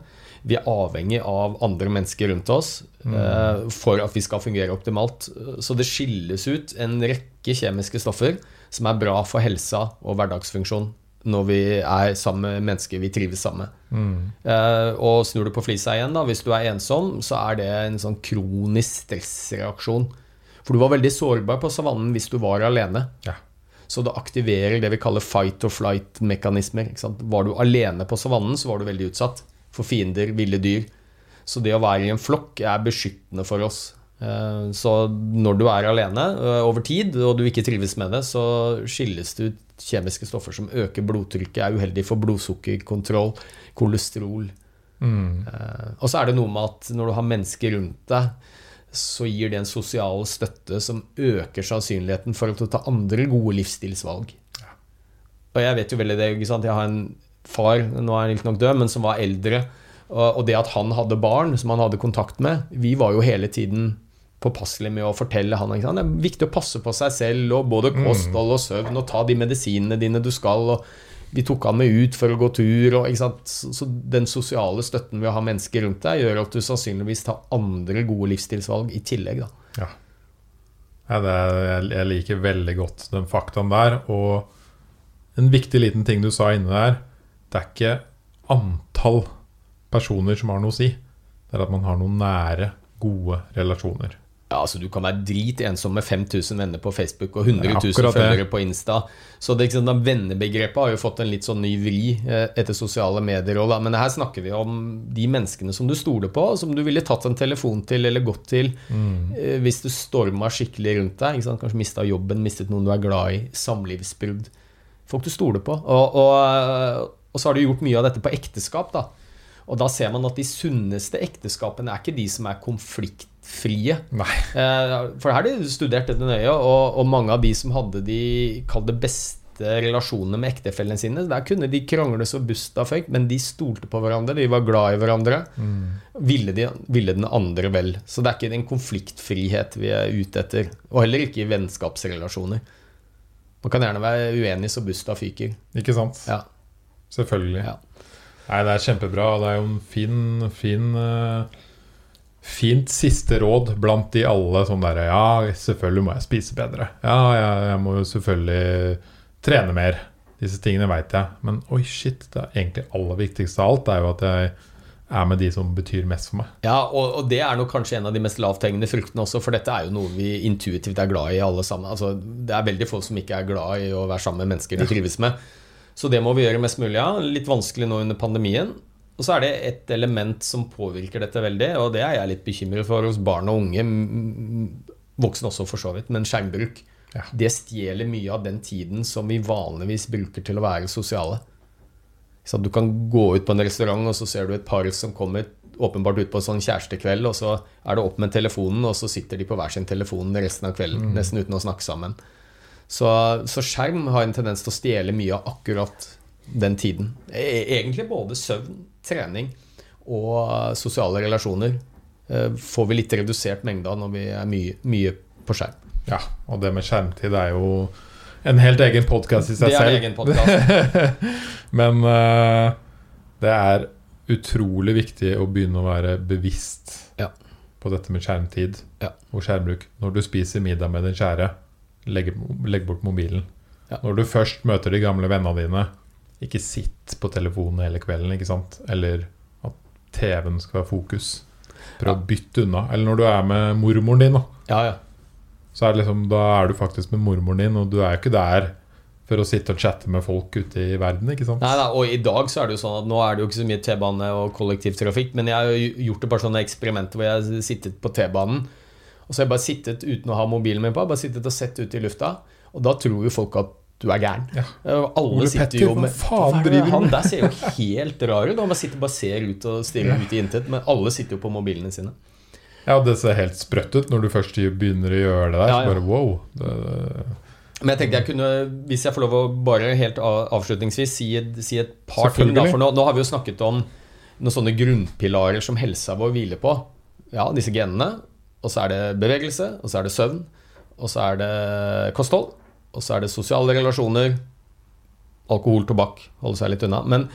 Vi er avhengig av andre mennesker rundt oss eh, for at vi skal fungere optimalt. Så det skilles ut en rekke kjemiske stoffer som er bra for helsa og hverdagsfunksjon når vi er sammen med mennesker vi trives sammen med. Eh, og snur du på flisa igjen, da, hvis du er ensom, så er det en sånn kronisk stressreaksjon. For du var veldig sårbar på savannen hvis du var alene.
Ja.
Så det aktiverer det vi kaller fight or flight-mekanismer. Var du alene på savannen, så var du veldig utsatt for fiender, ville dyr. Så det å være i en flokk er beskyttende for oss. Eh, Så når du er alene eh, over tid, og du ikke trives med det, så skilles det ut kjemiske stoffer som øker blodtrykket, er uheldig for blodsukkerkontroll, kolesterol.
Mm.
Eh, Og så er det noe med at når du har mennesker rundt deg, så gir det en sosial støtte som øker sannsynligheten for at du tar andre gode livsstilsvalg. Og jeg vet jo veldig det, ikke sant? Jeg har en far, nå er han riktignok død, men som var eldre. Og det at han hadde barn som han hadde kontakt med Vi var jo hele tiden påpasselige med å fortelle han? Det er viktig å passe på seg selv, og både kosthold og søvn, og ta de medisinene dine du skal. vi tok han med ut for å gå tur. Og? Så, den sosiale støtten ved å ha mennesker rundt deg, gjør at du sannsynligvis tar andre gode livsstilsvalg i tillegg.
Ja. Ja, det er, jeg liker veldig godt den faktaen der. Og en viktig liten ting du sa inne der, det er ikke antall personer som har noe å si. Det er at man har noen nære, gode relasjoner.
Ja, altså Du kan være drit ensom med 5000 venner på Facebook og 100 000
akkurat det.
følgere på Insta. Så det, liksom, Vennebegrepet har jo fått en litt sånn ny vri eh, etter sosiale medier. Og da. Men her snakker vi om de menneskene som du stoler på, som du ville tatt en telefon til eller gått til mm. hvis det storma skikkelig rundt deg. Kanskje mista jobben, mistet noen du er glad i, samlivsbrudd. Folk du stoler på. Og, og, eh, og så har du gjort mye av dette på ekteskap. da. Og da ser man at de sunneste ekteskapene er ikke de som er konfliktfrie.
Nei.
Eh, For her har de studert dette nøye, og, og mange av de som hadde de kall det beste relasjonene med ektefellene sine, der kunne de krangle så busta føyk, men de stolte på hverandre, de var glad i hverandre. Ville, de, ville den andre vel. Så det er ikke den konfliktfrihet vi er ute etter. Og heller ikke i vennskapsrelasjoner. Man kan gjerne være uenig så busta fyker.
Ikke sant?
Ja.
Selvfølgelig.
Ja.
Nei, det er kjempebra. Det er jo en fin, fin uh, Fint siste råd blant de alle sånn derre Ja, selvfølgelig må jeg spise bedre. Ja, jeg, jeg må jo selvfølgelig trene mer. Disse tingene veit jeg. Men oi, shit. Det er egentlig aller viktigste av alt er jo at jeg er med de som betyr mest for meg.
Ja, og, og det er nok kanskje en av de mest lavthengende fruktene også, for dette er jo noe vi intuitivt er glad i alle sammen. Altså, det er veldig få som ikke er glad i å være sammen med mennesker de trives med. Så det må vi gjøre mest mulig av. Litt vanskelig nå under pandemien. Og så er det et element som påvirker dette veldig, og det er jeg litt bekymret for hos barn og unge. Voksne også, for så vidt, men skjermbruk.
Ja.
Det stjeler mye av den tiden som vi vanligvis bruker til å være sosiale. Så du kan gå ut på en restaurant, og så ser du et par som kommer åpenbart ut på en sånn kjærestekveld, og så er det opp med telefonen, og så sitter de på hver sin telefon resten av kvelden, nesten uten å snakke sammen. Så, så skjerm har en tendens til å stjele mye av akkurat den tiden. E- Egentlig både søvn, trening og sosiale relasjoner eh, får vi litt redusert mengde av når vi er mye, mye på skjerm.
Ja, og det med skjermtid er jo en helt egen podkast i seg
Det er en
selv.
egen podcast.
Men uh, det er utrolig viktig å begynne å være bevisst
Ja.
på dette med skjermtid
Ja.
og skjermbruk. Når du spiser middag med din kjære, legg, legg bort mobilen.
Ja.
Når du først møter de gamle vennene dine, ikke sitt på telefonen hele kvelden, ikke sant? Eller at TV-en skal være fokus. Prøv
Ja.
å bytte unna. Eller når du er med mormoren din.
Ja, ja.
Så er det liksom, da er du faktisk med mormoren din, og du er jo ikke der for å sitte og chatte med folk ute i verden, ikke sant?
Nei, nei, og i dag så er det jo sånn at nå er det jo ikke så mye T-bane og kollektivtrafikk, men jeg har jo gjort et par sånne eksperimenter hvor jeg har sittet på T-banen, og så har jeg bare sittet uten å ha mobilen min på, bare sittet og sett ut i lufta, og da tror jo folk at du er gæren.
Ja.
Alle
Ole
sitter
Petter,
jo med
faen
er det?
driver
Han der ser jo helt rar ut. Han bare sitter bare ser ut og stirrer ut i intet, men alle sitter jo på mobilene sine.
Ja, det ser helt sprøtt ut når du først begynner å gjøre det der.
Ja,
Så
ja.
bare wow. Det,
Men jeg tenkte jeg kunne, hvis jeg får lov å bare helt avslutningsvis si, et- si et par ting. Da, for nå, nå har vi jo snakket om noen sånne grunnpilarer som helsa vår hviler på. Ja, disse genene. Og så er det bevegelse, og så er det søvn, og så er det kosthold, og så er det sosiale relasjoner. Alkohol, tobakk, holde seg litt unna. Men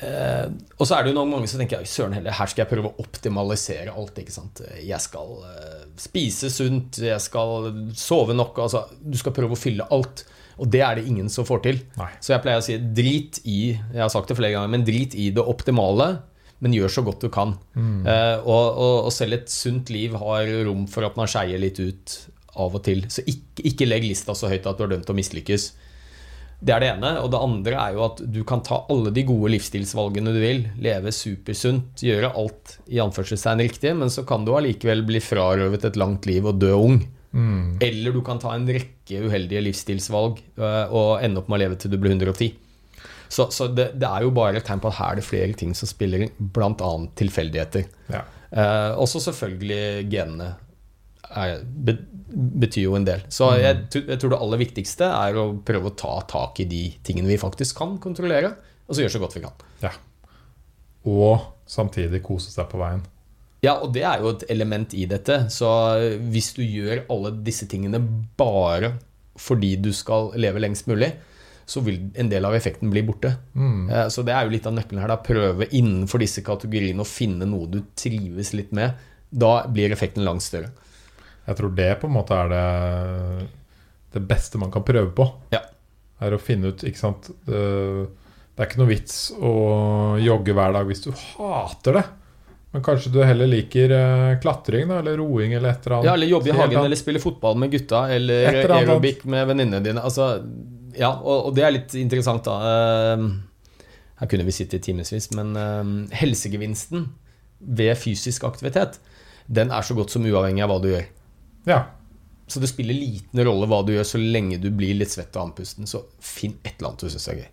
Eh, og så er det jo noen mange som tenker «Oi, søren heller, her skal jeg prøve å optimalisere alt. ikke sant? Jeg skal eh, spise sunt, jeg skal sove nok. altså Du skal prøve å fylle alt. Og det er det ingen som får til.
Nei.
Så jeg pleier å si drit i jeg har sagt det flere ganger, men drit i det optimale, men gjør så godt du kan. Eh, og, og, og selv et sunt liv har rom for at man skeier litt ut av og til. Så ikke, ikke legg lista så høyt at du er dømt til å mislykkes. Det er det ene. Og det andre er jo at du kan ta alle de gode livsstilsvalgene du vil. Leve supersunt, gjøre alt i anførselstegn riktig, men så kan du allikevel bli frarøvet et langt liv og dø ung.
mm,
Eller du kan ta en rekke uheldige livsstilsvalg øh, og ende opp med å leve til du blir 110. Så, så det, det er jo bare et tegn på at her er det flere ting som spiller inn, bl.a. tilfeldigheter.
ja.
Eh, også selvfølgelig genene er, be, betyr jo en del. Så jeg, jeg tror det aller viktigste er å prøve å ta tak i de tingene vi faktisk kan kontrollere, og så gjøre så godt vi kan.
ja. Og samtidig kose seg på veien.
Ja, og det er jo et element i dette. Så hvis du gjør alle disse tingene bare fordi du skal leve lengst mulig, så vil en del av effekten bli borte.
Mm.
Eh, Så det er jo litt av nøkkelen her. da Prøve innenfor disse kategoriene å finne noe du trives litt med. Da blir effekten langt større.
Jeg tror det på en måte er det, det beste man kan prøve på.
Ja.
Er å finne ut, ikke sant det, det er ikke noe vits å jogge hver dag hvis du hater det. Men kanskje du heller liker eh, klatring da, eller roing eller et eller annet.
Ja, eller jobbe i hagen, eller spille fotball med gutta, eller aerobic med venninnene dine. Altså, ja, og, og det er litt interessant, da. Eh, Her kunne vi sitte i timevis, men eh, helsegevinsten ved fysisk aktivitet, den er så godt som uavhengig av hva du gjør.
Ja.
Så det spiller liten rolle hva du gjør, så lenge du blir litt svett og andpusten. Så finn et eller annet du syns er gøy.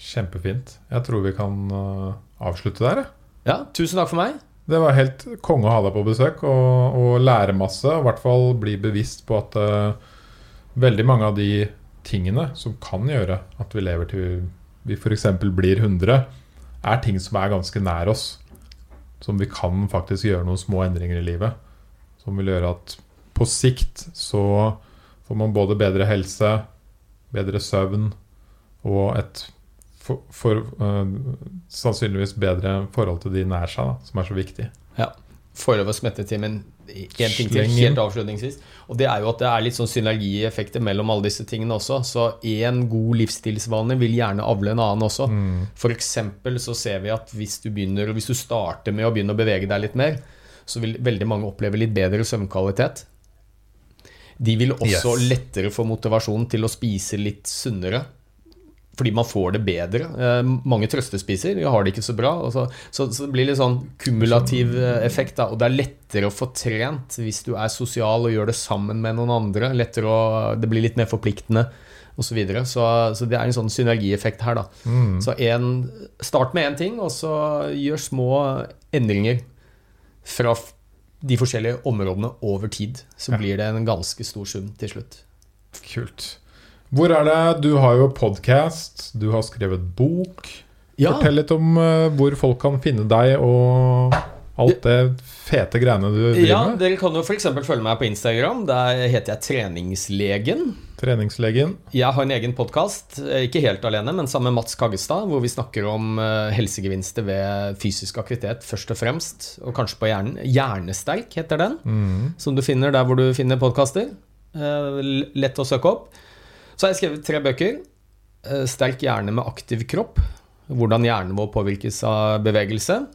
Kjempefint. Jeg tror vi kan eh, avslutte der.
Ja, tusen takk for meg.
Det var helt konge å ha deg på besøk og, og lære masse. Og i hvert fall bli bevisst på at uh, veldig mange av de tingene som kan gjøre at vi lever til vi f.eks. blir 100, er ting som er ganske nær oss. Som vi kan faktisk gjøre noen små endringer i livet. Som vil gjøre at på sikt så får man både bedre helse, bedre søvn og et for, for, uh, sannsynligvis bedre forhold til de nær seg, da, som er så viktig.
Forløp og smettetimen. En ting til helt avslutningsvis. Og det er jo at det er litt sånn synergieffekter mellom alle disse tingene også. Så én god livsstilsvane vil gjerne avle en annen også.
Mm.
Eksempel så ser vi at hvis du, begynner, hvis du starter med å begynne å bevege deg litt mer, så vil veldig mange oppleve litt bedre søvnkvalitet. De vil også
Yes.
lettere få motivasjon til å spise litt sunnere. Fordi man får det bedre. Eh, mange trøstespiser de har det ikke så bra. Så, så, så det blir litt sånn kumulativ eh, effekt. Da, og det er lettere å få trent hvis du er sosial og gjør det sammen med noen andre. Å, Det blir litt mer forpliktende osv. Så, videre. så Så det er en sånn synergieffekt her. da
Mm.
så en, start med én ting, og så gjør små endringer fra de forskjellige områdene over tid. Så
Ja.
blir det en ganske stor sum til slutt.
Kult. Hvor er det Du har jo podkast, du har skrevet bok. Fortell litt om uh, hvor folk kan finne deg og alt det fete greiene du driver
ja,
med.
Dere kan jo f.eks. følge meg på Instagram. Der heter jeg Treningslegen.
Treningslegen.
Jeg har en egen podkast, ikke helt alene, men sammen med Mats Kaggestad, hvor vi snakker om eh, helsegevinster ved fysisk aktivitet først og fremst, og kanskje på hjernen. Hjernesterk heter den.
Mm.
som du finner der hvor du finner podkaster. Lett å søke opp. Så har jeg skrevet tre bøker. eh, Sterk hjerne med aktiv kropp. Hvordan hjernen vår påvirkes av bevegelse.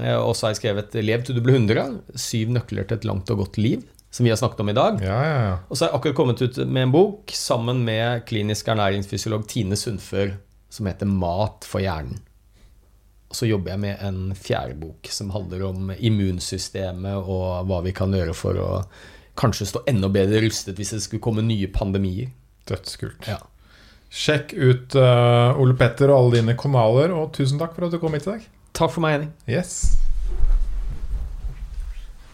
Eh, Og så har jeg skrevet 'Lev til du blir 100'. Syv nøkler til et langt og godt liv. Som vi har snakket om i dag.
Ja, ja, ja.
Og så har jeg akkurat kommet ut med en bok sammen med klinisk ernæringsfysiolog Tine Sundfør som heter 'Mat for hjernen'. Og så jobber jeg med en fjerde bok som handler om immunsystemet og hva vi kan gjøre for å kanskje stå enda bedre rustet hvis det skulle komme nye pandemier.
Dødskult.
Ja.
Sjekk ut uh, Ole Petter og alle dine kanaler, og tusen takk for at du kom hit i dag.
Takk for meg, Henning.
Yes.